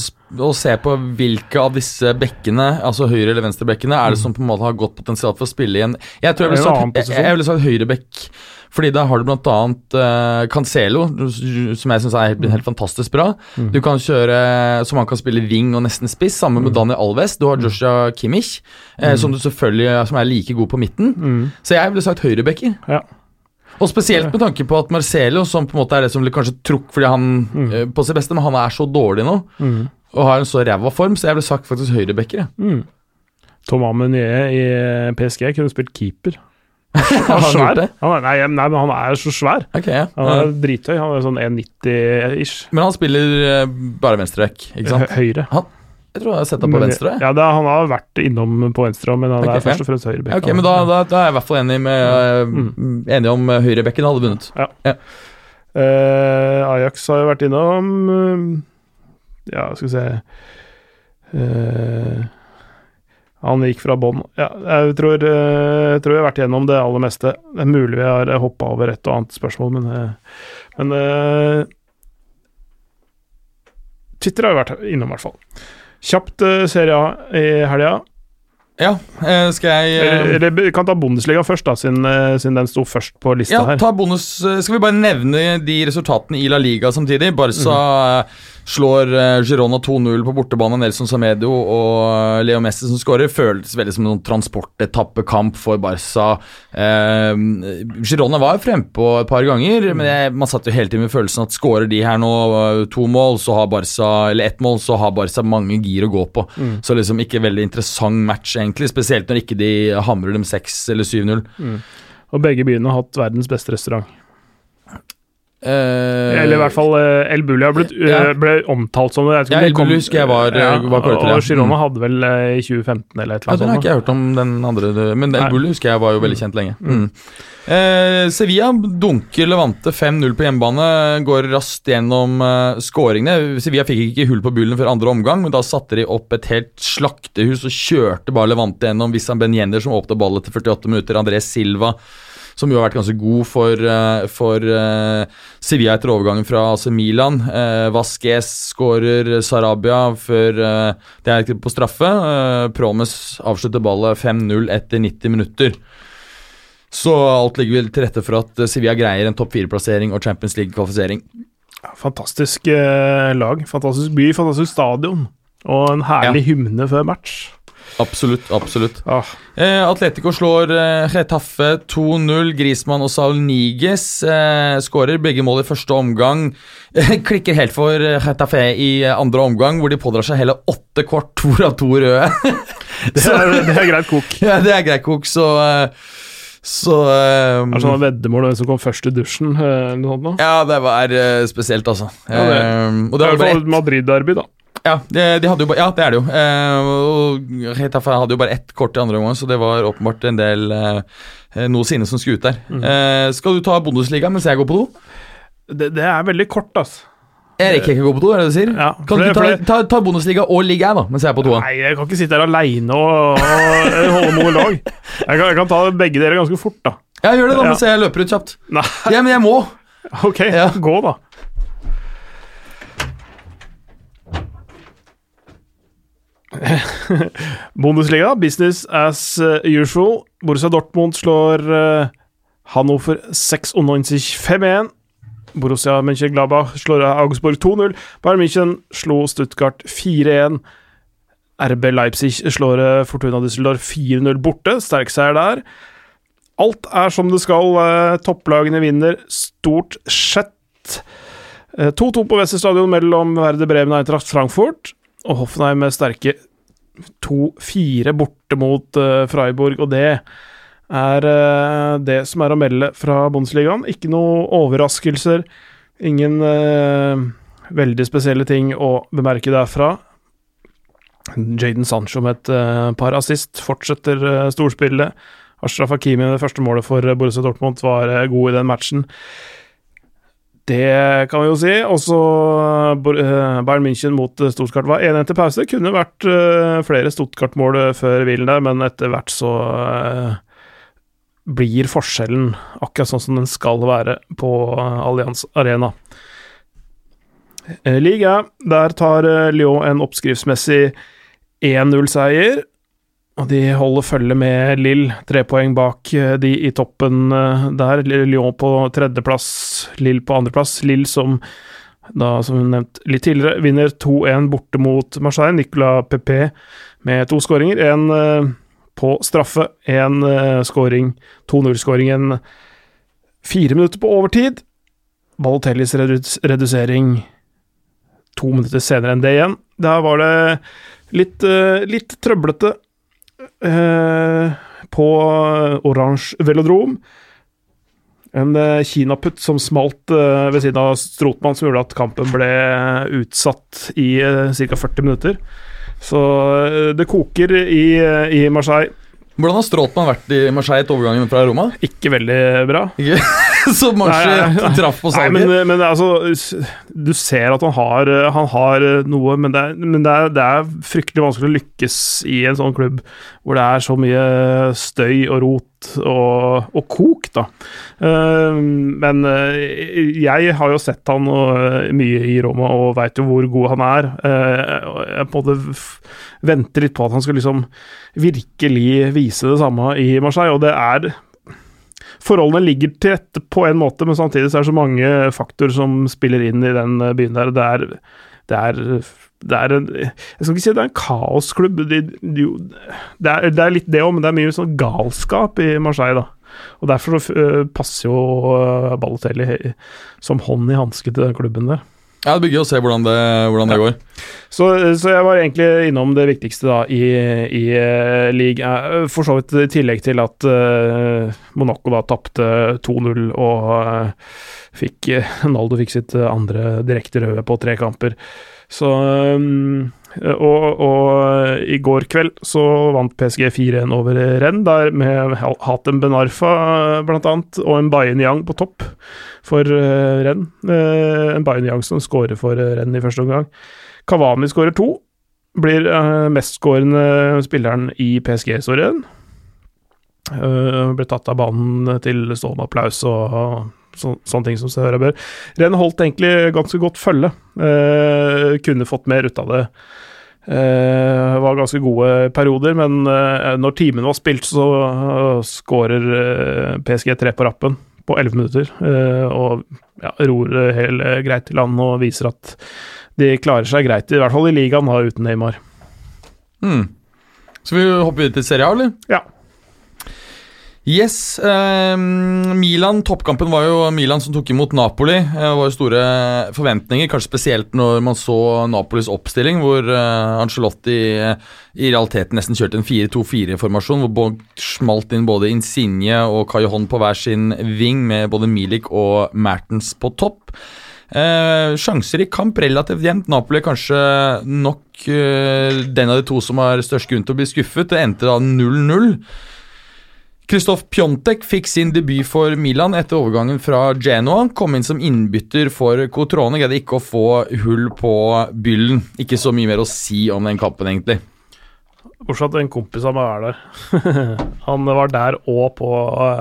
og se på hvilke av disse bekkene, altså høyre- eller venstrebekkene, er det som på en måte har godt potensial for å spille igjen. Jeg tror jeg ville En sagt, jeg ville sagt høyrebekk. Fordi da har du blant annet eh, Cancelo, som jeg syns er helt, helt fantastisk bra. Mm. Du kan kjøre som han kan spille wing og nesten spiss, sammen med Daniel Alves. Du har Joshua Kimmich, eh, som du selvfølgelig som er like god på midten. Mm. Så jeg ville sagt høyrebacker. Ja. Og spesielt med tanke på at Marcelo, som på en måte er det som blir kanskje trukk fordi han eh, på sitt beste, men han er så dårlig nå Mm. og har en så ræva form, så jeg ville sagt faktisk høyrebacker. Mm. Tom Meunier i PSG kunne spilt keeper. Han er svær. Han er, nei, nei, men han er så svær. Okay, ja. Han er drithøy. Han er sånn 1,90-ish. Men han spiller eh, bare venstrekk ikke sant? Høyre. Jeg tror jeg har sett ham på venstre. Ja, det, er- han har vært innom på venstre, men han okay, er først og fremst høyrebekken. Okay, men da, da, da er jeg i hvert fall enig, med, mm. enig om uh, høyrebekken hadde vunnet. Eh, Ajax har jo vært innom uh, Ja, skal vi se eh, Han gikk fra bånn. Ja, jeg tror, eh, jeg tror jeg har vært gjennom det aller meste. Det er mulig vi har hoppa over et og annet spørsmål, men, eh, men eh, Twitter har jo vært innom, i hvert fall. Kjapt Serie A i helga. Ja, eh, skal jeg eh, Eller, vi kan ta Bundesliga først, da, siden, eh, siden den sto først på lista Ja, her. ta bonus. Skal vi bare nevne de resultatene i La Liga samtidig? Barca eh, slår Girona 2-0 på bortebane. Nelson Samedo og Leo Messi som skårer. Føles veldig som en transportetappekamp for Barca. Eh, Girona var frempå et par ganger, men jeg, man satt jo hele tiden med følelsen at skårer de her nå to mål, så har Barca Eller ett mål, så har Barca mange gir å gå på. Så liksom ikke veldig interessant match, egentlig. Spesielt når ikke de hamrer dem 6 eller 7-0. Og begge byene har hatt verdens beste restaurant. Eh, Eller i hvert fall uh, El Bulli Ja. eh, ble omtalt som det. Ja, El Bulli husker jeg var- var kåret til. Og Girona Mm. hadde vel eh, i 2015 eller et Ja, Den har ikke jeg hørt om, den andre Men El Bulli husker jeg var jo veldig kjent lenge. Mm. Eh, Sevilla dunker Levante 5-0 på hjemmebane. Går raskt gjennom skåringene. Sevilla fikk ikke hull på bullen før andre omgang, men da satte de opp et helt slaktehus og kjørte bare Levante gjennom. Vissan Benjender, som åpnet ballet til 48 minutter. André Silva som jo har vært ganske god for, eh, for eh, Sevilla etter overgangen fra AC Milan. Uh, Vasques skårer Sarabia før eh, det er på straffe. Promes avslutter ballet 5-0 etter 90 minutter. Så alt ligger vel til rette for at eh, Sevilla greier en topp fire-plassering og Champions League-kvalifisering. Fantastisk eh, lag, fantastisk by, fantastisk stadion. Og en herlig hymne før match. Absolutt, absolutt. Ah, Eh, Atletico slår eh, Getafe 2-0. Grismann og Saul Niges eh, skårer begge mål i første omgang. klikker helt for Retaffe Getafe i eh, andre omgang, hvor de pådrar seg hele åtte kort, av to røde. det, er, det er greit kok. ja, det er greit, kok, så eh, Så Det er sånn veddemål om hvem som kom først i dusjen. eh, eller noe sånt. Ja, det var uh, spesielt, altså. Ja, det- um, og Det det var fall Madrid-derby, da. Ja, de, de jo ja, det er det jo. Uh, og hadde jo bare ett kort i andre omgang, så det var åpenbart en del uh, noe sinne som skulle ut der. Mm. Uh, skal du ta Bundesliga mens jeg går på do? Det, det er veldig kort, altså. Jeg rekker ikke å gå på do, er det det du sier? Ja, kan for du ta, det- ta, ta Bundesliga og liga, da, mens jeg er på toa? Nei, jeg kan ikke sitte her aleine og, og holde monolog. Jeg kan, jeg kan ta begge dere ganske fort, da. Ja, gjør det, da, Ja. mens jeg løper ut kjapt. Nei, Ja, men jeg må. ok, Ja. gå, da. Bundesliga, business as uh, usual. Borussia Dortmund slår uh, Hannover 96 5-1. Borussia Mönchengladbach slår Augsburg 2-0. Bayern München slo Stuttgart 4-1. RB Leipzig slår uh, Fortuna Düsseldorf 4-0 borte. Sterk seier der. Alt er som det skal. Uh, topplagene vinner stort sett. Uh, 2-2 på Westerstadion mellom Verde Bremen og Eintracht Frankfurt. Og Hoffenheim med sterke 2-4 borte mot Freiburg, og det er uh, det som er å melde fra Bundesligaen. Ikke noe overraskelser. Ingen uh, veldig spesielle ting å bemerke derfra. Jaden Sancho med et uh, par assist fortsetter uh, storspillet. Ashraf Hakimi med det første målet for uh, Borussia Dortmund var uh, god i den matchen. Det kan vi jo si. Også Bayern München mot Stuttgart var 1-1 til pause. Kunne vært flere Stuttgart-mål før hvilen der, men etter hvert så blir forskjellen akkurat sånn som den skal være på uh, Allianz Arena. Eh, Liga, der tar uh, Lyon en oppskriftsmessig 1-0-seier. Og de holder følge med Lill, tre poeng bak eh, de i toppen eh, der. Lyon på tredjeplass, Lill på andreplass. Lill som da, som nevnt litt tidligere, vinner 2-1 borte mot Marseille. Nicolas Pepe med to skåringer. En eh, på straffe, en uh, scoring, 2-0-skåringen fire minutter på overtid. Balotellis redus redusering to minutter senere enn det igjen. Der var det litt, uh, litt trøblete uh, på oransje velodrom. En kinaputt som smalt ved siden av Strotmann, som gjorde at kampen ble utsatt i ca. 40 minutter. Så det koker i, i Marseille. Hvordan har Stråtmann vært i Marseille etter overgangen fra Roma? Ikke veldig bra. Ikke så mange traff på Nei, men, men altså Du ser at han har, han har noe, men, det er, men det, er, det er fryktelig vanskelig å lykkes i en sånn klubb hvor det er så mye støy og rot og, og kok, da. Eh, men eh, jeg har jo sett han mye i Roma og veit jo hvor god han er. Eh, jeg på en venter litt på at han skal liksom virkelig vise det samme i Marseille, og det er Forholdene ligger til rette på en måte, men samtidig så er det så mange faktorer som spiller inn i den eh, byen der. Det er, det er, det er en Jeg skal ikke si det er en kaosklubb. De, de, det, er, det er litt det òg, men det er mye sånn galskap i Marseille, da. Og Derfor så eh, passer jo uh, Balotelli som hånd i hanske til den klubben der. Ja, Det blir gøy å se hvordan det, hvordan det går. Så, så jeg var egentlig innom det viktigste da i, i uh, league. Eh, For så vidt i tillegg til at uh, Monaco da tapte 2-0 og uh, fikk Naldo fikk sitt andre direkte røde på tre kamper. Så um, og, og i går kveld så vant PSG 4-1 over renn, der med Hatem Benarfa blant annet, og en Bayern Yang på topp for. Uh, en Bayern Yang som skårer for Rennes i første omgang. Kavani skårer to. Blir uh, mestskårende spilleren i PSG-historien. Uh, ble tatt av banen til stående applaus og så, sånne ting som seg høre bør. Rennes holdt egentlig ganske godt følge. Eh, kunne fått mer ut av det. Eh, var ganske gode perioder, men eh, når timen var spilt, så uh, skårer eh, PSG tre på rappen på 11 minutter. Uh, og ja, ror det helt greit i land og viser at de klarer seg greit, i hvert fall i ligaen, da, uten Neymar. Mm. Skal vi hoppe videre til Serie A, eller? Ja. Yes. eh, Milan, toppkampen var jo Milan som tok imot Napoli. Eh, Det var jo store forventninger, kanskje spesielt når man så Napolis oppstilling, hvor eh, Ancelotti eh, i realiteten nesten kjørte en 4-2-4-formasjon, hvor Bog smalt inn både Insigne og Cajon på hver sin ving, med både Milik og Mertens på topp. Eh, sjanser i kamp relativt jevnt. Napoli er kanskje nok eh, den av de to som har størst grunn til å bli skuffet. Det endte da 0-0. Kristoff Pjontek fikk sin debut for Milan etter overgangen fra Genoa. Kom inn som innbytter for Cotrone. Greide ikke å få hull på byllen. Ikke så mye mer å si om den kampen, egentlig. Bortsett en kompis av meg er der. han var der og på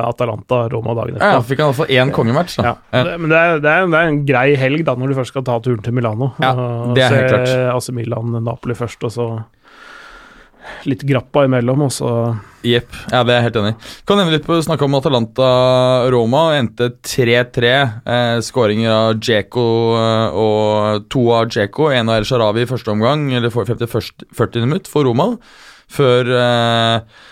Atalanta Roma dagen Ja, etter. Fikk han iallfall én kongematch, da. Ja, Ja. men det er, det, er, det er en grei helg da når du først skal ta turen til Milano. Ja, det er helt se klart. AC Milan, Napoli først, og så litt grappa imellom, og så Jepp. Ja, det er jeg helt enig i. Kan nevne litt på snakke om Atalanta-Roma. Endte 3-3. Eh, Skåringer av Djeko eh, og to av Djeko. En av El Sharawi i første omgang, eller 41. minutt for Roma. Før eh,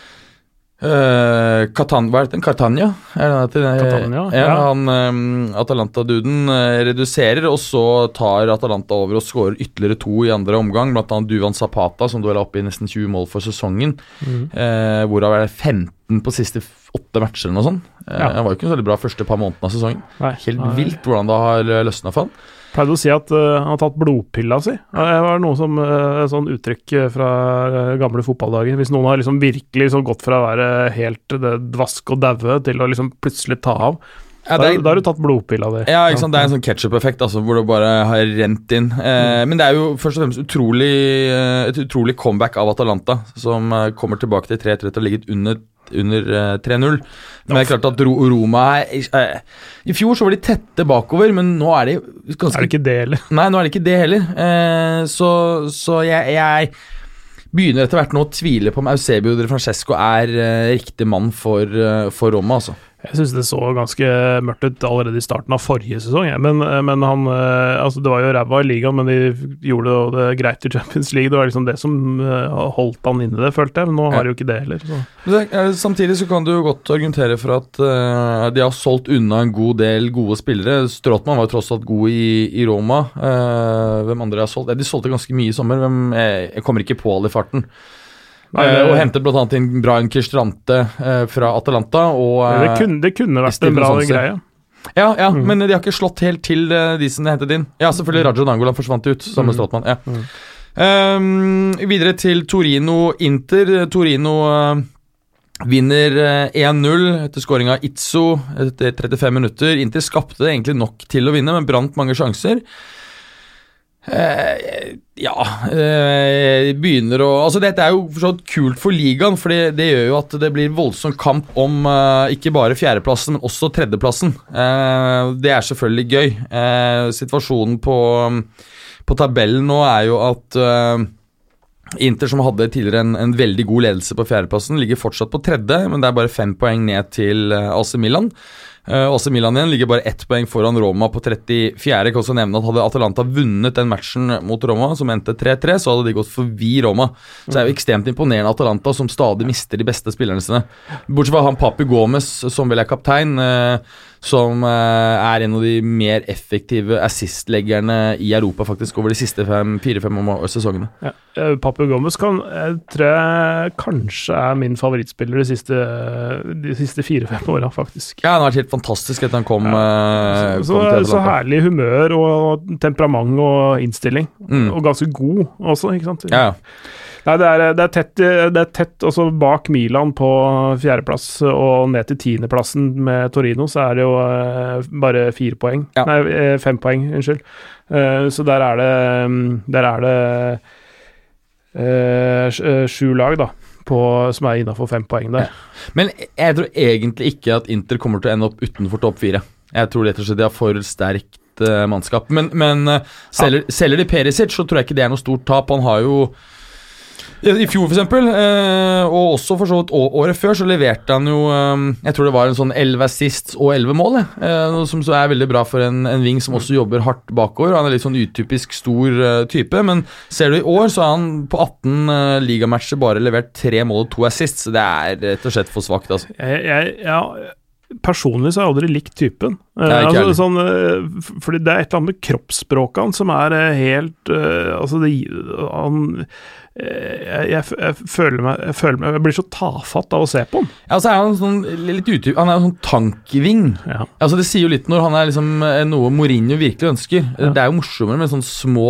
eh, Catan, Hva er det? Catania? Er det det heter? Catania, ja. ja. Han eh, Atalanta-duden eh, reduserer, og så tar Atalanta over og skårer ytterligere to i andre omgang. Blant annet Duvan Zapata, som du er oppe i nesten 20 mål for sesongen. Eh, hvorav er det 15 på siste åtte matcher eller noe sånt. Ja. Han var jo ikke så veldig bra første par månedene av sesongen. Nei, Helt nei. vilt hvordan det har løsna for han. Pleide å si at uh, han har tatt blodpilla si. Det var noe som uh, sånn uttrykk eh, fra gamle fotballdager. Hvis noen har liksom virkelig liksom gått fra å være helt det, dvask og daue til å liksom plutselig ta av, Ja, da, er- da har du tatt blodpilla di. Ja, ikke sant? Det er en sånn ketsjup-effekt altså, hvor det bare har rent inn. Eh, Men det er jo først og fremst utrolig, et utrolig comeback av Atalanta, som kommer tilbake til 3-3 og ligget under, under eh, 3-0. Men det er klart at Roma er eh, I fjor så var de tette bakover, men nå er de ganske Er det ikke det, heller? Nei, nå er det ikke det heller. Eh, så så jeg, jeg begynner etter hvert nå å tvile på om Eusebio de Francesco er uh, riktig mann for, uh, for Roma, altså. Jeg syns det så ganske mørkt ut allerede i starten av forrige sesong. Ja. Men, men han eh, Altså, det var jo ræva i ligaen, men de gjorde det, det greit i Champions League. Det var liksom det som eh, holdt han inne det, følte jeg. Men nå har de jo ikke det heller. Det, eh, Samtidig så kan du jo godt argumentere for at uh, de har solgt unna en god del gode spillere. Stråtmann var jo tross alt god i, i Roma. Uh, hvem andre har solgt? Eh, De solgte ganske mye i sommer. Hvem, jeg, jeg kommer ikke på alle i farten. Nei, Eh, det- og hentet bl.a. inn Brian Kirstrante eh, fra Atalanta. Og, eh, det, kunne, det kunne vært en bra greie. Ja, ja Mm. men de har ikke slått helt til eh, de som de hentet inn. Ja, selvfølgelig Raja Nangolan forsvant ut, sammen med Mm. Stråtmann. Ja. Mm. Um, videre til Torino-Inter. Torino eh, vinner eh, 1-0 etter scoring av Itzo etter 35 minutter. Inter skapte egentlig nok til å vinne, men brant mange sjanser. Eh, ja eh, Begynner å Altså Dette er jo for så vidt kult for ligaen, for det, gjør jo at det blir voldsom kamp om eh, ikke bare fjerdeplassen, men også tredjeplassen. Eh, det er selvfølgelig gøy. Eh, situasjonen på, på tabellen nå er jo at eh, Inter, som hadde tidligere en, en veldig god ledelse på fjerdeplassen, ligger fortsatt på tredje, men det er bare fem poeng ned til AC Milan. Uh, AC Milan igjen ligger bare ett poeng foran Roma på 34. Jeg kan også nevne at Hadde Atalanta vunnet den matchen mot Roma, som endte 3-3, så hadde de gått forbi Roma. Så det er jo ekstremt imponerende Atalanta, som stadig mister de beste spillerne sine. Bortsett fra han Papi Gomez, som vel er kaptein, eh, som eh, er en av de mer effektive assist-leggerne i Europa faktisk over de siste fire-fem sesongene. Ja. Eh, Papu Gomez kan, jeg tror jeg kanskje er min favorittspiller de siste, de fire-fem åra, faktisk. Ja, Han har vært helt fantastisk etter han kom, Ja. Så, kom så Atalanta. herlig humør og temperament og innstilling. Mm. Og ganske god også, ikke sant? Ja, ja. Nei, det er, det er tett, det er tett også bak Milan på fjerdeplass og ned til tiendeplassen med Torino, så er det jo eh, bare fire poeng. Ja. Nei, eh, fem poeng, unnskyld. Eh, så der er det mm, Der er det sj- sju lag, da, på, som er innafor fem poeng der. Men jeg tror egentlig ikke at Inter kommer til å ende opp utenfor topp fire. Jeg tror rett og slett de har for sterkt mannskap. Men, men selger, selger de Perisic, så tror jeg ikke det er noe stort tap. Han har jo i fjor, for eksempel, eh, og også for så vidt året før, så leverte han jo eh, Jeg tror det var en sånn 11 assists og 11 mål. Eh, noe som så er veldig bra for en, en wing som også jobber hardt bakover. Han er litt sånn utypisk stor eh, type, men ser du i år, så har han på 18 uh, ligamatcher bare levert tre mål og to assists. Det er rett og slett for svakt, altså. Jeg, jeg, ja, personlig så har jeg aldri likt typen. Altså, sånn, fordi det er et eller annet med kroppsspråket hans som er helt Altså, det Han jeg, jeg, jeg, føler meg, jeg føler meg Jeg blir så tafatt av å se på han. Ja, så er han sånn litt utyp, Han er en sånn tankving. Ja. Altså Det sier jo litt når han er liksom eh, noe Mourinho virkelig ønsker. Ja. Det er jo morsommere med sånne små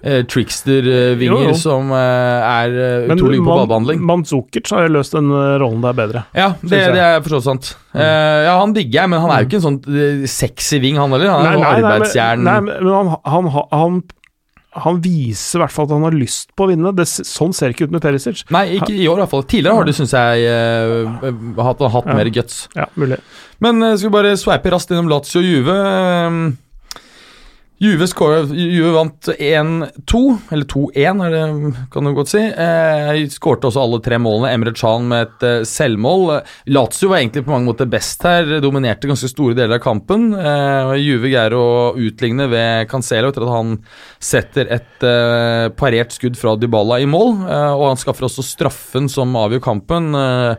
eh, trickster-vinger Jo, jo. som eh, er eh, Men utrolig på Man- ballbehandling. Mandzukic har jo løst den eh, rollen der bedre. Ja, det, det er for så vidt sant. Eh, ja, Han digger jeg, men han er jo ikke en sånn eh, sexy ving, han heller. Han er Nei, en nei, nei, men- Nei, men han, han, han, han, viser i hvert fall at han har lyst på å vinne. Det, sånn ser det ikke ut med Perisic. Nei, ikke i år i hvert fall. Tidligere har du, syns jeg, eh, hatt, hatt Ja. mer guts. Ja, mulig. Men eh, skal vi bare sveipe raskt innom Lazio og Juve. Juve, skåret- Juve vant 1-2, eller 2-1 er det, kan du godt si. Eh, skårte også alle tre målene. Emre Can med et eh, selvmål. Lazio var egentlig på mange måter best her, dominerte ganske store deler av kampen. Eh, Juve greier å utligne ved Cancelo etter at han setter et eh, parert skudd fra Dybala i mål. Eh, og han skaffer også straffen som avgjør kampen. Eh,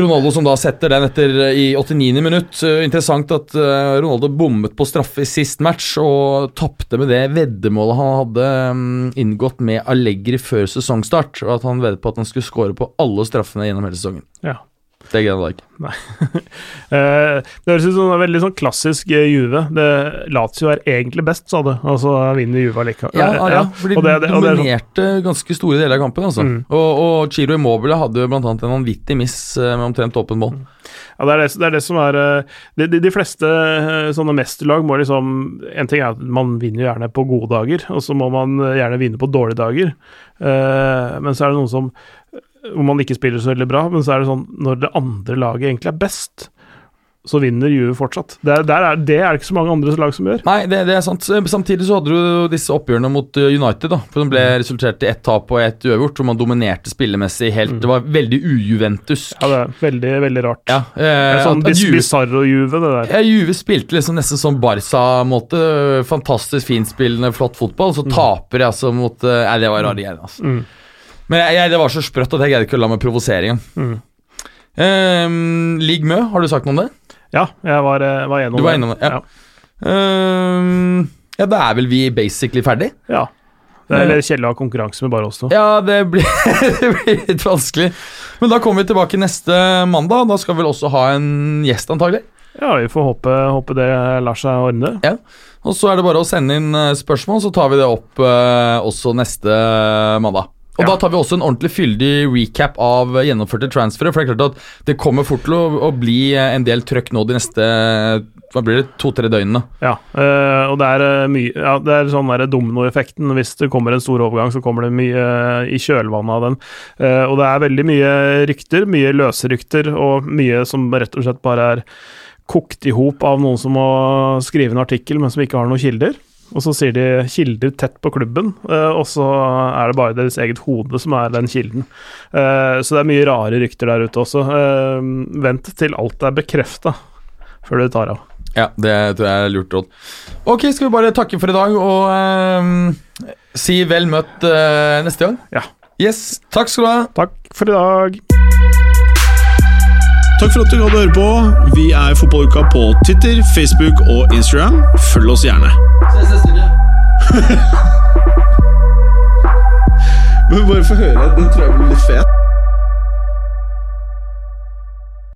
Ronaldo som da setter den etter eh, i 89. minutt. Eh, interessant at eh, Ronaldo bommet på straffe i sist match og tapte med det veddemålet han hadde mm, inngått med Allegri før sesongstart. Og at han veddet på at han skulle score på alle straffene gjennom hele sesongen. Ja. Det greide han ikke. Eh, det høres ut som en veldig sånn klassisk eh, Juve. Det, Lazio er egentlig best, sa du, og så vinner Juve allikevel. Ja, ja, ja, for de og det- det- og det sånn- dominerte ganske store deler av kampen. Altså. Mm. Og, og Chiro Immobile hadde annet en vanvittig miss eh, med omtrent åpen mål. Ja, det er det, det er det som er eh, De, de, de fleste sånne mesterlag må liksom En ting er at man vinner gjerne på gode dager, og så må man gjerne vinne på dårlige dager. Eh, men så er det noen som Hvor man ikke spiller så veldig bra, men så er det sånn Når det andre laget egentlig er best, så vinner Juve fortsatt. Det er, der er, det er ikke så mange andre lag som gjør. Nei, det, det er sant. Samtidig så hadde du disse oppgjørene mot uh, United, da. For de ble resultert i ett tap og ett uavgjort, hvor man dominerte spillemessig helt Det var veldig ujuventus. Ja, det er veldig, veldig rart. Ja, Det er eh, sånn Bizarro-Juve, det der. Ja, Juve spilte liksom nesten som Barca-måte. Fantastisk finspillende, flott fotball. Så taper jeg altså mot eh, Nei, det var rare greier, altså. Mm. Men jeg, jeg, det var så sprøtt at jeg greide ikke å la meg provosere engang. Mm. Um, Ligg Mø, har du sagt noe om det? Ja, jeg var, eh, var gjennom Du var innom det, ja. Ehm, ja, da er vel vi basically ferdig? ja. Det er litt Kjell å konkurranse med bare oss nå. Ja, det blir, det blir litt vanskelig. Men da kommer vi tilbake neste mandag. Da skal vi vel også ha en gjest, antagelig. Ja, vi får håpe, håpe det lar seg ordne. Ja. Og så er det bare å sende inn eh, spørsmål, så tar vi det opp eh, også neste mandag. Og Ja. Da tar vi også en ordentlig fyldig recap av gjennomførte transferer. For det er klart at det kommer fort til å, å bli en del trøkk nå de neste hva blir det, to-tre døgnene. Ja, øh, og det er eh, mye ja, Det er sånn dominoeffekten. Hvis det kommer en stor overgang, så kommer det mye eh, i kjølvannet av den. Uh, og det er veldig mye rykter, mye løse rykter, og mye som rett og slett bare er kokt i hop av noen som må skrive en artikkel, men som ikke har noen kilder. Og så sier de 'kilder tett på klubben', eh, og så er det bare deres eget hode som er den kilden. Eh, så det er mye rare rykter der ute også. Eh, vent til alt er bekrefta før du tar av. Ja, det tror jeg er lurt råd. Ok, skal vi bare takke for i dag og eh, si vel møtt uh, neste gang? Ja. Yes, takk skal du ha. Takk for i dag. Takk for at du hadde høre på. Vi er Fotballuka på Twitter, Facebook og Instagram. Følg oss gjerne. Ses neste uke. Men bare få høre. Den tror jeg blir litt fet.